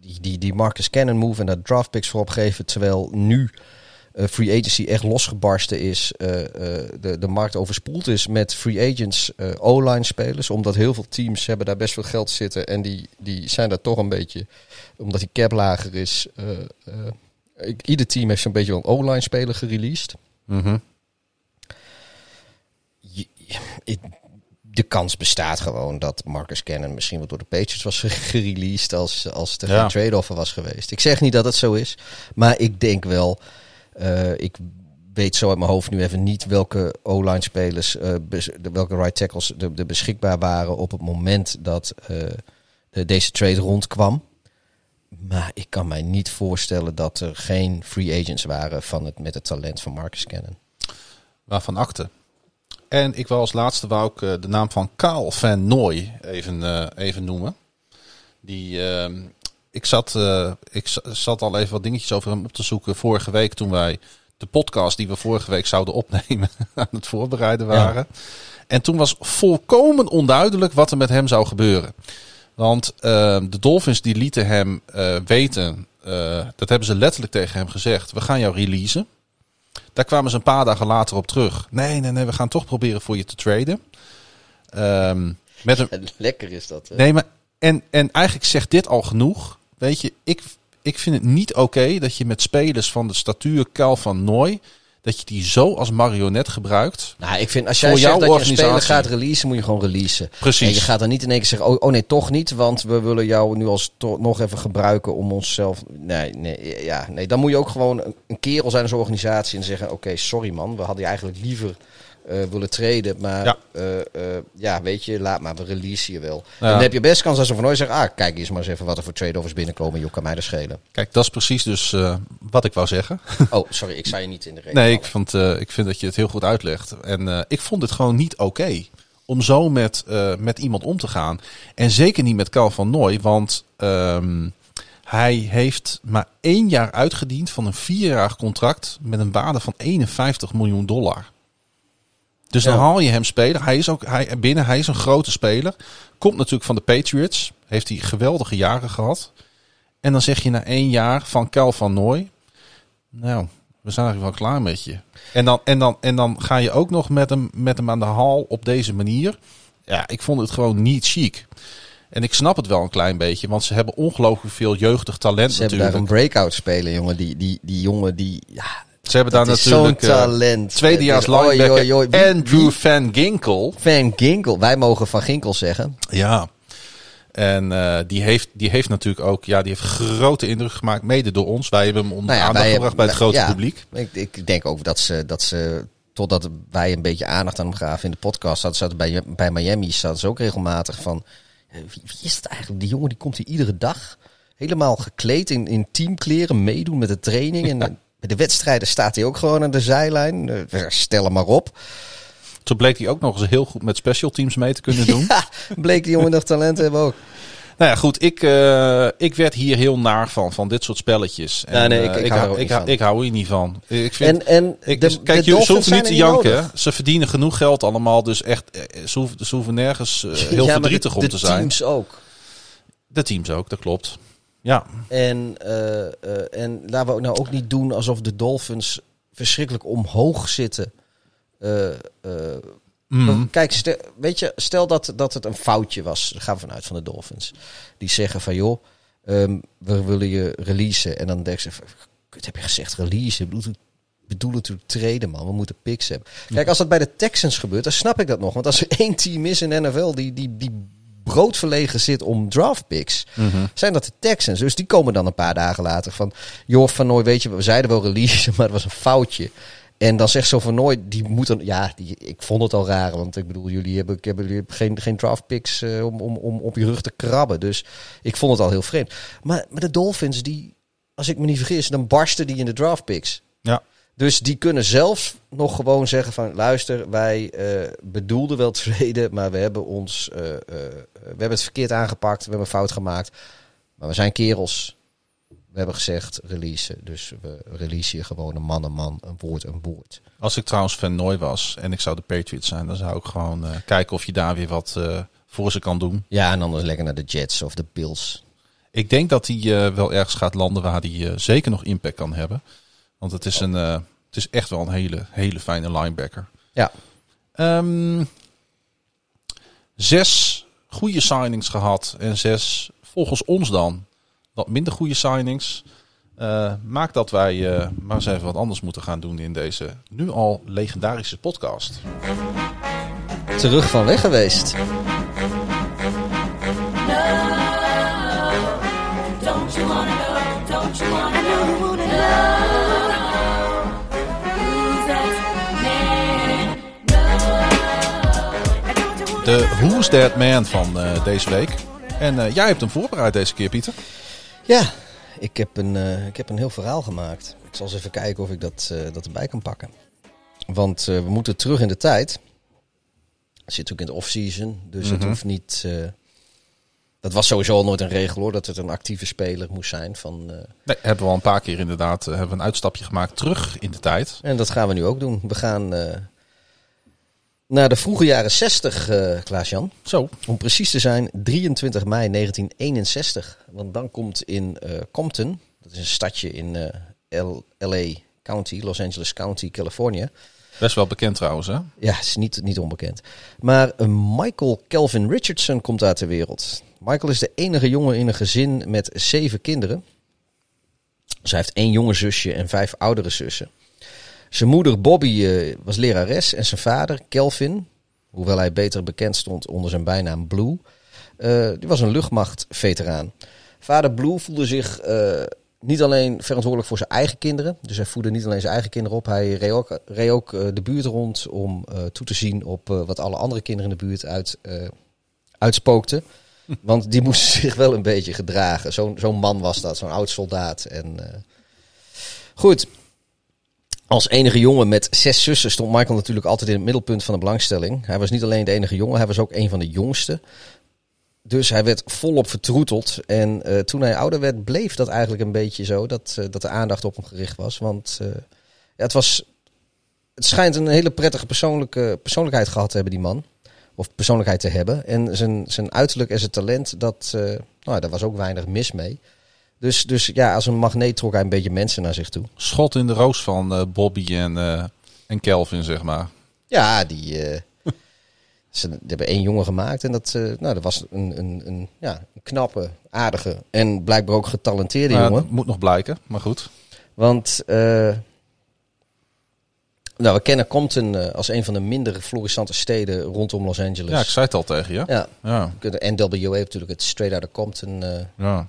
Speaker 2: die, die, die Marcus Cannon move en dat draft picks voorop geven. Terwijl nu eh, free agency echt losgebarsten is. eh, eh, de, de markt overspoeld is met free agents, O-line spelers. Omdat heel veel teams hebben daar best veel geld zitten. En die, die zijn daar toch een beetje, omdat die cap lager is. ik- ieder team heeft zo'n beetje wel een O-line speler gereleased.
Speaker 1: Mhm.
Speaker 2: je- je- de kans bestaat gewoon dat Marcus Cannon misschien wel door de Patriots was gereleased als, als er
Speaker 1: Ja.
Speaker 2: geen trade-offer was geweest. Ik zeg niet dat het zo is, maar ik denk wel, eh, ik weet zo uit mijn hoofd nu even niet welke O-line spelers, eh, de- welke right tackles er er beschikbaar waren op het moment dat eh, de, deze trade rondkwam. Maar ik kan mij niet voorstellen dat er geen free agents waren van het, met het talent van Marcus Cannon.
Speaker 1: Waarvan akte. En ik wil als laatste wou ik eh, de naam van Kaal van Nooy even, eh, even noemen. Die, ehm, ik, zat, eh, ik za- zat al even wat dingetjes over hem op te zoeken vorige week toen wij de podcast die we vorige week zouden opnemen aan het voorbereiden waren. En toen was volkomen onduidelijk wat er met hem zou gebeuren. Want ehm, de Dolphins die lieten hem weten, dat hebben ze letterlijk tegen hem gezegd, we gaan jou releasen. Daar kwamen ze een paar dagen later op terug. Nee, nee, nee, we gaan toch proberen voor je te traden. Ehm, met een,
Speaker 2: Lekker is dat. hè?
Speaker 1: nee, maar en, en eigenlijk zegt dit al genoeg. Weet je, ik, ik vind het niet oké dat je met spelers van de statuur Cal van Nooy, dat je die zo als marionet gebruikt.
Speaker 2: Nou, ik vind als jij zegt dat je
Speaker 1: organisatie.
Speaker 2: gaat releasen, moet je gewoon releasen.
Speaker 1: Precies.
Speaker 2: En je gaat dan niet in één keer zeggen, oh, oh nee, toch niet, want we willen jou nu als nog even gebruiken om onszelf... Nee, nee, ja, nee, dan moet je ook gewoon een, een kerel zijn als organisatie en zeggen, oké, sorry man, we hadden je eigenlijk liever eh, willen treden, maar
Speaker 1: Ja.
Speaker 2: ja. ja, weet je, laat maar, we releasen je wel.
Speaker 1: Ja.
Speaker 2: En dan heb je best kans als ze van nooit zeggen, ah, kijk eens maar eens even wat er voor trade-offers binnenkomen, joh, kan mij er schelen.
Speaker 1: Kijk, dat is precies dus eh, wat ik wou zeggen.
Speaker 2: Oh, sorry, ik zei je niet in de reden.
Speaker 1: Nee, ik, vond, eh, ik vind dat je het heel goed uitlegt. En eh, ik vond het gewoon niet oké om zo met, eh, met iemand om te gaan. En zeker niet met Cal van Nooy, want ehm, hij heeft maar één jaar uitgediend van een vierjarig contract met een waarde van 51 miljoen dollar. Dus dan haal je hem spelen. Hij is ook hij, binnen, hij is een grote speler. Komt natuurlijk van de Patriots. Heeft hij geweldige jaren gehad. En dan zeg je na één jaar van Cal van Nooy. Nou, we zijn eigenlijk wel klaar met je. En dan, en dan, en dan ga je ook nog met hem, met hem aan de haal op deze manier. Ja, ik vond het gewoon niet chic. En ik snap het wel een klein beetje, want ze hebben ongelooflijk veel jeugdig talent
Speaker 2: Ze hebben
Speaker 1: natuurlijk.
Speaker 2: daar een breakout speler, jongen. Die, die, die jongen die... Ja,
Speaker 1: ze hebben daar natuurlijk
Speaker 2: zo'n
Speaker 1: eh,
Speaker 2: talent.
Speaker 1: tweedejaars
Speaker 2: Het is- oi,
Speaker 1: linebacker Andrew Van Ginkel.
Speaker 2: Van Ginkel. Wij mogen Van Ginkel zeggen.
Speaker 1: Ja. En eh, die, heeft, die heeft natuurlijk ook ja, die heeft grote indruk gemaakt, mede door ons. Wij hebben hem onder
Speaker 2: Nou ja,
Speaker 1: aandacht gebracht bij het grote
Speaker 2: ja.
Speaker 1: publiek.
Speaker 2: Ik, ik denk ook dat ze, dat ze, totdat wij een beetje aandacht aan hem gaven in de podcast, hadden ze bij, bij Miami zaten ze ook regelmatig van, eh, wie, wie is dat eigenlijk? Die jongen die komt hier iedere dag, helemaal gekleed in, in teamkleren, meedoen met de training. En bij de wedstrijden staat hij ook gewoon aan de zijlijn. Eh, stel hem maar op.
Speaker 1: Toen bleek hij ook nog eens heel goed met special teams mee te kunnen doen.
Speaker 2: Ja, bleek die jongen nog talent hebben ook.
Speaker 1: Nou ja, goed. Ik, eh, ik werd hier heel naar van, van dit soort spelletletjes. En,
Speaker 2: Ja, nee, ik-
Speaker 1: eh,
Speaker 2: ik hou
Speaker 1: hou,
Speaker 2: ook
Speaker 1: ik, hou,
Speaker 2: van.
Speaker 1: ik hou hier niet van. Ik vind,
Speaker 2: En, en
Speaker 1: ik,
Speaker 2: de,
Speaker 1: dus kijk,
Speaker 2: de
Speaker 1: je, ze hoeven niet te janken.
Speaker 2: nodig.
Speaker 1: Ze verdienen genoeg geld allemaal. Dus echt, ze hoeven, ze hoeven nergens heel
Speaker 2: Ja,
Speaker 1: verdrietig
Speaker 2: de,
Speaker 1: om
Speaker 2: de
Speaker 1: te zijn.
Speaker 2: teams ook.
Speaker 1: De teams ook, dat klopt. Ja,
Speaker 2: En, eh, eh, en laten we ook nou ook niet doen alsof de Dolphins verschrikkelijk omhoog zitten. Eh,
Speaker 1: Mm.
Speaker 2: Kijk, stel, weet je, stel dat, dat het een foutje was. Daar gaan we vanuit van de Dolphins. Die zeggen van joh, ehm, we willen je releasen. En dan denk ze, kut, heb je gezegd releasen? Bedoel, bedoel natuurlijk treden man, we moeten picks hebben. Kijk, als dat bij de Texans gebeurt, dan snap ik dat nog. Want als er één team is in de NFL die, die, die broodverlegen zit om draft picks,
Speaker 1: Mhm.
Speaker 2: zijn dat de Texans. Dus die komen dan een paar dagen later van... joh, Van Nooy, weet je, we zeiden wel release, maar het was een foutje. En dan zegt zo Van Nooy, die moet dan... Ja, die, ik vond het al raar, want ik bedoel, jullie hebben, ik heb, jullie hebben geen, geen draft picks eh, om, om, om op je rug te krabben. Dus ik vond het al heel vreemd. Maar, maar de Dolphins, die, als ik me niet vergis, dan barsten die in de draft picks.
Speaker 1: Ja.
Speaker 2: Dus die kunnen zelfs nog gewoon zeggen van... luister, wij eh, bedoelden wel treden, maar we hebben ons... eh, eh, we hebben het verkeerd aangepakt, we hebben een fout gemaakt. Maar we zijn kerels. We hebben gezegd releasen. Dus we release je gewoon een man een man, een woord een woord.
Speaker 1: Als ik trouwens Van Nooy was en ik zou de Patriots zijn, dan zou ik gewoon kijken of je daar weer wat voor ze kan doen.
Speaker 2: Ja, en anders lekker naar de Jets of de Bills.
Speaker 1: Ik denk dat hij wel ergens gaat landen waar hij zeker nog impact kan hebben. Want het is, een, eh, het is echt wel een hele, hele fijne linebacker.
Speaker 2: Ja.
Speaker 1: Ehm, zes goede signings gehad en zes volgens ons dan wat minder goede signings. Eh, maakt dat wij eh, maar eens even wat anders moeten gaan doen in deze nu al legendarische podcast.
Speaker 2: Terug van weg geweest.
Speaker 1: De Who's That Man van eh, deze week. En eh, jij hebt hem voorbereid deze keer, Pieter.
Speaker 2: Ja, ik heb, een, eh, ik heb een heel verhaal gemaakt. Ik zal eens even kijken of ik dat, dat erbij kan pakken. Want we moeten terug in de tijd. Het zit ook in de off-season, dus het
Speaker 1: Mhm.
Speaker 2: hoeft niet... dat was sowieso al nooit een regel hoor, dat het een actieve speler moest zijn. Van,
Speaker 1: Nee, hebben we al een paar keer inderdaad hebben we een uitstapje gemaakt terug in de tijd.
Speaker 2: en dat gaan we nu ook doen. We gaan naar de vroege jaren 60, eh Klaas-Jan.
Speaker 1: Zo.
Speaker 2: Om precies te zijn, 23 mei 1961. Want dan komt in eh, Compton, dat is een stadje in eh, LA County, Los Angeles County, Californië.
Speaker 1: Best wel bekend trouwens, hè?
Speaker 2: Ja, het is niet, niet onbekend. Maar Michael Calvin Richardson komt daar ter wereld. Michael is de enige jongen in een gezin met zeven kinderen. Zij heeft één jonge zusje en vijf oudere zussen. Zijn moeder Bobby eh, was lerares en zijn vader Kelvin, hoewel hij beter bekend stond onder zijn bijnaam Blue, eh, die was een luchtmachtveteraan. Vader Blue voelde zich eh, niet alleen verantwoordelijk voor zijn eigen kinderen, dus hij voedde niet alleen zijn eigen kinderen op, hij reed ook, reed ook de buurt rond om toe te zien op wat alle andere kinderen in de buurt uit, uitspookten. Want die moesten zich wel een beetje gedragen. Zo'n zo'n man was dat, zo'n oud soldaat. En, Goed. Als enige jongen met zes zussen stond Michael natuurlijk altijd in het middelpunt van de belangstelling. Hij was niet alleen de enige jongen, hij was ook een van de jongsten. Dus hij werd volop vertroeteld. En eh, toen hij ouder werd, bleef dat eigenlijk een beetje zo. Dat, eh, dat de aandacht op hem gericht was. Want eh, ja, het was. Het schijnt een hele prettige persoonlijke, persoonlijkheid gehad te hebben, die man. Of persoonlijkheid te hebben. En zijn, zijn uiterlijk en zijn talent, dat, nou, daar was ook weinig mis mee. Dus, dus ja, als een magneet trok hij een beetje mensen naar zich toe.
Speaker 1: Schot in de roos van eh, Bobby en, eh, en Kelvin, zeg maar.
Speaker 2: Ja, die, eh, ze die hebben één jongen gemaakt. En dat, nou, dat was een, een, een, ja, een knappe, aardige en blijkbaar ook getalenteerde
Speaker 1: Maar
Speaker 2: jongen.
Speaker 1: dat moet nog blijken, maar goed.
Speaker 2: Want Nou, we kennen Compton als een van de minder florissante steden rondom Los Angeles.
Speaker 1: Ja, ik zei het al tegen je.
Speaker 2: Ja,
Speaker 1: Ja,
Speaker 2: de NWA heeft natuurlijk het Straight Outta Compton. eh,
Speaker 1: ja.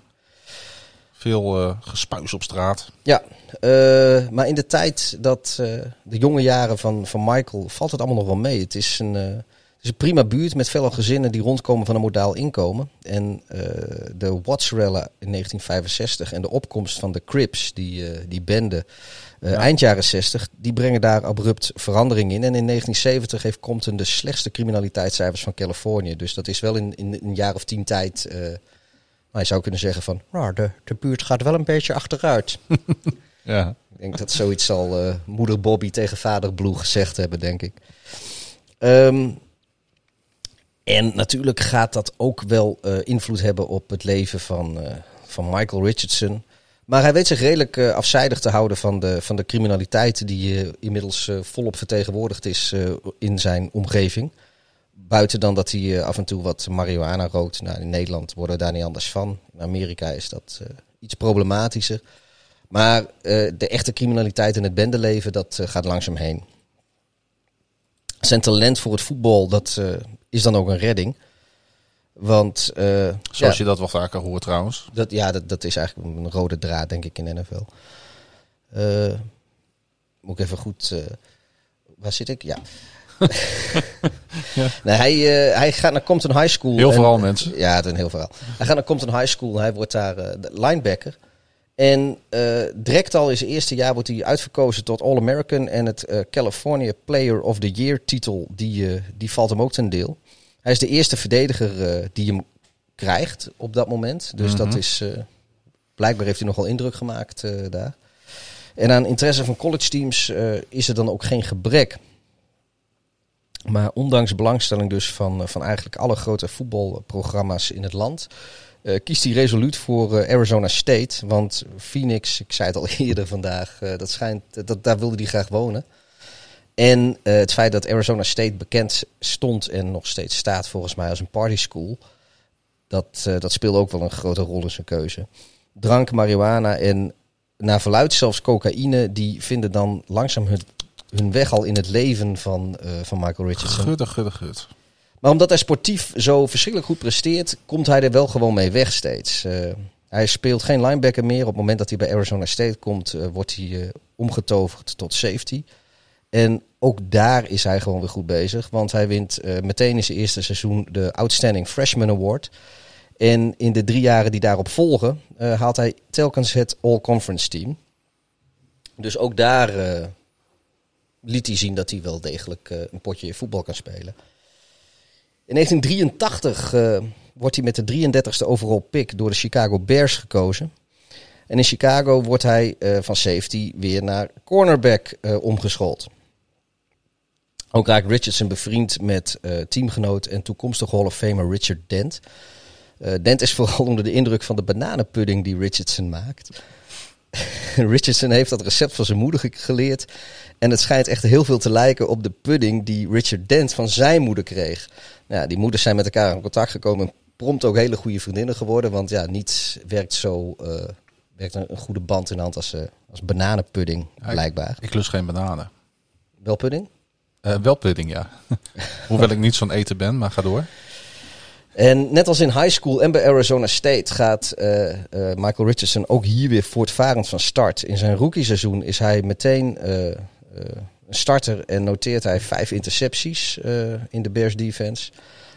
Speaker 1: Veel eh gespuis op straat.
Speaker 2: ja, eh, maar in de tijd dat eh, de jonge jaren van, van Michael valt het allemaal nog wel mee. Het is een, het is een prima buurt met veel gezinnen die rondkomen van een modaal inkomen. En de Wattsrella in 1965 en de opkomst van de Crips, die, die bende
Speaker 1: Ja.
Speaker 2: eind jaren 60, die brengen daar abrupt verandering in. En in 1970 heeft Compton de slechtste criminaliteitscijfers van Californië. Dus dat is wel in, in een jaar of tien tijd... maar je zou kunnen zeggen van, nou, de, de buurt gaat wel een beetje achteruit.
Speaker 1: Ja.
Speaker 2: Ik denk dat zoiets zal eh, moeder Bobby tegen vader Blue gezegd hebben, denk ik. Ehm, en natuurlijk gaat dat ook wel eh, invloed hebben op het leven van, eh, van Michael Richardson. Maar hij weet zich redelijk afzijdig te houden van de, van de criminaliteit die inmiddels volop vertegenwoordigd is in zijn omgeving. Buiten dan dat hij eh, af en toe wat marihuana rookt. Nou, in Nederland worden we daar niet anders van. In Amerika is dat eh, iets problematischer. Maar eh, de echte criminaliteit in het bendeleven, dat gaat langzaam heen. Zijn talent voor het voetbal, dat is dan ook een redding. Want
Speaker 1: Zoals
Speaker 2: ja,
Speaker 1: je dat wel vaker hoort trouwens.
Speaker 2: dat, ja, dat, dat is eigenlijk een rode draad, denk ik, in de NFL. Moet ik even goed... waar zit ik? Ja. Nee, hij, eh, hij gaat naar Compton High School.
Speaker 1: Heel
Speaker 2: en-
Speaker 1: verhaal, mensen.
Speaker 2: Ja, het is een heel verhaal. Hij gaat naar Compton High School. Hij wordt daar eh, de linebacker. En eh, direct al in zijn eerste jaar wordt hij uitverkozen tot All-American. En het California Player of the Year titel, die, die valt hem ook ten deel. Hij is de eerste verdediger die hem krijgt op dat moment. Dus dat is... eh, blijkbaar heeft hij nogal indruk gemaakt daar. En aan interesse van college teams is er dan ook geen gebrek. Maar ondanks belangstelling dus van, eh, van eigenlijk alle grote voetbalprogramma's in het land... eh, kiest hij resoluut voor eh, Arizona State. Want Phoenix, ik zei het al eerder vandaag, dat schijnt, dat, daar wilde hij graag wonen. En het feit dat Arizona State bekend stond en nog steeds staat volgens mij als een party school... Dat, dat speelde ook wel een grote rol in zijn keuze. Drank, marihuana en naar verluid zelfs cocaïne... die vinden dan langzaam hun, hun weg al in het leven van, eh, van Michael Richardson.
Speaker 1: Gudde, gudde, gud.
Speaker 2: Maar omdat hij sportief zo verschrikkelijk goed presteert, komt hij er wel gewoon mee weg steeds. Eh, hij speelt geen linebacker meer. Op het moment dat hij bij Arizona State komt, eh, wordt hij omgetoverd tot safety. En ook daar is hij gewoon weer goed bezig. Want hij wint meteen in zijn eerste seizoen de Outstanding Freshman Award. En in de drie jaren die daarop volgen, haalt hij telkens het All-Conference team. Dus ook daar liet hij zien dat hij wel degelijk eh, een potje voetbal kan spelen. In 1983 eh, wordt hij met de 33ste overall pick door de Chicago Bears gekozen. En in Chicago wordt hij eh, van safety weer naar cornerback eh, omgeschoold. Ook raakt Richardson bevriend met teamgenoot en toekomstige Hall of Famer Richard Dent. Dent is vooral onder de indruk van de bananenpudding die Richardson maakt. Richardson heeft dat recept van zijn moeder ge- geleerd. En het schijnt echt heel veel te lijken op de pudding die Richard Dent van zijn moeder kreeg. Nou, ja, die moeders zijn met elkaar in contact gekomen en prompt ook hele goede vriendinnen geworden. Want ja, niets werkt zo eh, werkt een, een goede band in de hand als, eh, als bananenpudding,
Speaker 1: Ja, ik-
Speaker 2: blijkbaar.
Speaker 1: Ik lust geen bananen.
Speaker 2: Wel pudding?
Speaker 1: Eh, wel pudding, ja. Hoewel ik niet zo'n eten ben, maar ga door.
Speaker 2: En net als in high school en bij Arizona State gaat Michael Richardson ook hier weer voortvarend van start. In zijn rookieseizoen is hij meteen een starter en noteert hij vijf intercepties eh, in de Bears defense.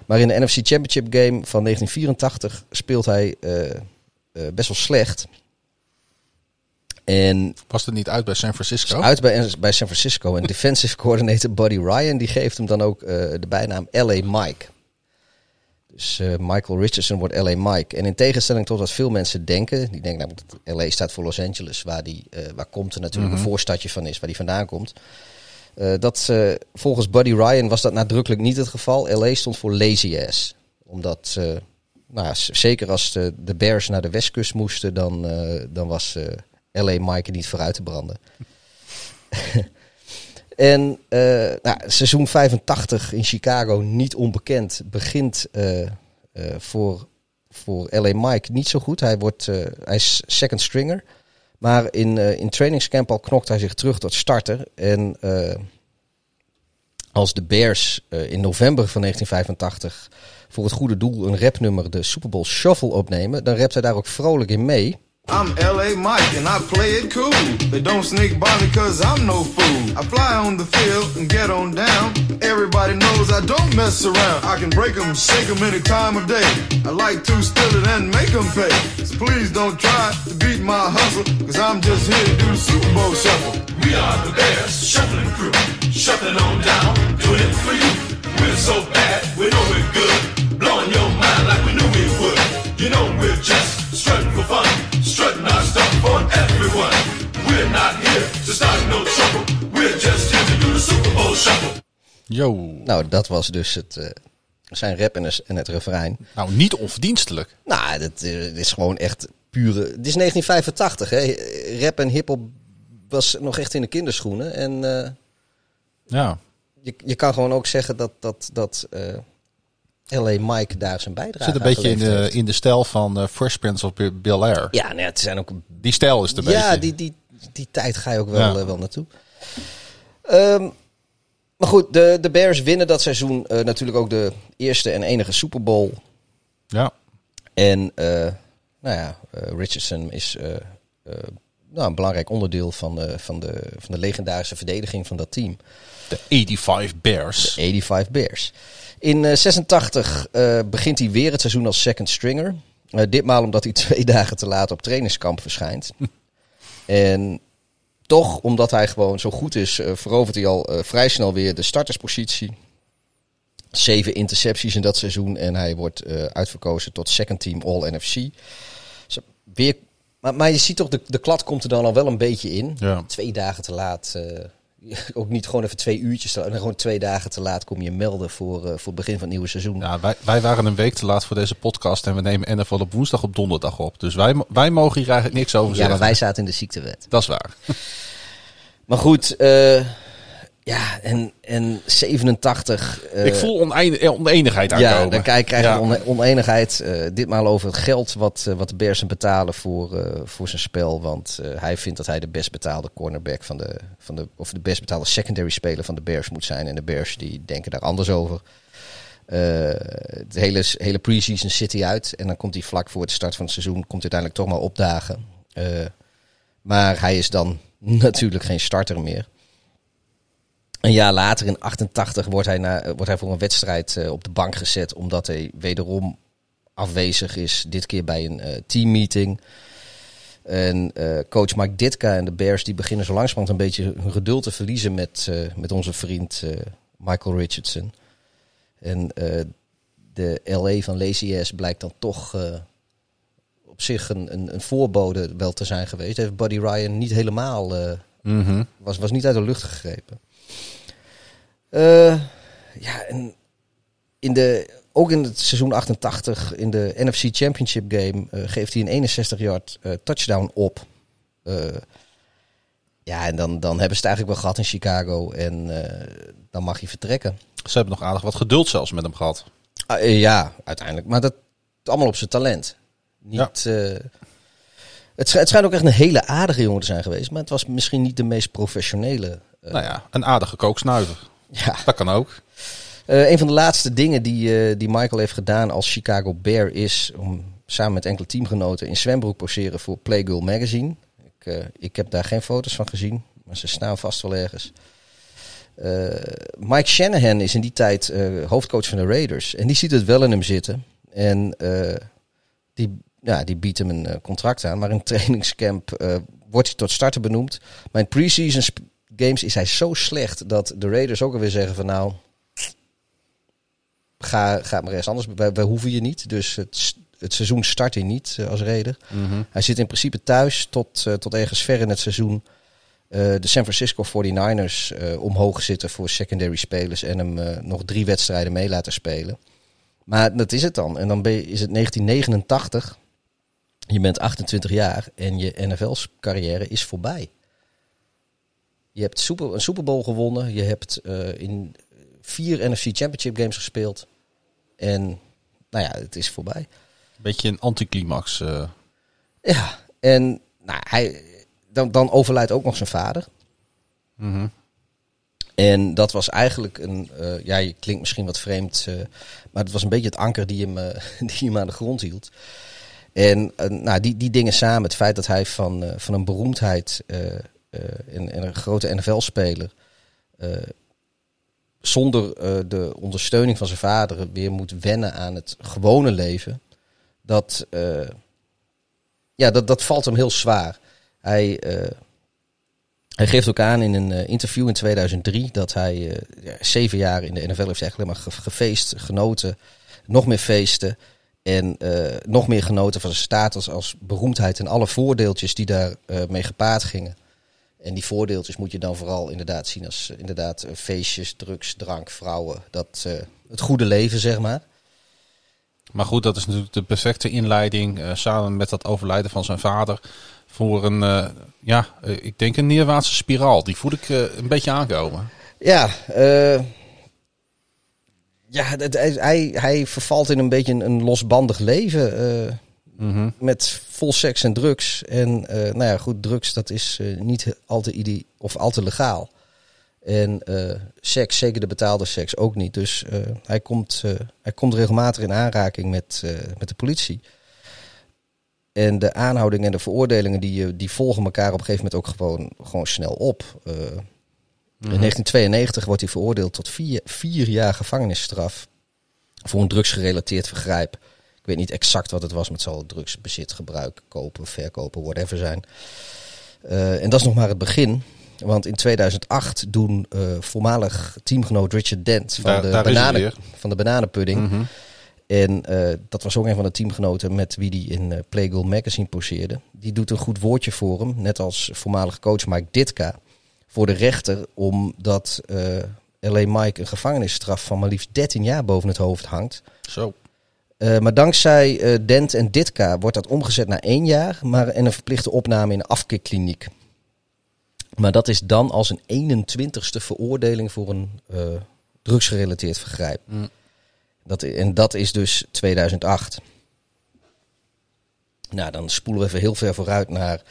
Speaker 2: Maar in de NFC Championship game van 1984 speelt hij eh, eh, best wel slecht. En
Speaker 1: Was het niet uit bij San Francisco?
Speaker 2: uit bij, bij San Francisco. En defensive coordinator Buddy Ryan die geeft hem dan ook eh, de bijnaam LA Mike. Dus eh, Michael Richardson wordt LA Mike. En in tegenstelling tot wat veel mensen denken, die denken namelijk dat LA staat voor Los Angeles, waar, die, eh, waar Compton natuurlijk een voorstadje van is, waar die vandaan komt. Eh, dat, volgens Buddy Ryan was dat nadrukkelijk niet het geval. LA stond voor lazy ass. Omdat, nou, zeker als de, de Bears naar de westkust moesten, dan, dan was LA Mike er niet vooruit te branden. En eh, nou, seizoen 85 in Chicago, niet onbekend, begint eh, eh, voor, voor LA Mike niet zo goed. Hij, wordt, hij is second stringer. Maar in, in trainingscamp al knokt hij zich terug tot starter. En als de Bears in november van 1985 voor het goede doel een rapnummer de Super Bowl Shuffle opnemen, dan rapt hij daar ook vrolijk in mee.
Speaker 3: I'm L.A. Mike and I play it cool. They don't sneak by me cause I'm no fool. I fly on the field and get on down. Everybody knows I don't mess around. I can break 'em, shake 'em any time of day. I like to steal it and make 'em pay. So please don't try to beat my hustle cause I'm just here to do the Super Bowl shuffle.
Speaker 4: We are the Bears Shuffling Crew, shuffling on down, doing it for you. We're so bad, we know we're good, blowing your mind like we knew we would. You know we're just strutting for fun, strutting our stuff for everyone. We're not here to start no trouble, we're just here to do the Super Bowl Shuffle.
Speaker 1: Yo.
Speaker 2: Nou, dat was dus het, eh, zijn rap en, het- en het refrein.
Speaker 1: Nou, niet onverdienstelijk.
Speaker 2: Nou, dat, eh, is gewoon echt pure... Het is 1985, hè. Rap en hiphop was nog echt in de kinderschoenen. En eh,
Speaker 1: Ja.
Speaker 2: je, je kan gewoon ook zeggen dat, dat, dat eh, L.A. Mike daar zijn bijdrage
Speaker 1: Zit een beetje in de, in de stijl van eh, Fresh Prince of Bel Air.
Speaker 2: Ja, nee, het zijn ook...
Speaker 1: Die stijl is een
Speaker 2: Ja,
Speaker 1: beetje.
Speaker 2: die, die, die tijd ga je ook wel,
Speaker 1: Ja.
Speaker 2: eh, wel naartoe. Ehm, maar goed, de, de Bears winnen dat seizoen eh, natuurlijk ook de eerste en enige Super Bowl.
Speaker 1: Ja.
Speaker 2: En nou ja, Richardson is nou, een belangrijk onderdeel van de, van, de, van de legendarische verdediging van dat team.
Speaker 1: De 85 Bears.
Speaker 2: 85 Bears. In eh, 86 eh, begint hij weer het seizoen als second stringer. Eh, ditmaal omdat hij twee dagen te laat op trainingskamp verschijnt. en toch, omdat hij gewoon zo goed is, eh, verovert hij al eh, vrij snel weer de starterspositie. Zeven intercepties in dat seizoen en hij wordt eh, uitverkozen tot second team All-NFC. Dus weer, maar, maar je ziet toch, de, de klad komt er dan al wel een beetje in.
Speaker 1: Ja.
Speaker 2: Twee dagen te laat. eh, ook niet gewoon even twee uurtjes te laat. Gewoon twee dagen te laat kom je melden voor, eh, voor het begin van het nieuwe seizoen.
Speaker 1: Ja, wij, wij waren een week te laat voor deze podcast en we nemen NFL op woensdag op donderdag op. Dus wij, wij mogen hier eigenlijk niks over
Speaker 2: Ja,
Speaker 1: zeggen.
Speaker 2: maar wij zaten in de ziektewet.
Speaker 1: Dat is waar.
Speaker 2: Maar goed, eh, ja, en, en 87. eh,
Speaker 1: Ik voel onein- eh, oneenigheid aankomen.
Speaker 2: Ja, dan krijg, krijg je
Speaker 1: Ja.
Speaker 2: one- oneenigheid. eh, ditmaal over het geld wat, wat de Bears hem betalen voor, voor zijn spel. Want hij vindt dat hij de best betaalde cornerback van de, van de... Of de best betaalde secondary speler van de Bears moet zijn. En de Bears die denken daar anders over. De hele, hele preseason zit hij uit. En dan komt hij vlak voor het start van het seizoen... komt hij uiteindelijk toch maar opdagen. Maar hij is dan natuurlijk geen starter meer. Een jaar later, in 88, wordt hij, na, wordt hij voor een wedstrijd eh, op de bank gezet. Omdat hij wederom afwezig is. Dit keer bij een eh, teammeeting. En eh, coach Mike Ditka en de Bears die beginnen zo langzamerhand een beetje hun geduld te verliezen met, met onze vriend Michael Richardson. En de LA van Lazy blijkt dan toch op zich een, een, een voorbode wel te zijn geweest. Heeft Buddy Ryan niet helemaal,
Speaker 1: Mhm.
Speaker 2: was, was niet uit de lucht gegrepen. Eh, ja, en in de, ook in het seizoen 88, in de NFC Championship game, eh, geeft hij een 61 yard eh, touchdown op. Ja, en dan, dan hebben ze het eigenlijk wel gehad in Chicago en dan mag hij vertrekken.
Speaker 1: Ze hebben nog aardig wat geduld zelfs met hem gehad.
Speaker 2: Ah, ja, uiteindelijk. Maar dat allemaal op zijn talent. Niet, eh, het, het schijnt ook echt een hele aardige jongen te zijn geweest, maar het was misschien niet de meest professionele.
Speaker 1: nou ja, een aardige kooksnuiver.
Speaker 2: Ja.
Speaker 1: Dat kan ook.
Speaker 2: Eh, een van de laatste dingen die, eh, die Michael heeft gedaan als Chicago Bear is om samen met enkele teamgenoten in zwembroek poseren voor Playgirl Magazine. Ik, eh, ik heb daar geen foto's van gezien, maar ze staan vast wel ergens. Mike Shanahan is in die tijd hoofdcoach van de Raiders en die ziet het wel in hem zitten. En die, ja, die biedt hem een contract aan, maar in trainingscamp wordt hij tot starter benoemd. Maar in preseason games is hij zo slecht dat de Raiders ook alweer zeggen van nou, ga, ga maar ergens anders. Wij, wij hoeven je niet. Dus het, het seizoen start hij niet eh, als reder. Hij zit in principe thuis tot, eh, tot ergens ver in het seizoen. eh, de San Francisco 49ers eh, omhoog zitten voor secondary spelers en hem nog drie wedstrijden mee laten spelen. Maar dat is het dan. En dan ben je, is het 1989. Je bent 28 jaar en je NFL-carrière is voorbij. Je hebt super, een Super Bowl gewonnen. Je hebt eh, in vier NFC Championship games gespeeld. En nou ja, het is voorbij.
Speaker 1: Beetje een anticlimax. eh.
Speaker 2: Ja, en nou, hij, dan, dan overlijdt ook nog zijn vader.
Speaker 1: Mhm.
Speaker 2: En dat was eigenlijk een, eh, ja, je klinkt misschien wat vreemd, maar het was een beetje het anker die hem, die hem aan de grond hield. En nou, die, die dingen samen, het feit dat hij van, van een beroemdheid en, en een grote NFL-speler eh, zonder eh, de ondersteuning van zijn vader weer moet wennen aan het gewone leven, dat, eh, ja, dat, dat valt hem heel zwaar. Hij, eh, hij geeft ook aan in een eh, interview in 2003 dat hij eh, zeven jaar in de NFL heeft eigenlijk maar ge- gefeest, genoten, nog meer feesten en eh, nog meer genoten van zijn status als beroemdheid en alle voordeeltjes die daar eh, mee gepaard gingen. En die voordeeltjes moet je dan vooral inderdaad zien als eh, inderdaad eh, feestjes, drugs, drank, vrouwen, dat eh, het goede leven zeg maar.
Speaker 1: Maar goed, dat is natuurlijk de perfecte inleiding samen met dat overlijden van zijn vader voor een, ja, ik denk een neerwaartse spiraal. Die voel ik een beetje aankomen.
Speaker 2: Ja, ja het- hij, hij, vervalt in een beetje een, een losbandig leven.
Speaker 1: Mhm.
Speaker 2: met vol seks en drugs. En eh, nou ja, goed, drugs dat is eh, niet al te, ide- of al te legaal. En eh, seks, zeker de betaalde seks, ook niet. Dus hij, komt, hij komt regelmatig in aanraking met, met de politie. En de aanhoudingen en de veroordelingen die, die volgen elkaar op een gegeven moment ook gewoon, gewoon snel op. In 1992 wordt hij veroordeeld tot vier, vier jaar gevangenisstraf voor een drugsgerelateerd vergrijp. Ik weet niet exact wat het was, met zal drugsbezit, gebruik, kopen, verkopen, whatever zijn. Eh, en dat is nog maar het begin. Want in 2008 doen eh, voormalig teamgenoot Richard Dent van,
Speaker 1: Daar-
Speaker 2: de,
Speaker 1: daar
Speaker 2: bananen, van de bananenpudding.
Speaker 1: Mhm.
Speaker 2: En eh, dat was ook een van de teamgenoten met wie hij in Playgirl Magazine poseerde. Die doet een goed woordje voor hem, net als voormalig coach Mike Ditka, voor de rechter, omdat LA Mike een gevangenisstraf van maar liefst 13 jaar boven het hoofd hangt.
Speaker 1: Zo.
Speaker 2: Eh, maar dankzij eh, Dent en Ditka wordt dat omgezet naar één jaar, maar en een verplichte opname in een afkeerkliniek. Maar dat is dan als een 21ste veroordeling voor een eh, drugsgerelateerd vergrijp.
Speaker 1: Mm.
Speaker 2: Dat, en dat is dus 2008. Nou, dan spoelen we even heel ver vooruit naar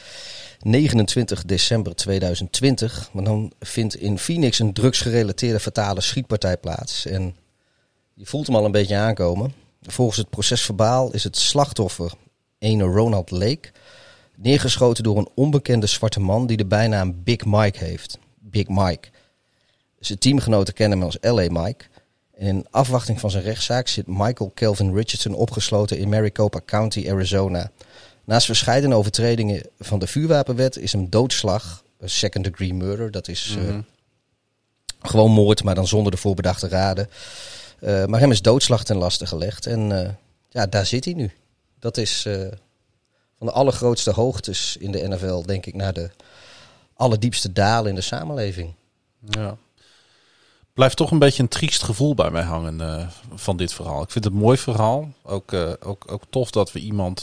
Speaker 2: 29 december 2020. Maar dan vindt in Phoenix een drugsgerelateerde fatale schietpartij plaats. En je voelt hem al een beetje aankomen. Volgens het procesverbaal is het slachtoffer ene Ronald Lake neergeschoten door een onbekende zwarte man die de bijnaam Big Mike heeft. Big Mike. Zijn teamgenoten kennen hem als LA Mike. En in afwachting van zijn rechtszaak zit Michael Kelvin Richardson opgesloten in Maricopa County, Arizona. Naast verscheidene overtredingen van de vuurwapenwet is hem doodslag, een second degree murder, dat is eh,
Speaker 1: Mhm.
Speaker 2: gewoon moord, maar dan zonder de voorbedachte raden. Eh, maar hem is doodslag ten laste gelegd. En eh, ja, daar zit hij nu. Dat is eh, van de allergrootste hoogtes in de NFL, denk ik, naar de allerdiepste dalen in de samenleving.
Speaker 1: Ja. Blijft toch een beetje een triest gevoel bij mij hangen van dit verhaal. Ik vind het een mooi verhaal. Ook, ook, ook tof dat we iemand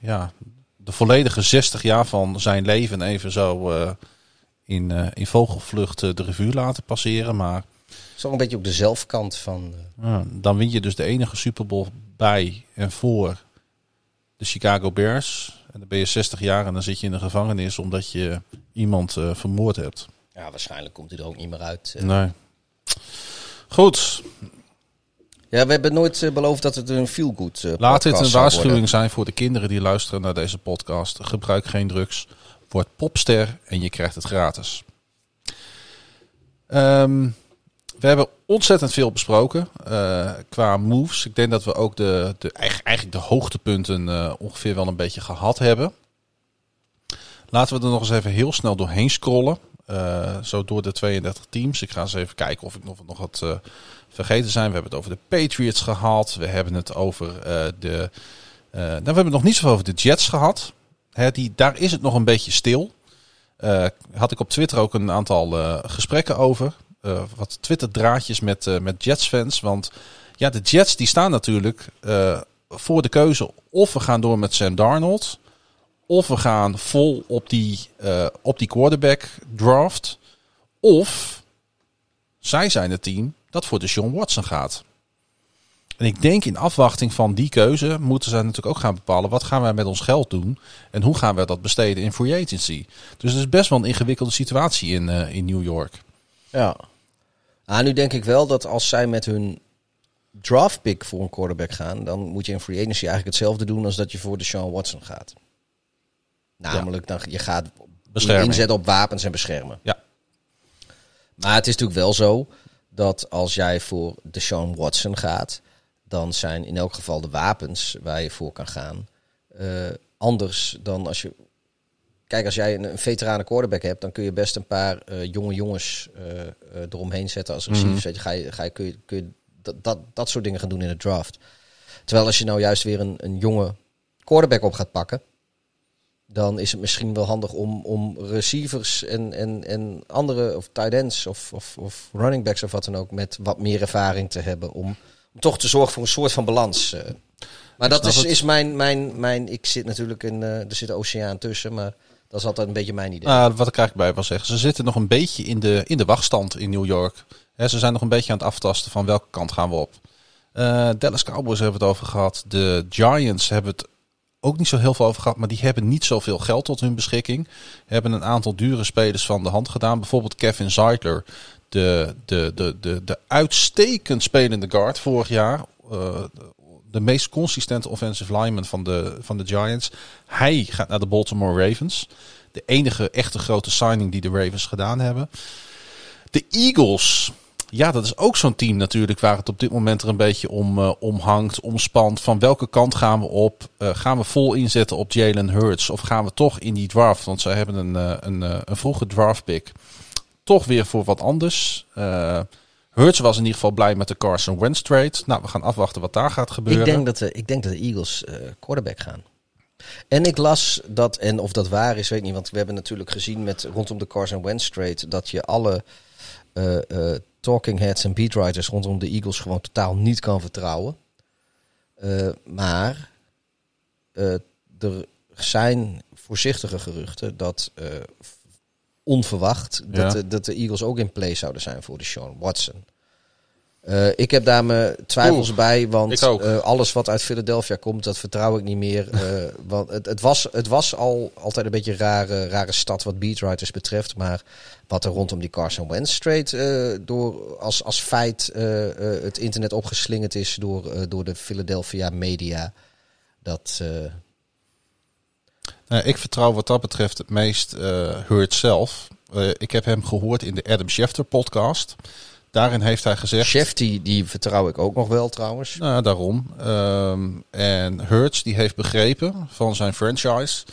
Speaker 1: ja, de volledige 60 jaar van zijn leven even zo in, in vogelvlucht de revue laten passeren. Maar
Speaker 2: is een beetje ook de zelfkant van. eh,
Speaker 1: ja, dan win je dus de enige Super Bowl bij en voor de Chicago Bears. En dan ben je 60 jaar en dan zit je in de gevangenis omdat je iemand eh, vermoord hebt.
Speaker 2: ja, waarschijnlijk komt hij er ook niet meer uit. eh.
Speaker 1: Nee. Goed,
Speaker 2: Ja, we hebben nooit beloofd dat het een feel-good eh
Speaker 1: Laat dit een waarschuwing zijn voor de kinderen die luisteren naar deze podcast. Gebruik geen drugs. Word popster en je krijgt het gratis. Ehm, we hebben ontzettend veel besproken eh, qua moves. Ik denk dat we ook de, de, eigen- eigenlijk de hoogtepunten eh, ongeveer wel een beetje gehad hebben. Laten we er nog eens even heel snel doorheen scrollen. Eh, zo door de 32 teams. Ik ga eens even kijken of ik nog, nog wat vergeten zijn. We hebben het over de Patriots gehad. We hebben het over de. nou, we hebben het nog niet zo over de Jets gehad. Hè, die, daar is het nog een beetje stil. Had ik op Twitter ook een aantal gesprekken over. Eh, wat Twitter-draadjes met, eh, met Jets-fans. Want ja, de Jets die staan natuurlijk eh, voor de keuze. Of we gaan door met Sam Darnold. Of we gaan vol op die, op die quarterback draft. Of zij zijn het team dat voor de Sean Watson gaat. En ik denk in afwachting van die keuze moeten zij natuurlijk ook gaan bepalen wat gaan wij met ons geld doen en hoe gaan wij dat besteden in free agency. Dus het is best wel een ingewikkelde situatie in, in New York.
Speaker 2: Ja. Ah, nu denk ik wel dat als zij met hun draft pick voor een quarterback gaan, dan moet je in free agency eigenlijk hetzelfde doen als dat je voor de Sean Watson gaat. Namelijk, dan, je gaat
Speaker 1: Bescherming.
Speaker 2: inzetten op wapens en beschermen.
Speaker 1: Ja.
Speaker 2: Maar het is natuurlijk wel zo dat als jij voor de Sean Watson gaat, dan zijn in elk geval de wapens waar je voor kan gaan eh, anders dan als je. Kijk, als jij een, een veterane quarterback hebt, dan kun je best een paar eh, jonge jongens eh, eh, eromheen zetten als receivers. Je, ga je, ga je, kun je, kun je dat, dat, dat soort dingen gaan doen in de draft. Terwijl als je nou juist weer een, een jonge quarterback op gaat pakken, dan is het misschien wel handig om, om receivers en, en, en andere, of tight ends of, of, of running backs of wat dan ook, met wat meer ervaring te hebben. Om, om toch te zorgen voor een soort van balans. Maar dat
Speaker 1: snap
Speaker 2: is,
Speaker 1: het.
Speaker 2: is mijn, mijn, mijn. Ik zit natuurlijk in. er zit een oceaan tussen, maar dat is altijd een beetje mijn idee.
Speaker 1: Nou, wat ik eigenlijk bij wil zeggen. Ze zitten nog een beetje in de, in de wachtstand in New York. Hè, ze zijn nog een beetje aan het aftasten van welke kant gaan we op. Eh, Dallas Cowboys hebben het over gehad. De Giants hebben het ook niet zo heel veel over gehad. Maar die hebben niet zoveel geld tot hun beschikking. Hebben een aantal dure spelers van de hand gedaan. Bijvoorbeeld Kevin Zeitler. De, de, de, de, de uitstekend spelende guard vorig jaar. Eh, de meest consistente offensive lineman van de, van de Giants. Hij gaat naar de Baltimore Ravens. De enige echte grote signing die de Ravens gedaan hebben. De Eagles. Ja, dat is ook zo'n team natuurlijk waar het op dit moment er een beetje om, om hangt, omspant. Van welke kant gaan we op? Eh, gaan we vol inzetten op Jalen Hurts? Of gaan we toch in die draft? Want zij hebben een, eh, een, een vroege draft pick. Toch weer voor wat anders. Eh Hurts was in ieder geval blij met de Carson Wentz trade. Nou, we gaan afwachten wat daar gaat gebeuren.
Speaker 2: ik, denk dat de, ik denk dat de Eagles eh, quarterback gaan. En ik las dat, en of dat waar is, weet ik niet. Want we hebben natuurlijk gezien met rondom de Carson Wentz trade dat je alle eh, eh, talking heads en beatwriters rondom de Eagles gewoon totaal niet kan vertrouwen. Eh, maar eh, er zijn voorzichtige geruchten dat eh, onverwacht dat,
Speaker 1: Ja.
Speaker 2: de, dat de Eagles ook in play zouden zijn voor de Sean Watson. Eh, ik heb daar mijn twijfels
Speaker 1: Oeh,
Speaker 2: bij, want eh, alles wat uit Philadelphia komt, dat vertrouw ik niet meer. Eh, want het, het, was, het was al altijd een beetje een rare, rare stad wat beatwriters betreft, maar wat er rondom die Carson Wentz trade eh, door als, als feit het internet opgeslingerd is door, door de Philadelphia media, dat
Speaker 1: Nou, ik vertrouw wat dat betreft het meest eh Hurts zelf. Eh, ik heb hem gehoord in de Adam Schefter podcast. Daarin heeft hij gezegd...
Speaker 2: Chef die, die vertrouw ik ook nog wel trouwens.
Speaker 1: Nou, daarom. Ehm, en Hurts die heeft begrepen van zijn franchise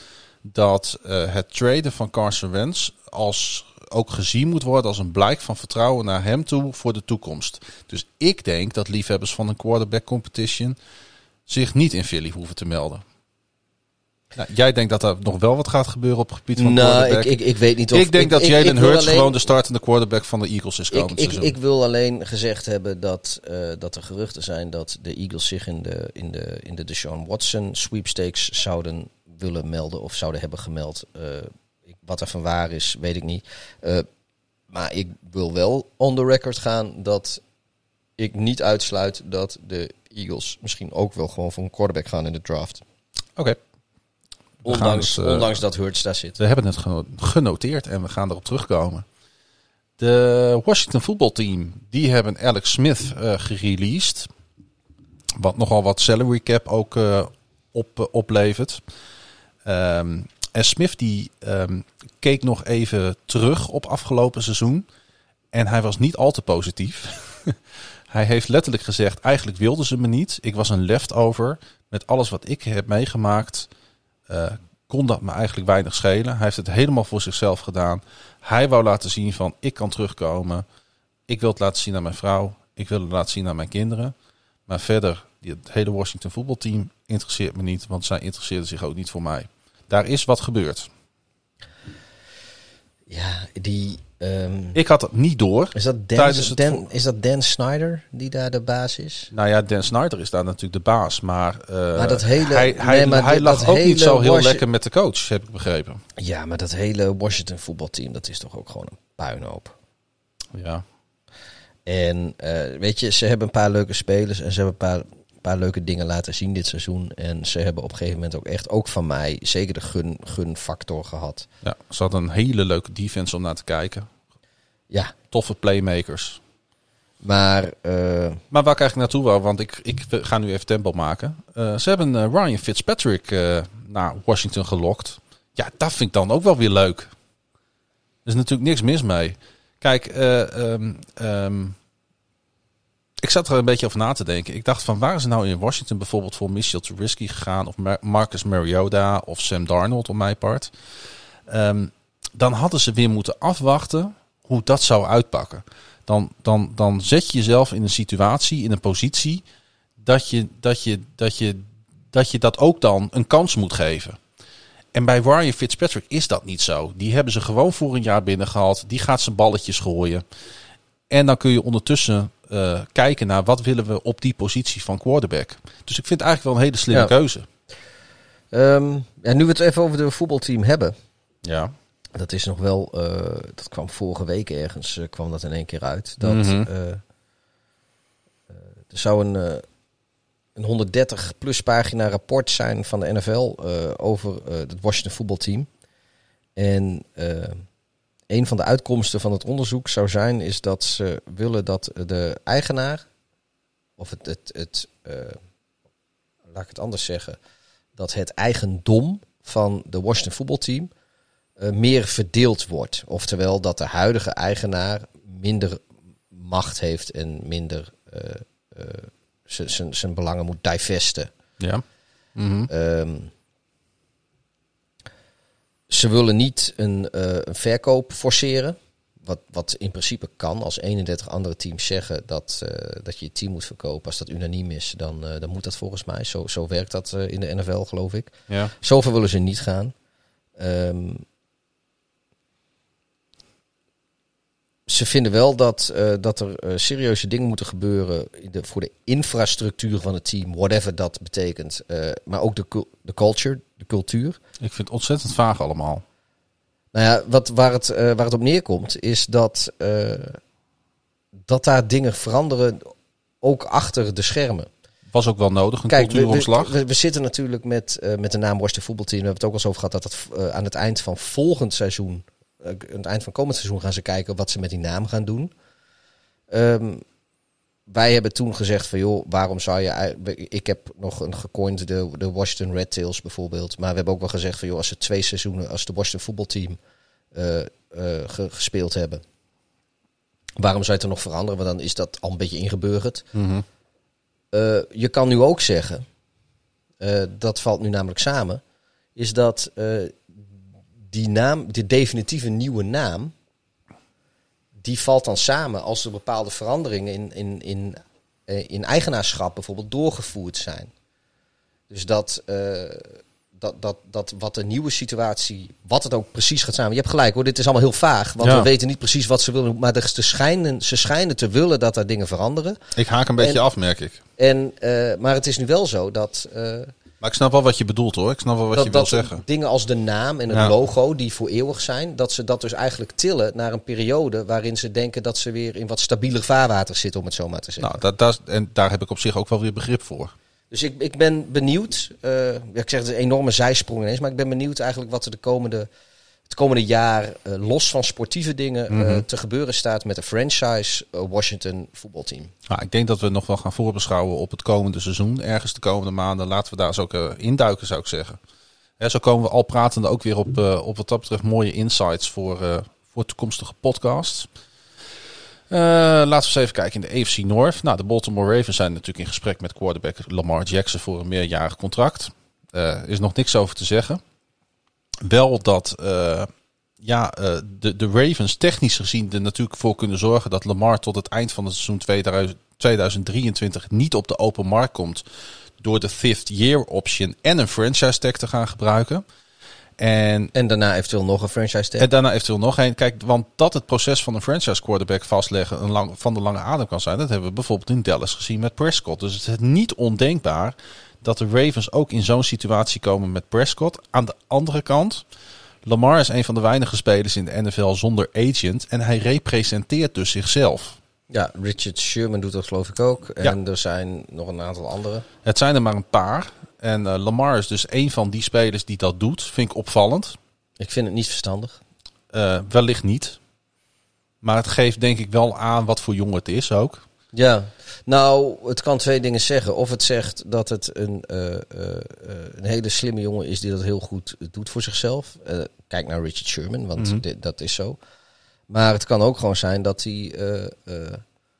Speaker 1: dat eh, het traden van Carson Wentz als ook gezien moet worden als een blijk van vertrouwen naar hem toe voor de toekomst. Dus ik denk dat liefhebbers van een quarterback competition zich niet in Philly hoeven te melden. Nou, jij denkt dat er nog wel wat gaat gebeuren op het gebied van
Speaker 2: Nou,
Speaker 1: quarterback.
Speaker 2: ik, ik, ik weet niet of...
Speaker 1: ik denk dat Jalen
Speaker 2: wil
Speaker 1: Hurts
Speaker 2: alleen-
Speaker 1: gewoon de startende quarterback van de Eagles is komend
Speaker 2: ik, ik wil alleen gezegd hebben dat, eh, dat er geruchten zijn dat de Eagles zich in de, in de, in de Deshaun Watson sweepstakes zouden willen melden of zouden hebben gemeld. Eh, ik, wat er van waar is, weet ik niet. Eh, maar ik wil wel on the record gaan dat ik niet uitsluit dat de Eagles misschien ook wel gewoon voor een quarterback gaan in de draft.
Speaker 1: Oké.
Speaker 2: Ondanks,
Speaker 1: het, eh,
Speaker 2: ondanks dat Hurts daar zit.
Speaker 1: We hebben het geno- genoteerd en we gaan erop terugkomen. De Washington voetbalteam, die hebben Alex Smith eh gereleased. Wat nogal wat salary cap ook eh, op, oplevert. Ehm, en Smith die ehm, keek nog even terug op afgelopen seizoen. En hij was niet al te positief. hij heeft letterlijk gezegd, eigenlijk wilden ze me niet. Ik was een leftover. Met alles wat ik heb meegemaakt, eh, kon dat me eigenlijk weinig schelen. Hij heeft het helemaal voor zichzelf gedaan. Hij wou laten zien van, ik kan terugkomen. Ik wil het laten zien aan mijn vrouw. Ik wil het laten zien aan mijn kinderen. Maar verder, het hele Washington voetbalteam interesseert me niet. Want zij interesseerden zich ook niet voor mij. Daar is wat gebeurd.
Speaker 2: Ja, die... ehm,
Speaker 1: Ik had het niet door.
Speaker 2: Is dat Dan,
Speaker 1: het
Speaker 2: is dat Dan Snyder die daar de baas is?
Speaker 1: Nou ja, Dan Snyder is daar natuurlijk de baas. Maar, eh,
Speaker 2: Maar dat hele-
Speaker 1: hij, hij,
Speaker 2: nee, maar
Speaker 1: hij
Speaker 2: dit-
Speaker 1: lag
Speaker 2: dat
Speaker 1: ook niet zo heel lekker met de coach, heb ik begrepen.
Speaker 2: Ja, maar dat hele Washington voetbalteam, dat is toch ook gewoon een puinhoop.
Speaker 1: Ja.
Speaker 2: En eh, weet je, ze hebben een paar leuke spelers en ze hebben een paar, paar leuke dingen laten zien dit seizoen. En ze hebben op een gegeven moment ook echt, ook van mij, zeker de gun, gunfactor gehad.
Speaker 1: ja, ze hadden een hele leuke defense om naar te kijken.
Speaker 2: Ja,
Speaker 1: Toffe playmakers.
Speaker 2: maar eh,
Speaker 1: Maar waar krijg ik naartoe wou, want ik, ik ga nu even tempo maken. Eh, ze hebben eh, Ryan Fitzpatrick naar Washington gelokt. Ja, dat vind ik dan ook wel weer leuk. Er is natuurlijk niks mis mee. Kijk, ehm, ik zat er een beetje over na te denken. Ik dacht van, waar is nou in Washington bijvoorbeeld voor Mitchell Trubisky gegaan? Of Mar- Marcus Mariota of Sam Darnold op mijn part? Ehm, dan hadden ze weer moeten afwachten hoe dat zou uitpakken. Dan, dan, dan zet je jezelf in een situatie, in een positie, dat je dat, je, dat, je, dat, je dat ook dan een kans moet geven. En bij Ryan Fitzpatrick is dat niet zo. Die hebben ze gewoon voor een jaar binnengehaald. Die gaat zijn balletjes gooien. En dan kun je ondertussen eh, kijken naar wat willen we op die positie van quarterback. Dus ik vind het eigenlijk wel een hele slimme
Speaker 2: Ja.
Speaker 1: keuze.
Speaker 2: ehm, ja, nu we het even over de voetbalteam hebben.
Speaker 1: Ja.
Speaker 2: Dat is nog wel, eh, dat kwam vorige week ergens, eh, kwam dat in één keer uit. Dat
Speaker 1: Mhm.
Speaker 2: er zou een, een 130 plus pagina rapport zijn van de NFL over het Washington voetbalteam. En een van de uitkomsten van het onderzoek zou zijn, is dat ze willen dat de eigenaar, of het, het, het eh, laat ik het anders zeggen, dat het eigendom van de Washington voetbalteam eh, meer verdeeld wordt. Oftewel dat de huidige eigenaar minder macht heeft en minder z- zijn- zijn belangen moet divesten.
Speaker 1: Ja. Mhm.
Speaker 2: Ehm, ze willen niet een, eh, een verkoop forceren. Wat, wat in principe kan als 31 andere teams zeggen dat, eh, dat je je team moet verkopen. Als dat unaniem is, dan, eh, dan moet dat volgens mij. Zo, zo werkt dat in de NFL, geloof ik.
Speaker 1: ja.
Speaker 2: Zover willen ze niet gaan. Ehm, ze vinden wel dat, dat er serieuze dingen moeten gebeuren de, voor de infrastructuur van het team, whatever dat betekent. Maar ook de, de culture, cultuur.
Speaker 1: Ik vind het ontzettend vaag allemaal.
Speaker 2: Nou ja, wat, waar, het, eh, waar het op neerkomt, is dat, eh, dat daar dingen veranderen, ook achter de schermen.
Speaker 1: Was ook wel nodig, een
Speaker 2: Kijk, we,
Speaker 1: cultuuromslag.
Speaker 2: we, we zitten natuurlijk met, eh, met de naam Washington voetbalteam. We hebben het ook al eens over gehad dat het aan het eind van volgend seizoen, aan het eind van komend seizoen gaan ze kijken wat ze met die naam gaan doen. Ehm, wij hebben toen gezegd van joh, waarom zou je... Ik heb nog een gecoind de, de Washington Red Tails bijvoorbeeld. Maar we hebben ook wel gezegd van joh, als ze twee seizoenen als de Washington voetbalteam eh, eh, ge- gespeeld hebben. Waarom zou je het er nog veranderen? Want dan is dat al een beetje ingeburgerd.
Speaker 1: Mhm.
Speaker 2: Eh, je kan nu ook zeggen, dat valt nu namelijk samen, is dat die naam, de definitieve nieuwe naam, die valt dan samen als er bepaalde veranderingen in, in, in, eh, in eigenaarschap bijvoorbeeld doorgevoerd zijn. Dus dat, eh, dat, dat, dat wat de nieuwe situatie, wat het ook precies gaat samen. Je hebt gelijk hoor, dit is allemaal heel vaag, want
Speaker 1: Ja.
Speaker 2: we weten niet precies wat ze willen. Maar er schijnen, ze schijnen te willen dat er dingen veranderen.
Speaker 1: Ik haak een beetje
Speaker 2: En-
Speaker 1: af, merk ik.
Speaker 2: En, eh, maar het is nu wel zo dat,
Speaker 1: Maar ik snap wel wat je bedoelt hoor. Ik snap wel wat
Speaker 2: dat,
Speaker 1: je wil
Speaker 2: dat
Speaker 1: zeggen.
Speaker 2: dingen als de naam en het
Speaker 1: Ja.
Speaker 2: logo, die voor eeuwig zijn, dat ze dat dus eigenlijk tillen naar een periode waarin ze denken dat ze weer in wat stabieler vaarwater zitten, om het zo maar te zeggen.
Speaker 1: Nou, dat, dat, en daar heb ik op zich ook wel weer begrip voor.
Speaker 2: Dus ik, ik ben benieuwd, eh, ik zeg het is een enorme zijsprong ineens, maar ik ben benieuwd eigenlijk wat er de komende, het komende jaar, eh, los van sportieve dingen, eh,
Speaker 1: Mhm.
Speaker 2: te gebeuren staat met de franchise eh, Washington voetbalteam.
Speaker 1: Nou, ik denk dat we nog wel gaan voorbeschouwen op het komende seizoen. Ergens de komende maanden. Laten we daar eens ook induiken, zou ik zeggen. Hè, zo komen we al pratende ook weer op, op wat dat betreft mooie insights voor, voor toekomstige podcasts. Laten we eens even kijken in de AFC North. Nou, de Baltimore Ravens zijn natuurlijk in gesprek met quarterback Lamar Jackson voor een meerjarig contract. Er is nog niks over te zeggen. Wel dat eh, ja, eh, de, de Ravens technisch gezien er natuurlijk voor kunnen zorgen dat Lamar tot het eind van het seizoen 2000 2023 niet op de open markt komt. Door de fifth year option en een franchise tag te gaan gebruiken. En
Speaker 2: En daarna eventueel nog een franchise tag.
Speaker 1: en daarna eventueel nog één. Kijk, want dat het proces van een franchise quarterback vastleggen een lang, van de lange adem kan zijn, dat hebben we bijvoorbeeld in Dallas gezien met Prescott. Dus het is niet ondenkbaar dat de Ravens ook in zo'n situatie komen met Prescott. Aan de andere kant, Lamar is een van de weinige spelers in de NFL zonder agent en hij representeert dus zichzelf.
Speaker 2: Ja, Richard Sherman doet dat geloof ik ook. En er zijn nog een aantal andere.
Speaker 1: Het zijn er maar een paar. En eh, Lamar is dus een van die spelers die dat doet. Vind ik opvallend.
Speaker 2: Ik vind het niet verstandig.
Speaker 1: Eh, wellicht niet. Maar het geeft denk ik wel aan wat voor jongen het is ook.
Speaker 2: Ja, nou, het kan twee dingen zeggen. Of het zegt dat het een, eh, eh, eh, een hele slimme jongen is die dat heel goed doet voor zichzelf. Kijk naar Richard Sherman, want
Speaker 1: Mhm.
Speaker 2: dit- dat is zo. Maar het kan ook gewoon zijn dat hij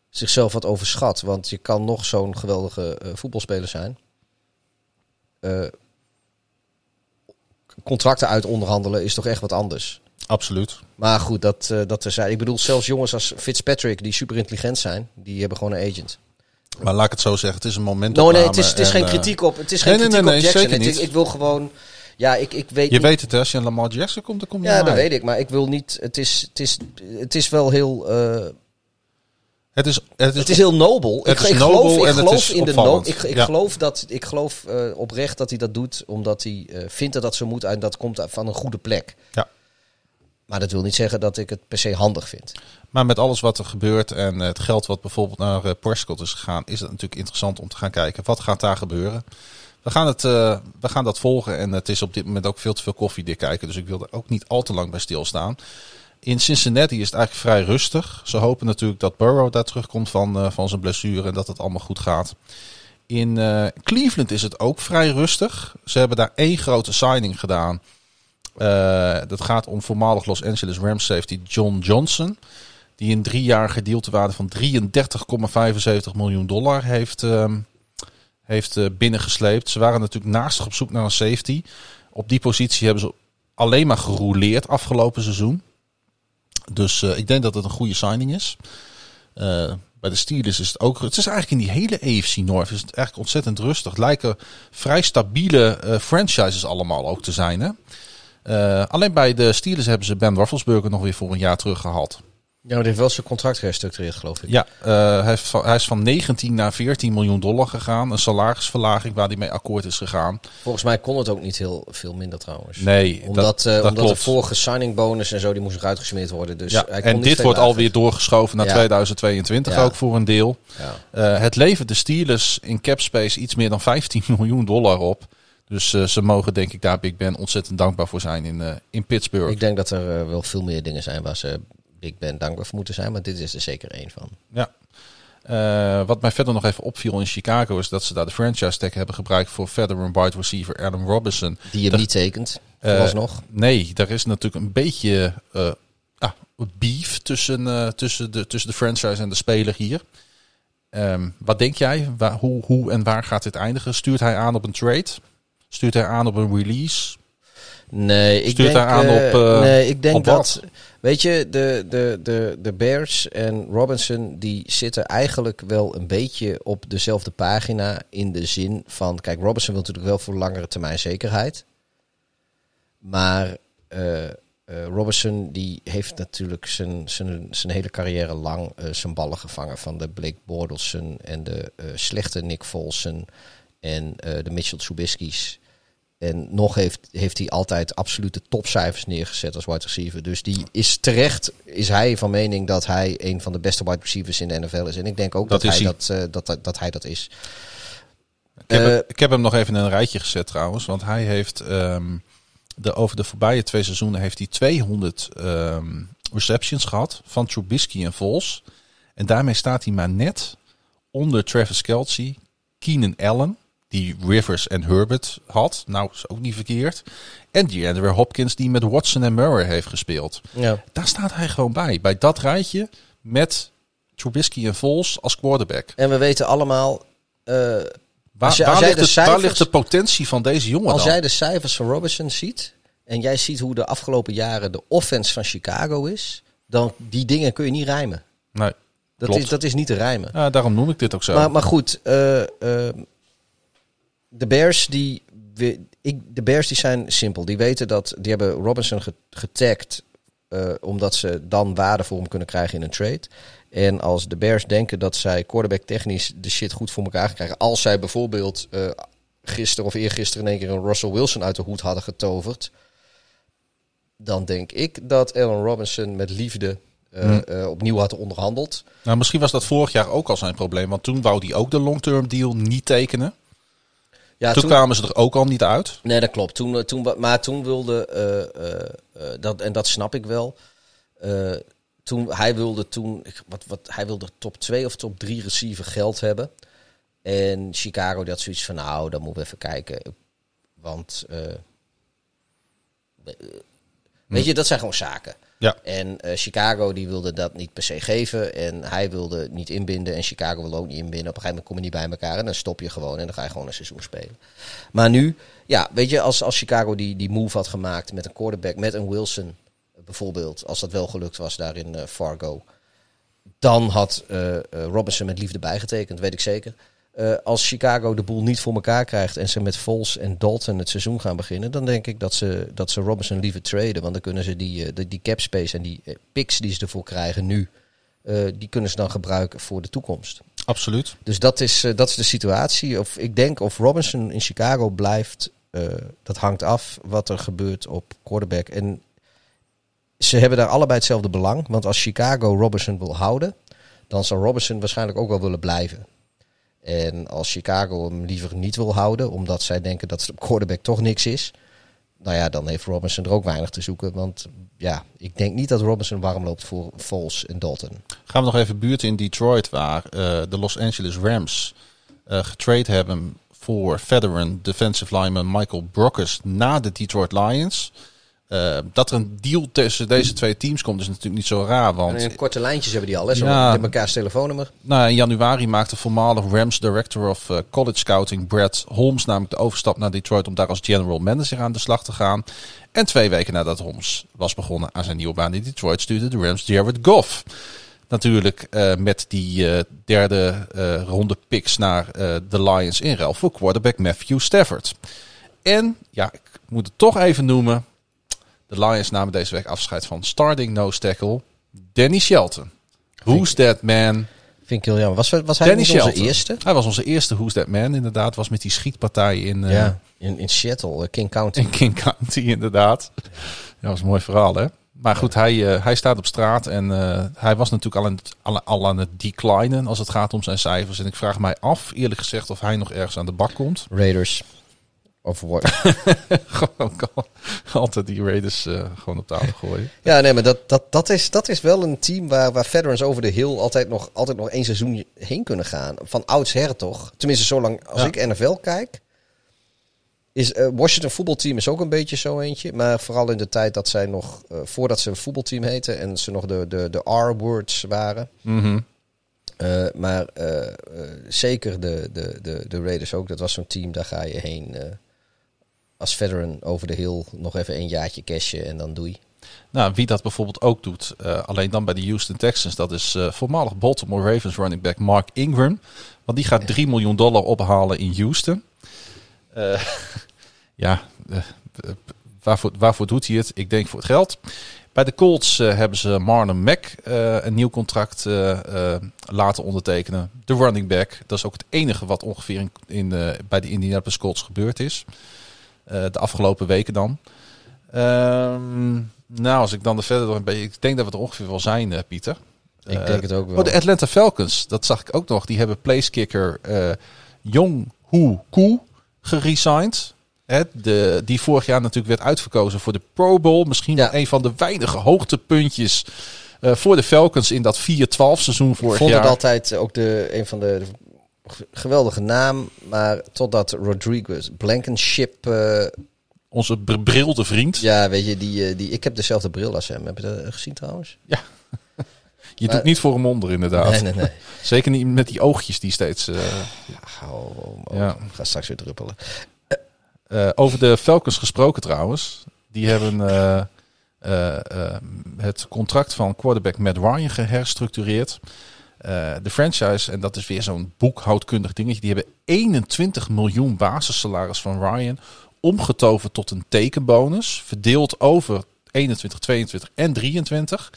Speaker 2: zichzelf wat overschat. Want je kan nog zo'n geweldige voetbalspeler zijn. Contracten uit onderhandelen is toch echt wat anders.
Speaker 1: Absoluut.
Speaker 2: Maar goed, dat, eh dat terzijde. Ik bedoel, zelfs jongens als Fitzpatrick, die super intelligent zijn, die hebben gewoon een agent.
Speaker 1: Maar laat ik het zo zeggen, het is een moment.
Speaker 2: No, nee, het is, het is geen kritiek op, het is geen
Speaker 1: nee,
Speaker 2: kritiek
Speaker 1: nee,
Speaker 2: op Jackson.
Speaker 1: zeker niet.
Speaker 2: ik wil gewoon, ja, ik, ik weet
Speaker 1: Je
Speaker 2: niet-
Speaker 1: weet het, hè, als je aan Lamar Jackson komt, dan kom je
Speaker 2: ja, dat weet ik, maar ik wil niet, het is, het is, het is wel heel, eh,
Speaker 1: Het is, het is,
Speaker 2: het is heel nobel.
Speaker 1: het
Speaker 2: ik,
Speaker 1: is
Speaker 2: ik
Speaker 1: nobel
Speaker 2: geloof, ik
Speaker 1: en het
Speaker 2: geloof
Speaker 1: is
Speaker 2: in de
Speaker 1: opvallend.
Speaker 2: no, ik, ik
Speaker 1: Ja.
Speaker 2: geloof dat, ik geloof eh, oprecht dat hij dat doet, omdat hij eh, vindt dat dat zo moet en dat komt van een goede plek.
Speaker 1: Ja.
Speaker 2: Maar dat wil niet zeggen dat ik het per se handig vind.
Speaker 1: Maar met alles wat er gebeurt en het geld wat bijvoorbeeld naar Prescott is gegaan, is het natuurlijk interessant om te gaan kijken. Wat gaat daar gebeuren? We gaan, het, eh, we gaan dat volgen en het is op dit moment ook veel te veel koffiedik kijken. Dus ik wil er ook niet al te lang bij stilstaan. In Cincinnati is het eigenlijk vrij rustig. Ze hopen natuurlijk dat Burrow daar terugkomt van, eh, van zijn blessure en dat het allemaal goed gaat. In Cleveland is het ook vrij rustig. Ze hebben daar één grote signing gedaan. Eh, dat gaat om voormalig Los Angeles Rams safety John Johnson. Die een driejarige deal te waarde van 33,75 miljoen dollar heeft, ehm, heeft eh, binnengesleept. Ze waren natuurlijk naastig op zoek naar een safety. Op die positie hebben ze alleen maar gerouleerd afgelopen seizoen. Dus eh, ik denk dat het een goede signing is. Bij de Steelers is het ook. Het is eigenlijk in die hele AFC North is het eigenlijk ontzettend rustig. Het lijken vrij stabiele franchises allemaal ook te zijn. Hè? Eh, alleen bij de Steelers hebben ze Ben Roethlisberger nog weer voor een jaar teruggehaald.
Speaker 2: Ja, maar die heeft wel zijn contract gerestructureerd, geloof ik.
Speaker 1: Ja, eh, hij, van, hij is van 19 naar 14 miljoen dollar gegaan. Een salarisverlaging waar hij mee akkoord is gegaan.
Speaker 2: Volgens mij kon het ook niet heel veel minder trouwens.
Speaker 1: Nee,
Speaker 2: Omdat,
Speaker 1: dat,
Speaker 2: eh,
Speaker 1: dat
Speaker 2: omdat de vorige signing bonus en zo, die moest nog uitgesmeerd worden. Dus
Speaker 1: ja,
Speaker 2: hij kon
Speaker 1: en dit wordt
Speaker 2: lager.
Speaker 1: alweer doorgeschoven naar
Speaker 2: Ja.
Speaker 1: 2022
Speaker 2: Ja.
Speaker 1: ook voor een deel.
Speaker 2: Ja.
Speaker 1: Het levert de Steelers in capspace iets meer dan 15 miljoen dollar op. Dus eh, ze mogen denk ik daar Big Ben ontzettend dankbaar voor zijn in, eh, in Pittsburgh.
Speaker 2: Ik denk dat er eh, wel veel meer dingen zijn waar ze Big Ben dankbaar voor moeten zijn. Maar dit is er zeker één van.
Speaker 1: Ja. Wat mij verder nog even opviel in Chicago is dat ze daar de franchise tag hebben gebruikt voor veteran wide receiver Adam Robinson.
Speaker 2: Die
Speaker 1: Dat-
Speaker 2: niet tekent, vooralsnog.
Speaker 1: Nee, daar is natuurlijk een beetje ah, beef tussen, tussen, de, tussen de franchise en de speler hier. Ehm, wat denk jij? Waar, hoe, hoe en waar gaat dit eindigen? Stuurt hij aan op een trade? Stuurt hij aan op een release?
Speaker 2: Nee, ik
Speaker 1: Stuurt
Speaker 2: denk,
Speaker 1: hij aan
Speaker 2: eh,
Speaker 1: op, eh,
Speaker 2: nee, ik denk dat...
Speaker 1: wat?
Speaker 2: Weet je, de, de, de, de Bears en Robinson... die zitten eigenlijk wel een beetje op dezelfde pagina... in de zin van... Kijk, Robinson wil natuurlijk wel voor langere termijn zekerheid. Maar eh, Robinson die heeft natuurlijk zijn, zijn, zijn hele carrière lang... zijn ballen gevangen van de Blake Bordelson... en de slechte Nick Folsen... en de Mitchell Trubisky's... En nog heeft, heeft hij altijd absolute topcijfers neergezet als wide receiver. Dus die is terecht, is hij van mening dat hij een van de beste wide receivers in de NFL is. En ik denk ook
Speaker 1: Dat
Speaker 2: hij, dat, eh, dat, dat, dat hij dat is.
Speaker 1: Ik heb,
Speaker 2: Eh,
Speaker 1: hem- ik heb hem nog even in een rijtje gezet trouwens. Want hij heeft ehm, de, over de voorbije twee seizoenen heeft hij 200 ehm, receptions gehad van Trubisky en Vols. En daarmee staat hij maar net onder Travis Kelce, Keenan Allen, die Rivers en Herbert had. Nou, is ook niet verkeerd. En DeAndre Hopkins, die met Watson en Murray heeft gespeeld.
Speaker 2: Ja.
Speaker 1: Daar staat hij gewoon bij. Bij dat rijtje met Trubisky en Vols als quarterback.
Speaker 2: En we weten allemaal, eh,
Speaker 1: Waar,
Speaker 2: Als je-
Speaker 1: waar
Speaker 2: als jij
Speaker 1: ligt,
Speaker 2: de
Speaker 1: waar ligt de potentie van deze jongen
Speaker 2: als
Speaker 1: dan?
Speaker 2: jij de cijfers van Robinson ziet... en jij ziet hoe de afgelopen jaren de offense van Chicago is... dan die dingen kun je niet rijmen.
Speaker 1: Nee,
Speaker 2: Dat,
Speaker 1: Klopt.
Speaker 2: is, dat is niet te rijmen.
Speaker 1: ja, daarom noem ik dit ook zo.
Speaker 2: Maar, maar goed, eh, eh, de Bears die, ik, de Bears die zijn simpel. Die weten dat die hebben Robinson ge- getagd eh, omdat ze dan waarde voor hem kunnen krijgen in een trade. En als de Bears denken dat zij quarterback technisch de shit goed voor elkaar krijgen, als zij bijvoorbeeld eh, gisteren of eergisteren in één keer een Russell Wilson uit de hoed hadden getoverd, dan denk ik dat Allen Robinson met liefde eh, eh, opnieuw had onderhandeld.
Speaker 1: nou, misschien was dat vorig jaar ook al zijn probleem. Want toen wou hij ook de long-term deal niet tekenen.
Speaker 2: Ja,
Speaker 1: toen, kwamen ze er ook al niet uit.
Speaker 2: Nee, dat klopt. Toen, eh, toen, maar toen wilde, eh, eh, dat, en dat snap ik wel, toen, hij wilde toen, wat, wat, hij wilde top 2 of top 3 receiver geld hebben. En Chicago had zoiets van, nou, dan moeten we even kijken. Want, weet je, dat zijn gewoon zaken.
Speaker 1: Ja.
Speaker 2: En eh, Chicago die wilde dat niet per se geven. En hij wilde niet inbinden. En Chicago wilde ook niet inbinden. Op een gegeven moment kom je niet bij elkaar. En dan stop je gewoon. En dan ga je gewoon een seizoen spelen. Maar nu, ja, weet je, als, als Chicago die, die move had gemaakt met een quarterback, met een Wilson bijvoorbeeld. Als dat wel gelukt was daar in eh, Fargo. Dan had eh, Robinson met liefde bijgetekend, weet ik zeker. Eh, als Chicago de boel niet voor elkaar krijgt en ze met Vols en Dalton het seizoen gaan beginnen, dan denk ik dat ze, dat ze Robinson liever traden. Want dan kunnen ze die, eh, die, die cap space en die eh, picks die ze ervoor krijgen nu, die kunnen ze dan gebruiken voor de toekomst.
Speaker 1: Absoluut.
Speaker 2: Dus dat is, dat is de situatie. Of ik denk of Robinson in Chicago blijft, dat hangt af wat er gebeurt op quarterback. En ze hebben daar allebei hetzelfde belang. Want als Chicago Robinson wil houden, dan zal Robinson waarschijnlijk ook wel willen blijven. En als Chicago hem liever niet wil houden, omdat zij denken dat op quarterback toch niks is. Nou ja, dan heeft Robinson er ook weinig te zoeken. Want ja, ik denk niet dat Robinson warm loopt voor Foles en Dalton.
Speaker 1: Gaan we nog even buurten in Detroit, waar eh, de Los Angeles Rams eh getrade hebben voor veteran defensive lineman Michael Brockers na de Detroit Lions. Eh, dat er een deal tussen deze twee teams komt is natuurlijk niet zo raar, want
Speaker 2: En in korte lijntjes hebben die al, hè? Zo
Speaker 1: Ja.
Speaker 2: met mekaars telefoonnummer.
Speaker 1: Nou, in januari maakte voormalig Rams Director of eh, College Scouting Brad Holmes namelijk de overstap naar Detroit om daar als general manager aan de slag te gaan. En twee weken nadat Holmes was begonnen aan zijn nieuwe baan in Detroit stuurde de Rams Jared Goff. Natuurlijk eh, met die eh, derde ronde picks naar de Lions in ruil voor quarterback Matthew Stafford. En ja, ik moet het toch even noemen. De Lions namen deze week afscheid van starting nose tackle Danny Shelton. Who's that man?
Speaker 2: Vind ik heel jammer. Was, was hij
Speaker 1: Danny
Speaker 2: onze eerste?
Speaker 1: Hij was onze eerste Who's That Man inderdaad. Was met die schietpartij in, eh,
Speaker 2: ja, in, in Seattle, eh, King County.
Speaker 1: in King County inderdaad. Ja, dat was een mooi verhaal hè. Maar goed, hij, eh, hij staat op straat en hij was natuurlijk al aan, het, al, al aan het declinen als het gaat om zijn cijfers. En ik vraag mij af, eerlijk gezegd, of hij nog ergens aan de bak komt.
Speaker 2: Raiders. Of what?
Speaker 1: gewoon al- altijd die Raiders eh, gewoon op tafel gooien.
Speaker 2: ja, nee, maar dat, dat, dat, is, dat is wel een team waar, waar veterans over de hill altijd nog, altijd nog één seizoen heen kunnen gaan. Van oudsher toch? Tenminste, zolang als
Speaker 1: Ja.
Speaker 2: ik NFL kijk. Is eh, Washington voetbalteam is ook een beetje zo eentje. Maar vooral in de tijd dat zij nog, eh, voordat ze een voetbalteam heten en ze nog de, de, de R-words waren.
Speaker 1: Mhm.
Speaker 2: Eh, maar zeker de, de, de, de Raiders ook. Dat was zo'n team, daar ga je heen als veteran over de hill. Nog even een jaartje cashen en dan doei.
Speaker 1: Nou, wie dat bijvoorbeeld ook doet, eh, alleen dan bij de Houston Texans, dat is eh, voormalig Baltimore Ravens running back Mark Ingram. Want die gaat 3 miljoen dollar ophalen in Houston. Eh, ja, waarvoor, waarvoor doet hij het? Ik denk voor het geld. Bij de Colts hebben ze Marlon Mack een nieuw contract laten ondertekenen. De running back. Dat is ook het enige wat ongeveer in, in, bij de Indianapolis Colts gebeurd is. Eh, de afgelopen weken dan. Ehm, nou, als ik dan er verder door een beetje... Ik denk dat we er ongeveer wel zijn, eh, Pieter.
Speaker 2: Ik
Speaker 1: Eh,
Speaker 2: denk het ook wel.
Speaker 1: Oh, de Atlanta Falcons, dat zag ik ook nog. Die hebben placekicker Jong Hoo Koo geresigned. Hè, de, die vorig jaar natuurlijk werd uitverkozen voor de Pro Bowl. Misschien
Speaker 2: Ja.
Speaker 1: een van de weinige hoogtepuntjes voor de Falcons in dat 4-12 seizoen
Speaker 2: Ik
Speaker 1: vorig
Speaker 2: vond
Speaker 1: jaar.
Speaker 2: het altijd ook de, een van de geweldige naam. Maar totdat Rodriguez, Blankenship... eh,
Speaker 1: Onze br- brilde vriend.
Speaker 2: ja, weet je, die, eh, die, ik heb dezelfde bril als hem. Heb je dat gezien trouwens?
Speaker 1: Je
Speaker 2: Maar-
Speaker 1: doet niet voor een onder inderdaad.
Speaker 2: Nee, nee, nee.
Speaker 1: Zeker niet met die oogjes die steeds... eh,
Speaker 2: Ja, oh, oh, oh,
Speaker 1: Ja.
Speaker 2: Ik ga straks weer druppelen.
Speaker 1: Over de Falcons gesproken trouwens. Die hebben het contract van quarterback Matt Ryan geherstructureerd. Eh, de franchise, en dat is weer zo'n boekhoudkundig dingetje, die hebben 21 miljoen basissalaris van Ryan omgetoverd tot een tekenbonus. Verdeeld over 21, 22 en 23.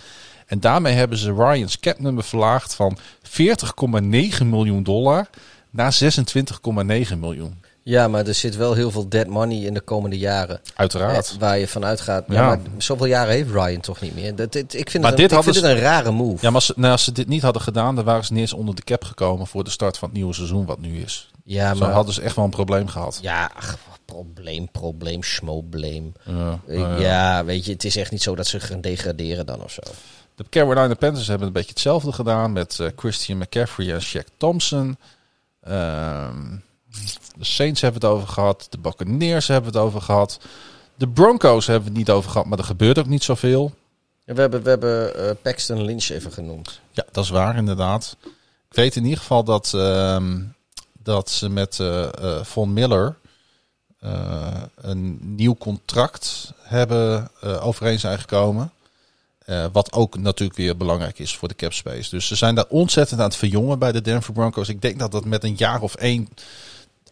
Speaker 1: En daarmee hebben ze Ryan's cap nummer verlaagd van 40,9 miljoen dollar naar 26,9 miljoen.
Speaker 2: Ja, maar er zit wel heel veel dead money in de komende jaren.
Speaker 1: Uiteraard.
Speaker 2: Eh, waar je vanuit gaat. Ja.
Speaker 1: Ja.
Speaker 2: maar zoveel jaren heeft Ryan toch niet meer. Dat, dit- ik vind,
Speaker 1: Maar
Speaker 2: het, een,
Speaker 1: dit
Speaker 2: ik vind het een rare move.
Speaker 1: Ja, maar als, nou, als ze dit niet hadden gedaan, dan waren ze niet eens onder de cap gekomen voor de start van het nieuwe seizoen wat nu is.
Speaker 2: Ja,
Speaker 1: Zo
Speaker 2: maar...
Speaker 1: hadden ze echt wel een probleem gehad.
Speaker 2: Ja, ach, probleem, probleem, schmobleem.
Speaker 1: Ja, nou
Speaker 2: ja. weet je, het is echt niet zo dat ze gaan degraderen dan of zo.
Speaker 1: De Carolina Panthers hebben een beetje hetzelfde gedaan met eh, Christian McCaffrey en Shaq Thompson. Ehm, de Saints hebben het over gehad. De Buccaneers hebben het over gehad. De Broncos hebben het niet over gehad, maar er gebeurt ook niet zoveel.
Speaker 2: En we hebben, we hebben eh, Paxton Lynch even genoemd.
Speaker 1: Ja, dat is waar inderdaad. Ik weet in ieder geval dat, ehm, dat ze met eh, eh, Von Miller een nieuw contract hebben overeen zijn gekomen. Wat ook natuurlijk weer belangrijk is voor de cap space. Dus ze zijn daar ontzettend aan het verjongen bij de Denver Broncos. Ik denk dat dat met een jaar of één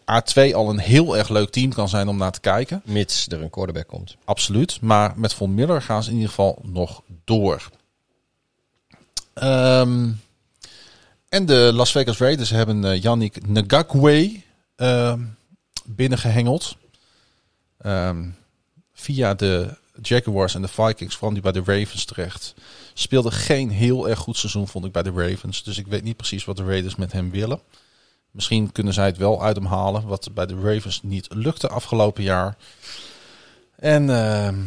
Speaker 1: A2 al een heel erg leuk team kan zijn om naar te kijken.
Speaker 2: Mits er een quarterback komt.
Speaker 1: Absoluut. Maar met Von Miller gaan ze in ieder geval nog door. Ehm, en de Las Vegas Raiders hebben eh, Yannick Ngakwe ehm, binnengehengeld. Ehm, via de Jaguars en de Vikings kwam hij bij de Ravens terecht. Speelde geen heel erg goed seizoen, vond ik, bij de Ravens. Dus ik weet niet precies wat de Raiders met hem willen. Misschien kunnen zij het wel uit hem halen, wat bij de Ravens niet lukte afgelopen jaar. En ehm,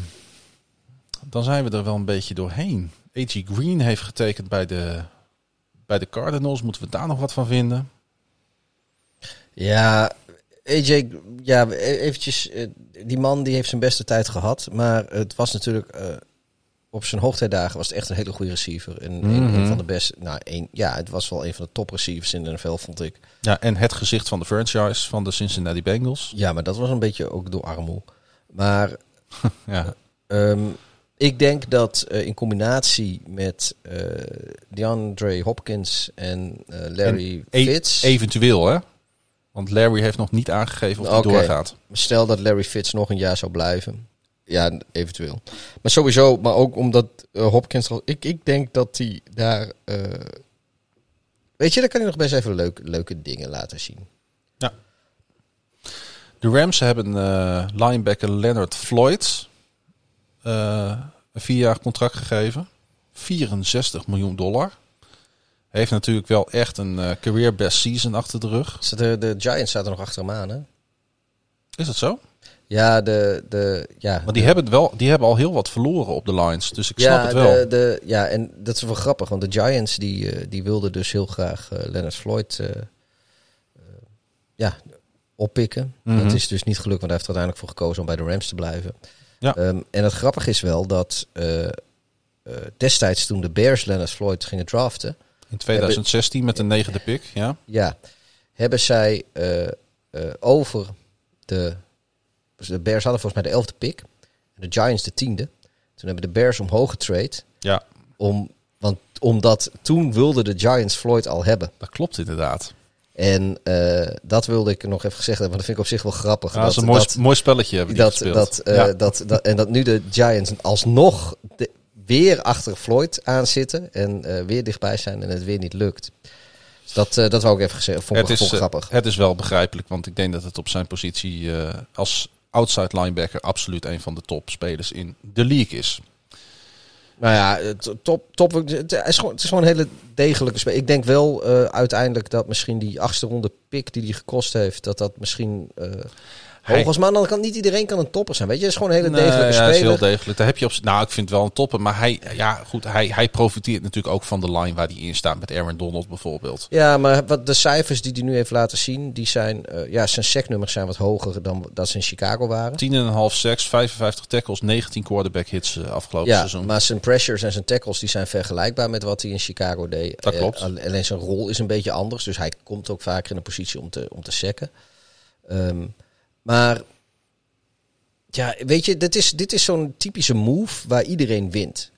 Speaker 1: dan zijn we er wel een beetje doorheen. A.G. Green heeft getekend bij de, bij de Cardinals. Moeten we daar nog wat van vinden?
Speaker 2: Ja, AJ, ja, eventjes, eh, die man die heeft zijn beste tijd gehad. Maar het was natuurlijk, eh, op zijn hoogtijdagen was het echt een hele goede receiver. En een,
Speaker 1: Mhm.
Speaker 2: een van de beste, nou, een, ja, het was wel een van de top receivers in de NFL, vond ik.
Speaker 1: Ja, en het gezicht van de franchise van de Cincinnati Bengals.
Speaker 2: Ja, maar dat was een beetje ook door armoe. Maar
Speaker 1: Ja,
Speaker 2: Ehm, ik denk dat eh, in combinatie met eh DeAndre Hopkins en eh, Larry
Speaker 1: E-
Speaker 2: Fitz.
Speaker 1: eventueel hè. Want Larry heeft nog niet aangegeven of hij doorgaat.
Speaker 2: Stel dat Larry Fitz nog een jaar zou blijven. Ja, eventueel. Maar sowieso, maar ook omdat eh, Hopkins... Ik, ik denk dat hij daar... eh, weet je, dan kan hij nog best even leuk, leuke dingen laten zien.
Speaker 1: De Rams hebben eh, linebacker Leonard Floyd een vierjarig contract gegeven. 64 miljoen dollar. Heeft natuurlijk wel echt een career best season achter de rug.
Speaker 2: De, de Giants zaten nog achter hem aan, hè?
Speaker 1: Is dat zo?
Speaker 2: Ja, de... de ja,
Speaker 1: Maar die,
Speaker 2: de-
Speaker 1: hebben, wel, die hebben al heel wat verloren op de lines. Dus ik snap het wel.
Speaker 2: De, de, ja, en dat is wel grappig, want de Giants die, eh, die wilden dus heel graag eh, Leonard Floyd eh, ja, oppikken.
Speaker 1: Mhm.
Speaker 2: Dat is dus niet gelukt, want hij heeft er uiteindelijk voor gekozen om bij de Rams te blijven.
Speaker 1: Ja.
Speaker 2: Ehm, en het grappige is wel dat destijds toen de Bears Leonard Floyd gingen draften,
Speaker 1: In 2016 met de negende pick. Ja.
Speaker 2: ja, hebben zij over de, dus de Bears hadden volgens mij de elfde pick en de Giants de tiende. Toen hebben de Bears omhoog getrade
Speaker 1: ja,
Speaker 2: om, want, omdat toen wilden de Giants Floyd al hebben.
Speaker 1: dat klopt inderdaad.
Speaker 2: En eh, dat wilde ik nog even gezegd hebben, want dat vind ik op zich wel grappig.
Speaker 1: Ja, dat is een mooi, mooi spelletje hebben die
Speaker 2: dat, dat, eh,
Speaker 1: ja.
Speaker 2: dat, dat, en dat nu de Giants alsnog de, weer achter Floyd aan zitten en eh, weer dichtbij zijn en het weer niet lukt. Dus dat, dat wou ik even gezegd. Vond
Speaker 1: het, is,
Speaker 2: grappig.
Speaker 1: het is wel begrijpelijk, want ik denk dat het op zijn positie als outside linebacker absoluut een van de topspelers in de league is.
Speaker 2: Nou ja, top, top, het, is gewoon, het is gewoon een hele degelijke spel. Ik denk wel eh, uiteindelijk dat misschien die achtste ronde pick die hij gekost heeft, dat dat misschien eh Maar dan kan niet iedereen kan een topper zijn. Weet je, het is gewoon een hele degelijke
Speaker 1: Nee, ja, is
Speaker 2: speler.
Speaker 1: heel degelijk. Daar heb je op, nou, ik vind het wel een topper, maar hij, ja, goed, hij, hij profiteert natuurlijk ook van de line waar hij in staat met Aaron Donald bijvoorbeeld.
Speaker 2: Ja, maar wat de cijfers die hij nu heeft laten zien, die zijn, eh, ja, zijn secnummers zijn wat hoger dan dat ze in Chicago waren.
Speaker 1: 10,5 sacks, 55 tackles, 19 quarterback hits eh, afgelopen
Speaker 2: Ja,
Speaker 1: seizoen.
Speaker 2: maar zijn pressures en zijn tackles die zijn vergelijkbaar met wat hij in Chicago deed.
Speaker 1: Dat
Speaker 2: Eh,
Speaker 1: klopt.
Speaker 2: alleen zijn rol is een beetje anders, dus hij komt ook vaker in een positie om te, om te sacken. Ehm, maar ja, weet je, dit is, dit is zo'n typische move waar iedereen wint.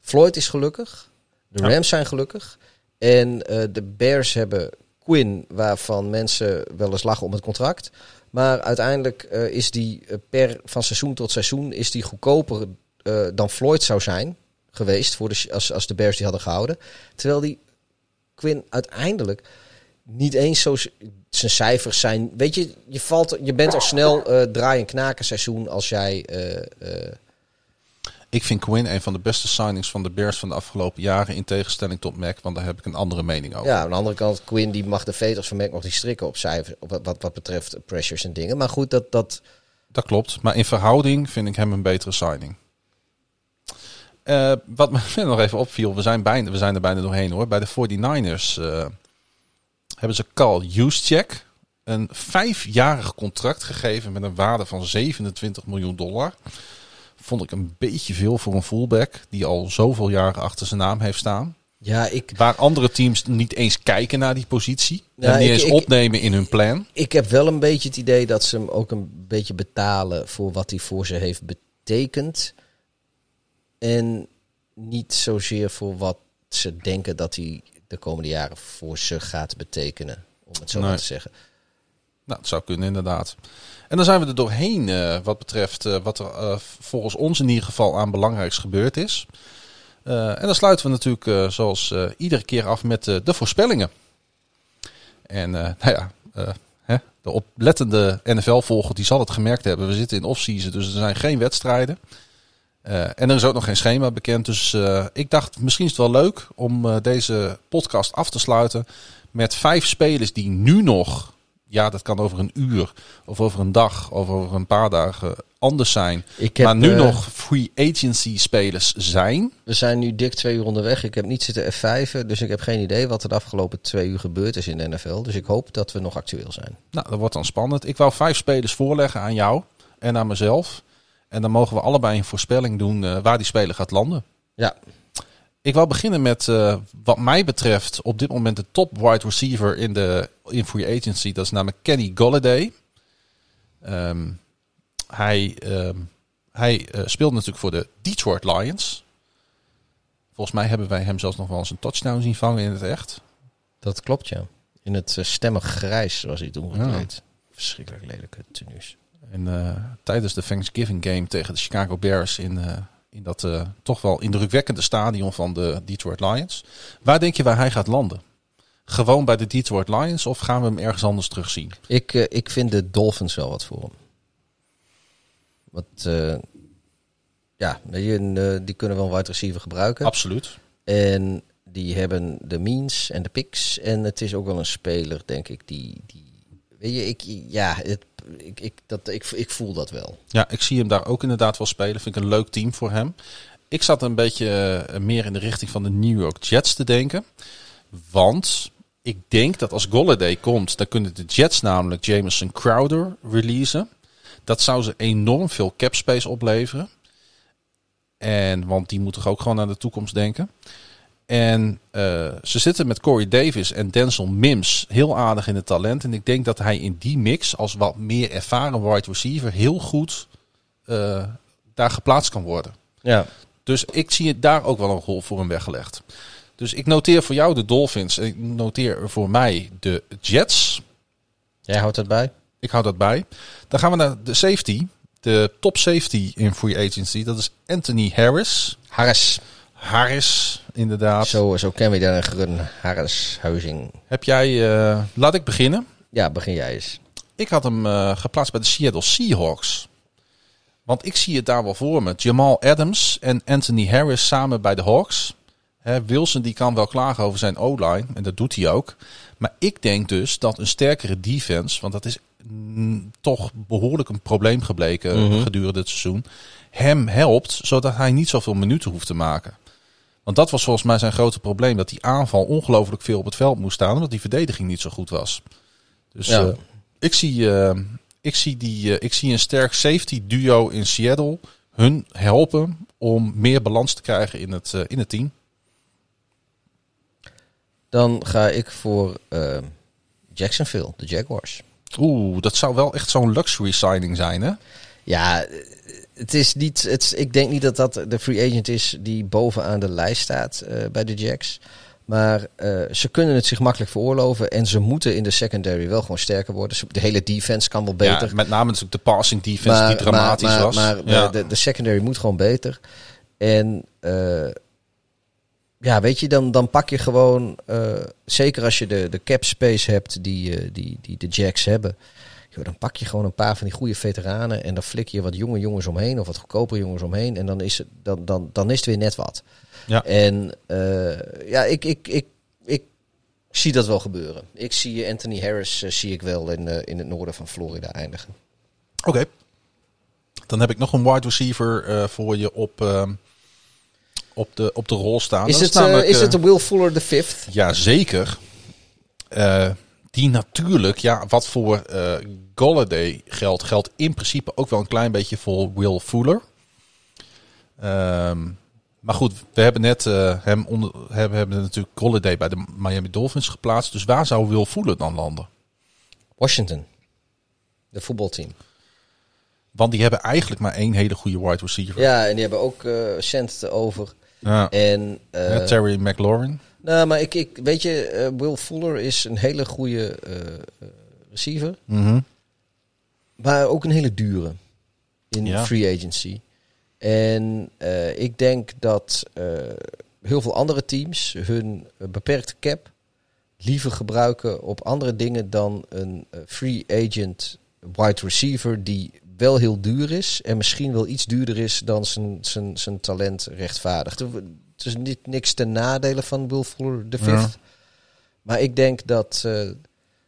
Speaker 2: Floyd is gelukkig, de
Speaker 1: Ja.
Speaker 2: Rams zijn gelukkig en eh, de Bears hebben Quinn, waarvan mensen wel eens lachen om het contract. Maar uiteindelijk eh, is die eh, per van seizoen tot seizoen is die goedkoper dan Floyd zou zijn geweest voor de, als, als de Bears die hadden gehouden. Terwijl die Quinn uiteindelijk niet eens zo zijn cijfers zijn. Weet je, je, valt, je bent al snel eh draai- en knaken seizoen als jij. eh, eh,
Speaker 1: Ik vind Quinn een van de beste signings van de Bears van de afgelopen jaren in tegenstelling tot Mac, want daar heb ik een andere mening over.
Speaker 2: ja, aan de andere kant, Quinn die mag de veters van Mac nog niet strikken op cijfers. Op wat, wat, wat betreft pressures en dingen. Maar goed, dat. dat
Speaker 1: Dat klopt, maar in verhouding vind ik hem een betere signing. Wat me nog even opviel, we zijn, bijna, we zijn er bijna doorheen hoor. Bij de 49ers eh, hebben ze Carl Juszczyk een vijfjarig contract gegeven met een waarde van 27 miljoen dollar. Vond ik een beetje veel voor een fullback die al zoveel jaren achter zijn naam heeft staan.
Speaker 2: Ja, ik,
Speaker 1: Waar andere teams niet eens kijken naar die positie.
Speaker 2: Ja,
Speaker 1: en niet
Speaker 2: ik-
Speaker 1: eens
Speaker 2: ik-
Speaker 1: opnemen in hun plan.
Speaker 2: ik heb wel een beetje het idee dat ze hem ook een beetje betalen voor wat hij voor ze heeft betekend. En niet zozeer voor wat ze denken dat hij de komende jaren voor ze gaat betekenen. Om het zo
Speaker 1: Nee.
Speaker 2: maar te zeggen.
Speaker 1: Nou, het zou kunnen inderdaad. En dan zijn we er doorheen eh, wat betreft eh, wat er eh, volgens ons in ieder geval aan belangrijks gebeurd is. En dan sluiten we natuurlijk zoals iedere keer af met de voorspellingen. En nou ja, hè, de oplettende NFL-volger die zal het gemerkt hebben. We zitten in off-season, dus er zijn geen wedstrijden. Eh, en er is ook nog geen schema bekend. Dus eh, ik dacht, misschien is het wel leuk om eh, deze podcast af te sluiten met vijf spelers die nu nog, ja, dat kan over een uur of over een dag of over een paar dagen anders zijn.
Speaker 2: Heb,
Speaker 1: maar nu nog free agency spelers zijn.
Speaker 2: We zijn nu dik twee uur onderweg. Ik heb niet zitten F5, dus ik heb geen idee wat er de afgelopen twee uur gebeurd is in de NFL. Dus ik hoop dat we nog actueel zijn.
Speaker 1: Nou, dat wordt dan spannend. Ik wou vijf spelers voorleggen aan jou en aan mezelf. En dan mogen we allebei een voorspelling doen eh, waar die speler gaat landen.
Speaker 2: Ja,
Speaker 1: Ik wil beginnen met eh, wat mij betreft op dit moment de top wide receiver in de in free agency. Dat is namelijk Kenny Golladay. Ehm, hij ehm, hij speelt natuurlijk voor de Detroit Lions. Volgens mij hebben wij hem zelfs nog wel eens een touchdown zien vangen in het echt.
Speaker 2: dat klopt ja. In het stemmig grijs was hij toen gekleed. Verschrikkelijk lelijke tenues.
Speaker 1: En eh, tijdens de Thanksgiving game tegen de Chicago Bears in, eh, in dat eh, toch wel indrukwekkende stadion van de Detroit Lions. Waar denk je waar hij gaat landen? Gewoon bij de Detroit Lions of gaan we hem ergens anders terugzien?
Speaker 2: Ik, ik vind de Dolphins wel wat voor hem. Want ja, die kunnen wel een wide receiver gebruiken.
Speaker 1: Absoluut.
Speaker 2: En die hebben de means en de picks. En het is ook wel een speler, denk ik, die... die weet je, ik, ja, het, ik, ik, dat, ik, ik voel dat wel.
Speaker 1: Ja, ik zie hem daar ook inderdaad wel spelen. Vind ik een leuk team voor hem. Ik zat een beetje eh, meer in de richting van de New York Jets te denken. Want ik denk dat als Golladay komt, dan kunnen de Jets namelijk Jameson Crowder releasen. Dat zou ze enorm veel cap space opleveren. En, want die moet toch ook gewoon aan de toekomst denken. En eh, ze zitten met Corey Davis en Denzel Mims heel aardig in het talent. En ik denk dat hij in die mix als wat meer ervaren wide receiver heel goed eh, daar geplaatst kan worden.
Speaker 2: Ja.
Speaker 1: Dus ik zie het daar ook wel een rol voor hem weggelegd. Dus ik noteer voor jou de Dolphins. En ik noteer voor mij de Jets.
Speaker 2: Jij houdt het bij?
Speaker 1: Ik hou dat bij. Dan gaan we naar de safety. De top safety in free agency. Dat is Anthony Harris.
Speaker 2: Harris.
Speaker 1: Harris, inderdaad.
Speaker 2: Zo, zo kennen we daar een gerun Harris Huizing.
Speaker 1: Heb jij... eh, laat ik beginnen.
Speaker 2: Ja, begin jij eens.
Speaker 1: Ik had hem eh, geplaatst bij de Seattle Seahawks. Want ik zie het daar wel voor me. Jamal Adams en Anthony Harris samen bij de Hawks. Wilson die kan wel klagen over zijn O-line. En dat doet hij ook. Maar ik denk dus dat een sterkere defense. Want dat is mm, toch behoorlijk een probleem gebleken gedurende het seizoen. Hem helpt zodat hij niet zoveel minuten hoeft te maken. Want dat was volgens mij zijn grote probleem. Dat die aanval ongelooflijk veel op het veld moest staan. Omdat die verdediging niet zo goed was. Dus
Speaker 2: Ja.
Speaker 1: eh, ik, zie, eh, ik, zie die, eh, ik zie een sterk safety duo in Seattle. Hun helpen om meer balans te krijgen in het, in het team.
Speaker 2: Dan ga ik voor Jacksonville, de Jaguars.
Speaker 1: Oeh, dat zou wel echt zo'n luxury signing zijn, hè?
Speaker 2: Ja, het is niet. Het, is- ik denk niet dat dat de free agent is die bovenaan de lijst staat eh, bij de Jacks. Maar eh, ze kunnen het zich makkelijk veroorloven. En ze moeten in de secondary wel gewoon sterker worden. De hele defense kan wel beter.
Speaker 1: Ja, met name natuurlijk de passing defense die dramatisch
Speaker 2: maar,
Speaker 1: was.
Speaker 2: Maar
Speaker 1: ja.
Speaker 2: de, de, secondary moet gewoon beter. En eh, ja, weet je, dan, dan pak je gewoon, zeker als je de, de cap space hebt die, die, die de Jacks hebben, dan pak je gewoon een paar van die goede veteranen en dan flik je wat jonge jongens omheen of wat goedkopere jongens omheen en dan is het, dan, dan, dan is het weer net wat.
Speaker 1: Ja.
Speaker 2: En eh, ja, ik, ik, ik, ik zie dat wel gebeuren. Ik zie Anthony Harris eh, zie ik wel in, eh, in het noorden van Florida eindigen.
Speaker 1: Oké. Dan heb ik nog een wide receiver voor je op, ehm, op de, op de rol staan.
Speaker 2: Is
Speaker 1: Dat
Speaker 2: het, eh,
Speaker 1: namelijk,
Speaker 2: is het de Will Fuller the Fifth?
Speaker 1: Ja, zeker. Die natuurlijk, ja, wat voor eh Golladay geldt, geldt in principe ook wel een klein beetje voor Will Fuller. Ehm, maar goed, we hebben net eh, hem onder, hebben, hebben natuurlijk Golladay bij de Miami Dolphins geplaatst. Dus waar zou Will Fuller dan landen?
Speaker 2: Washington. De voetbalteam.
Speaker 1: Want die hebben eigenlijk maar één hele goede wide receiver.
Speaker 2: Ja, en die hebben ook eh cent over.
Speaker 1: Ja.
Speaker 2: En,
Speaker 1: Ja, Terry McLaurin.
Speaker 2: Nou, maar ik, ik weet je, eh, Will Fuller is een hele goede eh, eh, receiver.
Speaker 1: Mhm.
Speaker 2: Maar ook een hele dure in
Speaker 1: Ja.
Speaker 2: free agency. En eh, ik denk dat eh, heel veel andere teams hun beperkte cap liever gebruiken op andere dingen dan een free agent wide receiver die wel heel duur is en misschien wel iets duurder is dan zijn, zijn, zijn talent rechtvaardigt. Het is niet niks ten nadele van Will Fuller de
Speaker 1: Ja.
Speaker 2: Fifth. Maar ik denk dat, eh,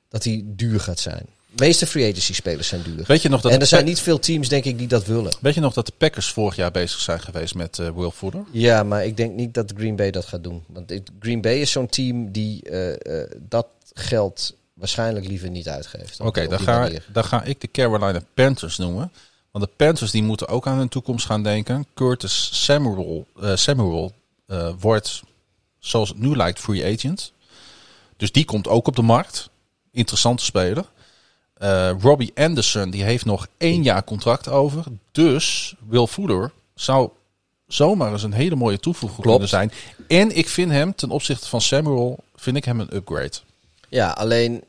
Speaker 2: dat hij duur gaat zijn. De meeste free agency spelers zijn duur.
Speaker 1: Weet je nog dat
Speaker 2: en er zijn niet veel teams, denk ik, die dat willen.
Speaker 1: Weet je nog dat de Packers vorig jaar bezig zijn geweest met eh, Will Fuller?
Speaker 2: Ja, maar ik denk niet dat Green Bay dat gaat doen. Want Green Bay is zo'n team die eh, dat geld waarschijnlijk liever niet uitgeeft.
Speaker 1: Oké, dan, ga, dan ga ik de Carolina Panthers noemen. Want de Panthers die moeten ook aan hun toekomst gaan denken. Curtis Samuel, Samuel wordt, zoals het nu lijkt, free agent. Dus die komt ook op de markt. Interessante speler. Eh, Robbie Anderson die heeft nog één jaar contract over. Dus Will Fuller zou zomaar eens een hele mooie toevoeging
Speaker 2: Klopt.
Speaker 1: kunnen zijn. En ik vind hem ten opzichte van Samuel, vind ik hem een upgrade.
Speaker 2: Ja, alleen...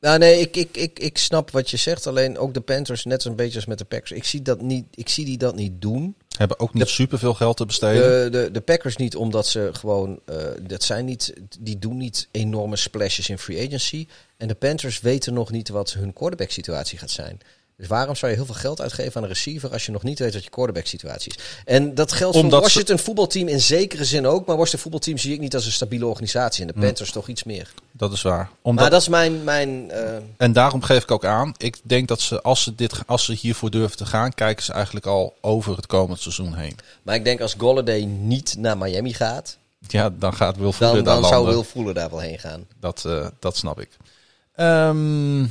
Speaker 2: Nou nee, ik, ik, ik, ik snap wat je zegt. Alleen ook de Panthers, net zo'n beetje als met de Packers. Ik zie, dat niet, ik zie die dat niet doen.
Speaker 1: Hebben ook niet
Speaker 2: De-
Speaker 1: superveel geld te besteden.
Speaker 2: De, de, de Packers niet, omdat ze gewoon... eh, dat zijn niet, die doen niet enorme splashes in free agency. En de Panthers weten nog niet wat hun quarterback situatie gaat zijn. Dus waarom zou je heel veel geld uitgeven aan een receiver als je nog niet weet wat je quarterback situatie is? En dat geldt
Speaker 1: Omdat
Speaker 2: voor Washington voetbalteam in zekere zin ook. Maar Washington voetbalteam zie ik niet als een stabiele organisatie. En de Panthers toch iets meer.
Speaker 1: Dat is waar. Omdat,
Speaker 2: Maar dat is mijn... mijn eh,
Speaker 1: En daarom geef ik ook aan. Ik denk dat ze, als ze, dit, als ze hiervoor durven te gaan, kijken ze eigenlijk al over het komend seizoen heen.
Speaker 2: maar ik denk als Golladay niet naar Miami gaat...
Speaker 1: Ja, dan gaat Will Fuller
Speaker 2: dan,
Speaker 1: daar
Speaker 2: dan
Speaker 1: landen.
Speaker 2: zou Will Fuller daar wel heen gaan.
Speaker 1: Dat, eh, dat snap ik. Ehm,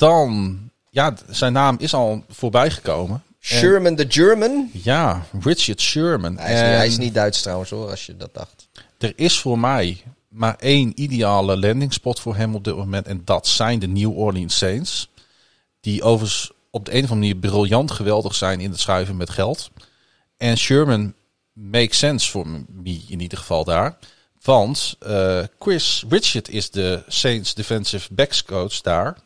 Speaker 1: dan, ja, zijn naam is al voorbij gekomen. En-
Speaker 2: Sherman the German...
Speaker 1: ja, Richard Sherman.
Speaker 2: Hij is, niet,
Speaker 1: En
Speaker 2: hij is niet Duits trouwens hoor, als je dat dacht.
Speaker 1: Er is voor mij maar één ideale landing spot voor hem op dit moment. En dat zijn de New Orleans Saints. Die overigens op de een of andere manier briljant geweldig zijn in het schuiven met geld. En Sherman makes sense voor me in ieder geval daar. Want eh, Chris Richard is de Saints defensive backs coach daar.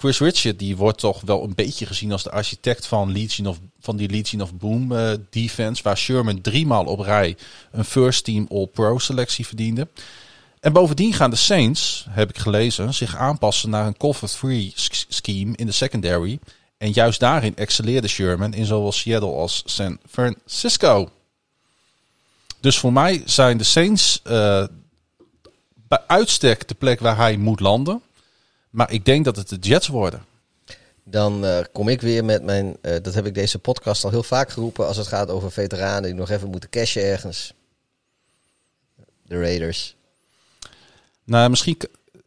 Speaker 1: Chris Richard die wordt toch wel een beetje gezien als de architect van, Legion of, van die Legion of Boom eh, defense. Waar Sherman driemaal op rij een first team all-pro selectie verdiende. En bovendien gaan de Saints, heb ik gelezen, zich aanpassen naar een cover-3 sch- scheme in de secondary. En juist daarin excelleerde Sherman in zowel Seattle als San Francisco. Dus voor mij zijn de Saints eh, bij uitstek de plek waar hij moet landen. Maar ik denk dat het de Jets worden.
Speaker 2: Dan eh, kom ik weer met mijn, eh, dat heb ik deze podcast al heel vaak geroepen, als het gaat over veteranen die nog even moeten cashen ergens. De Raiders.
Speaker 1: Nou, misschien.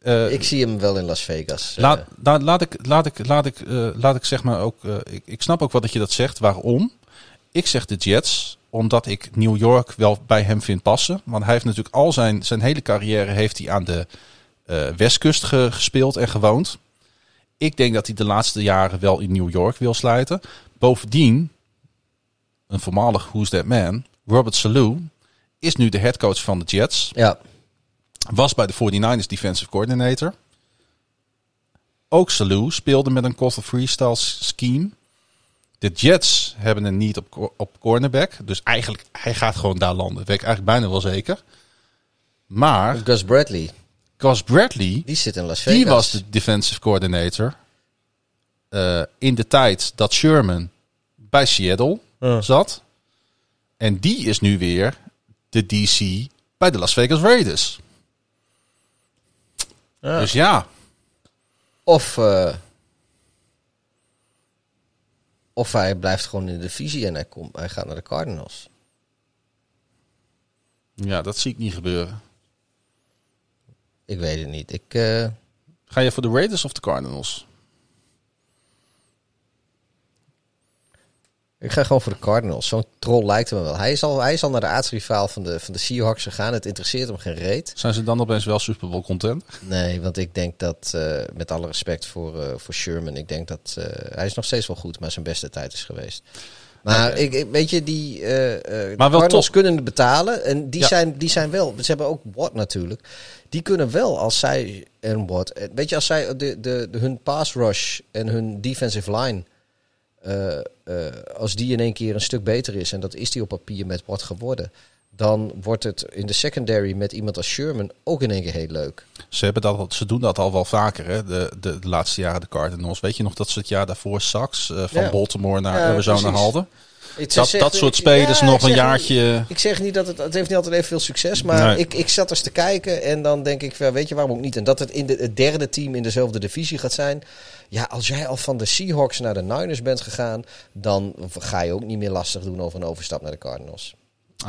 Speaker 1: eh,
Speaker 2: ik zie hem wel in Las Vegas.
Speaker 1: Laat, laat, laat ik, laat ik, laat ik, laat ik zeg maar ook. ik, ik snap ook wel dat je dat zegt. Waarom? Ik zeg de Jets, omdat ik New York wel bij hem vind passen. Want hij heeft natuurlijk al zijn, zijn hele carrière heeft hij aan de eh, westkust ge- gespeeld en gewoond. Ik denk dat hij de laatste jaren wel in New York wil sluiten. Bovendien, een voormalig Who's That Man, Robert Salou, is nu de headcoach van de Jets.
Speaker 2: ja,
Speaker 1: Was bij de 49ers defensive coordinator. Ook Salou speelde met een cover freestyle scheme. De Jets hebben een niet op, co- op cornerback. Dus eigenlijk, hij gaat gewoon daar landen. Dat weet ik eigenlijk bijna wel zeker. Maar
Speaker 2: Gus Bradley,
Speaker 1: Gus Bradley,
Speaker 2: die zit in Las Vegas.
Speaker 1: die was de defensive coordinator. eh, in de tijd dat Sherman bij Seattle zat. En die is nu weer de DC bij de Las Vegas Raiders. Dus ja,
Speaker 2: Of, eh, Of hij blijft gewoon in de divisie en hij, komt, hij gaat naar de Cardinals.
Speaker 1: Ja, dat zie ik niet gebeuren.
Speaker 2: Ik weet het niet. Ik, eh,
Speaker 1: Ga je voor de Raiders of de Cardinals?
Speaker 2: ik ga gewoon voor de Cardinals. Zo'n troll lijkt hem wel. Hij is al, hij is al naar de aardsrivaal van de, van de Seahawks gegaan. Het interesseert hem geen reet.
Speaker 1: Zijn ze dan opeens wel Super Bowl content?
Speaker 2: Nee, want ik denk dat, eh, met alle respect voor, eh, voor Sherman, ik denk dat hij is nog steeds wel goed, maar zijn beste tijd is geweest. Maar ik, ik- weet je, die eh eh,
Speaker 1: Maar wel top.
Speaker 2: kunnen het betalen. En die,
Speaker 1: Ja.
Speaker 2: zijn, die zijn wel, ze hebben ook Watt natuurlijk. Die kunnen wel, als zij en Watt, eh, weet je, als zij de, de, de, hun pass rush en hun defensive line, eh, eh, als die in één keer een stuk beter is, en dat is die op papier met Watt geworden, dan wordt het in de secondary met iemand als Sherman ook in één keer heel leuk.
Speaker 1: Ze, hebben dat, ze doen dat al wel vaker, hè? De, de, de laatste jaren de Cardinals. Weet je nog dat ze het jaar daarvoor Saks eh, van
Speaker 2: Ja.
Speaker 1: Baltimore naar
Speaker 2: Ja,
Speaker 1: Arizona haalden?
Speaker 2: Het
Speaker 1: Dat, dat soort spelers
Speaker 2: ja,
Speaker 1: nog een jaartje...
Speaker 2: niet- Ik zeg niet dat het, het heeft niet altijd even veel succes, maar
Speaker 1: Nee.
Speaker 2: ik, ik zat eens te kijken en dan denk ik, weet je waarom ook niet? En dat het in de, het derde team in dezelfde divisie gaat zijn. Ja, als jij al van de Seahawks naar de Niners bent gegaan, dan ga je ook niet meer lastig doen over een overstap naar de Cardinals.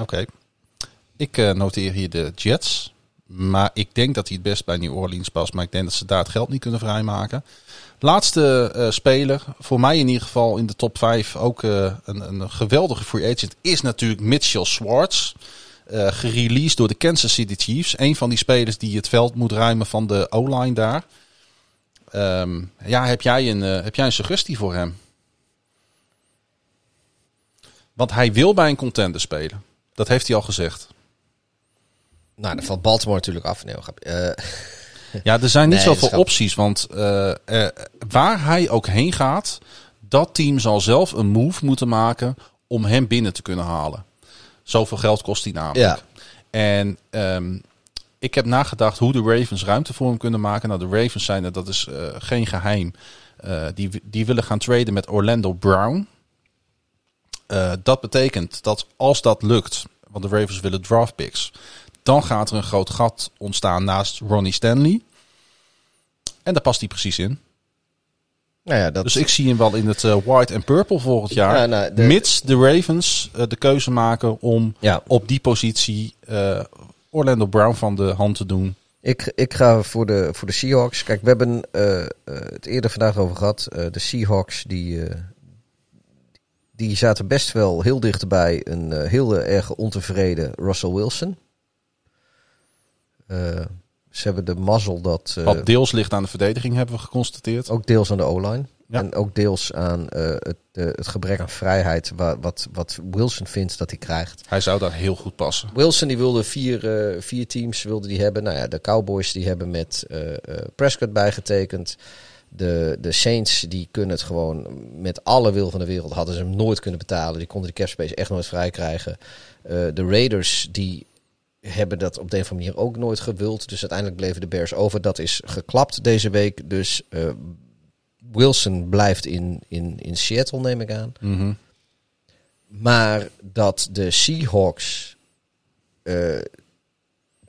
Speaker 1: Oké. Ik eh, noteer hier de Jets. Maar ik denk dat hij het best bij New Orleans past. Maar ik denk dat ze daar het geld niet kunnen vrijmaken. Laatste eh, speler, voor mij in ieder geval in de top 5, ook eh, een, een geweldige free agent, is natuurlijk Mitchell Schwartz. Eh gereleased door de Kansas City Chiefs. Een van die spelers die het veld moet ruimen van de O-line daar. Ehm, ja, heb jij, een, heb jij een suggestie voor hem? Want hij wil bij een contender spelen. Dat heeft hij al gezegd.
Speaker 2: Nou, dan valt Baltimore natuurlijk af. Nee, grapje. Eh,
Speaker 1: Ja, er zijn niet
Speaker 2: Nee,
Speaker 1: zoveel opties. Want eh, eh, waar hij ook heen gaat, dat team zal zelf een move moeten maken om hem binnen te kunnen halen. Zoveel geld kost hij namelijk.
Speaker 2: Ja.
Speaker 1: En ehm, ik heb nagedacht hoe de Ravens ruimte voor hem kunnen maken. Nou, de Ravens zijn er, dat is geen geheim. Eh, die, die willen gaan traden met Orlando Brown. Dat betekent dat als dat lukt, want de Ravens willen draft picks, dan gaat er een groot gat ontstaan naast Ronnie Stanley. En daar past hij precies in.
Speaker 2: nou ja, dat,
Speaker 1: Dus ik zie hem wel in het eh, white en purple volgend jaar.
Speaker 2: Ja, nou, de-
Speaker 1: Mits de Ravens eh, de keuze maken om
Speaker 2: ja.
Speaker 1: op die positie eh, Orlando Brown van de hand te doen.
Speaker 2: Ik, ik ga voor de, voor de Seahawks. Kijk, we hebben het eerder vandaag over gehad. Eh, de Seahawks die, die zaten best wel heel dichterbij een heel erg ontevreden Russell Wilson. Eh, ze hebben de mazzel dat... eh,
Speaker 1: Wat deels ligt aan de verdediging, hebben we geconstateerd.
Speaker 2: ook deels aan de O-line.
Speaker 1: Ja.
Speaker 2: En ook deels aan eh, het, het gebrek aan vrijheid wa- wat, wat Wilson vindt dat hij krijgt.
Speaker 1: Hij zou daar heel goed passen.
Speaker 2: Wilson die wilde vier, vier teams wilde die hebben. Nou ja, de Cowboys die hebben met Prescott bijgetekend. De, de Saints die kunnen het gewoon met alle wil van de wereld hadden ze hem nooit kunnen betalen. Die konden de cap space echt nooit vrij krijgen. De Raiders die hebben dat op de een of andere manier ook nooit gewild. Dus uiteindelijk bleven de Bears over. Dat is geklapt deze week. Dus eh, Wilson blijft in, in, in Seattle, neem ik aan.
Speaker 1: Mhm.
Speaker 2: Maar dat de Seahawks, eh,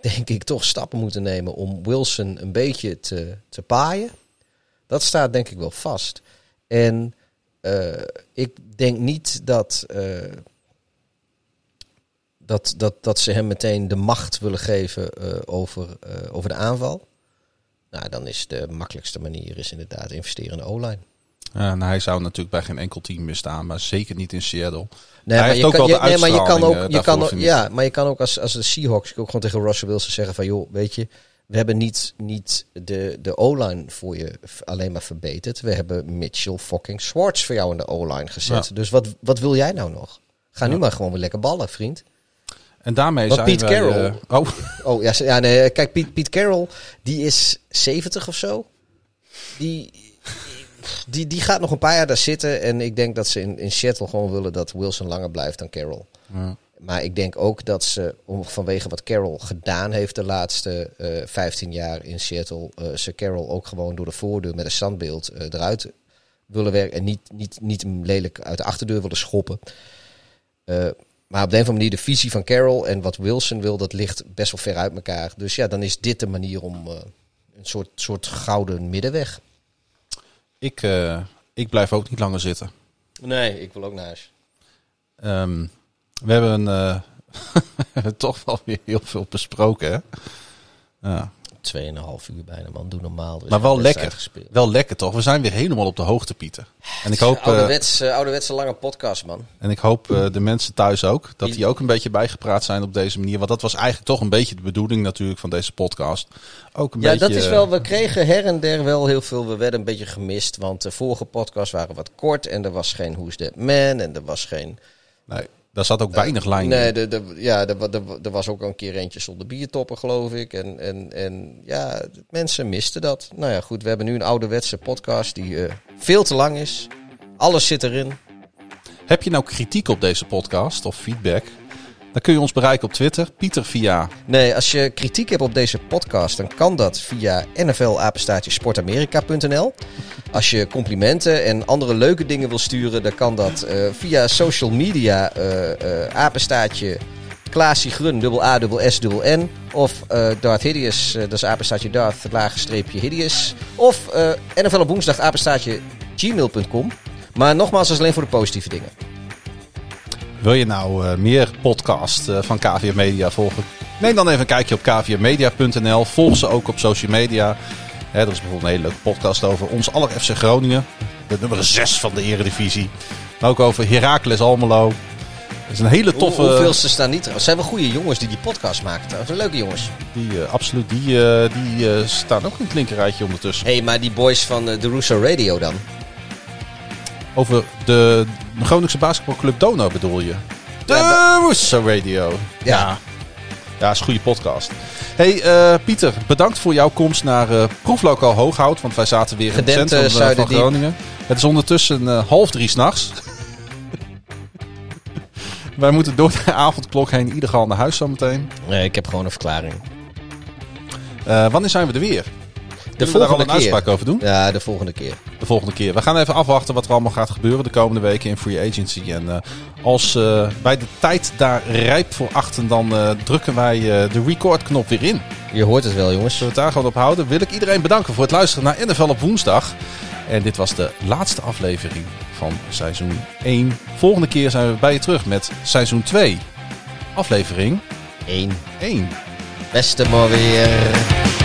Speaker 2: denk ik, toch stappen moeten nemen om Wilson een beetje te, te paaien. Dat staat denk ik wel vast. En eh, ik denk niet dat, dat, dat, dat ze hem meteen de macht willen geven eh, over, eh, over de aanval. Nou, dan is de makkelijkste manier is inderdaad investeren in de O-line.
Speaker 1: Ja, en hij zou natuurlijk bij geen enkel team meer staan, maar zeker niet in Seattle.
Speaker 2: Nee,
Speaker 1: Hij
Speaker 2: maar je
Speaker 1: ook
Speaker 2: kan, je, nee, maar je kan ook,
Speaker 1: eh,
Speaker 2: je kan ook, ja, maar je kan ook als, als de Seahawks ook gewoon tegen Russell Wilson zeggen van, joh, weet je, we hebben niet, niet de, de O-line voor je alleen maar verbeterd. We hebben Mitchell fucking Schwartz voor jou in de O-line gezet.
Speaker 1: Ja.
Speaker 2: Dus wat, wat wil jij nou nog? Ga nu maar gewoon weer lekker ballen, vriend.
Speaker 1: En daarmee
Speaker 2: Want
Speaker 1: zijn wij,
Speaker 2: Carroll-
Speaker 1: eh, oh,
Speaker 2: Oh ja, ja nee, kijk, Piet, Piet Carroll, die is 70 of zo. Die, die, die gaat nog een paar jaar daar zitten. En ik denk dat ze in, in Seattle gewoon willen dat Wilson langer blijft dan Carroll.
Speaker 1: ja.
Speaker 2: Maar ik denk ook dat ze, om, vanwege wat Carroll gedaan heeft de laatste eh 15 jaar in Seattle, eh, ze Carroll ook gewoon door de voordeur met een standbeeld eruit willen werken. En niet, niet, niet hem lelijk uit de achterdeur willen schoppen. Maar op de een of andere manier, de visie van Carroll en wat Wilson wil, dat ligt best wel ver uit elkaar. Dus ja, dan is dit de manier om eh, een soort, soort gouden middenweg.
Speaker 1: ik, eh, ik blijf ook niet langer zitten.
Speaker 2: Nee, ik wil ook naar huis.
Speaker 1: Ehm, we hebben eh, toch wel weer heel veel besproken. Hè? Ja.
Speaker 2: Tweeënhalf uur bijna, man. Doe normaal. Is
Speaker 1: Maar wel lekker.
Speaker 2: gespeeld.
Speaker 1: Wel lekker toch? We zijn weer helemaal op de hoogte, Pieter. En ik hoop, eh,
Speaker 2: Ouderwets, eh, ouderwetse lange podcast, man.
Speaker 1: en ik hoop eh, de mensen thuis ook, dat
Speaker 2: Die-
Speaker 1: die ook een beetje bijgepraat zijn op deze manier. Want dat was eigenlijk toch een beetje de bedoeling natuurlijk van deze podcast. Ook een
Speaker 2: Ja,
Speaker 1: beetje,
Speaker 2: dat is wel. We kregen her en der wel heel veel. We werden een beetje gemist, want de vorige podcasts waren wat kort en er was geen Who's That Man en er was geen.
Speaker 1: Nee, daar zat ook weinig lijn
Speaker 2: Nee,
Speaker 1: in.
Speaker 2: de, ja, er was ook een keer eentje zonder biertoppen, geloof ik. En, en, en ja, mensen misten dat. Nou ja, goed, we hebben nu een ouderwetse podcast die eh, veel te lang is. Alles zit erin.
Speaker 1: Heb je nou kritiek op deze podcast of feedback? Dan kun je ons bereiken op Twitter. Pieter via
Speaker 2: Nee, als je kritiek hebt op deze podcast, dan kan dat via nflapenstaatjesportamerika.nl. Als je complimenten en andere leuke dingen wil sturen, dan kan dat eh, via social media eh, eh, apenstaatje Klaasie Grun, dubbel A, dubbel S, dubbel N. Of eh Darth Hideous, dat is apenstaatje Darth, lage streepje Hideous. Of NFL op woensdag, apenstaatje gmail.com. Maar nogmaals, dat is alleen voor de positieve dingen.
Speaker 1: Wil je nou eh, meer podcast eh, van KVM Media volgen? Neem dan even een kijkje op kvmedia.nl. Volg ze ook op social media. Hè, er is bijvoorbeeld een hele leuke podcast over ons aller FC Groningen. De nummer 6 van de eredivisie. Maar ook over Heracles Almelo. Dat is een hele toffe...
Speaker 2: Hoe, hoeveelste staan niet trouwens? Het zijn wel goede jongens die die podcast maken trouwens. Leuke jongens.
Speaker 1: Die, eh, absoluut, die, die staan ook in een klinkerrijtje ondertussen.
Speaker 2: Hé, hey, maar die boys van de Russo Radio dan?
Speaker 1: Over de Groningse basketbalclub Dono bedoel je? De
Speaker 2: Ja,
Speaker 1: Russo Radio.
Speaker 2: Ja.
Speaker 1: Ja. Ja, is een goede podcast. Hey eh, Pieter, bedankt voor jouw komst naar eh Proeflokaal Hooghout. Want wij zaten weer in het centrum eh, van. Groningen. Het is ondertussen half drie s'nachts. wij moeten door de avondklok heen ieder geval naar huis zometeen.
Speaker 2: Nee, ik heb gewoon een verklaring.
Speaker 1: Wanneer zijn we er weer?
Speaker 2: De
Speaker 1: Kunnen we daar al een
Speaker 2: keer.
Speaker 1: uitspraak over doen?
Speaker 2: Ja, de volgende keer.
Speaker 1: de volgende keer. We gaan even afwachten wat er allemaal gaat gebeuren de komende weken in Free Agency. En eh, als eh, wij de tijd daar rijp voor achten, dan eh, drukken wij de recordknop weer in.
Speaker 2: Je hoort het wel, jongens.
Speaker 1: Zullen we het daar gewoon op houden? Wil ik iedereen bedanken voor het luisteren naar NFL op woensdag. En dit was de laatste aflevering van seizoen 1. Volgende keer zijn we bij je terug met seizoen 2. Aflevering
Speaker 2: Eén.
Speaker 1: 1.
Speaker 2: Beste maar weer.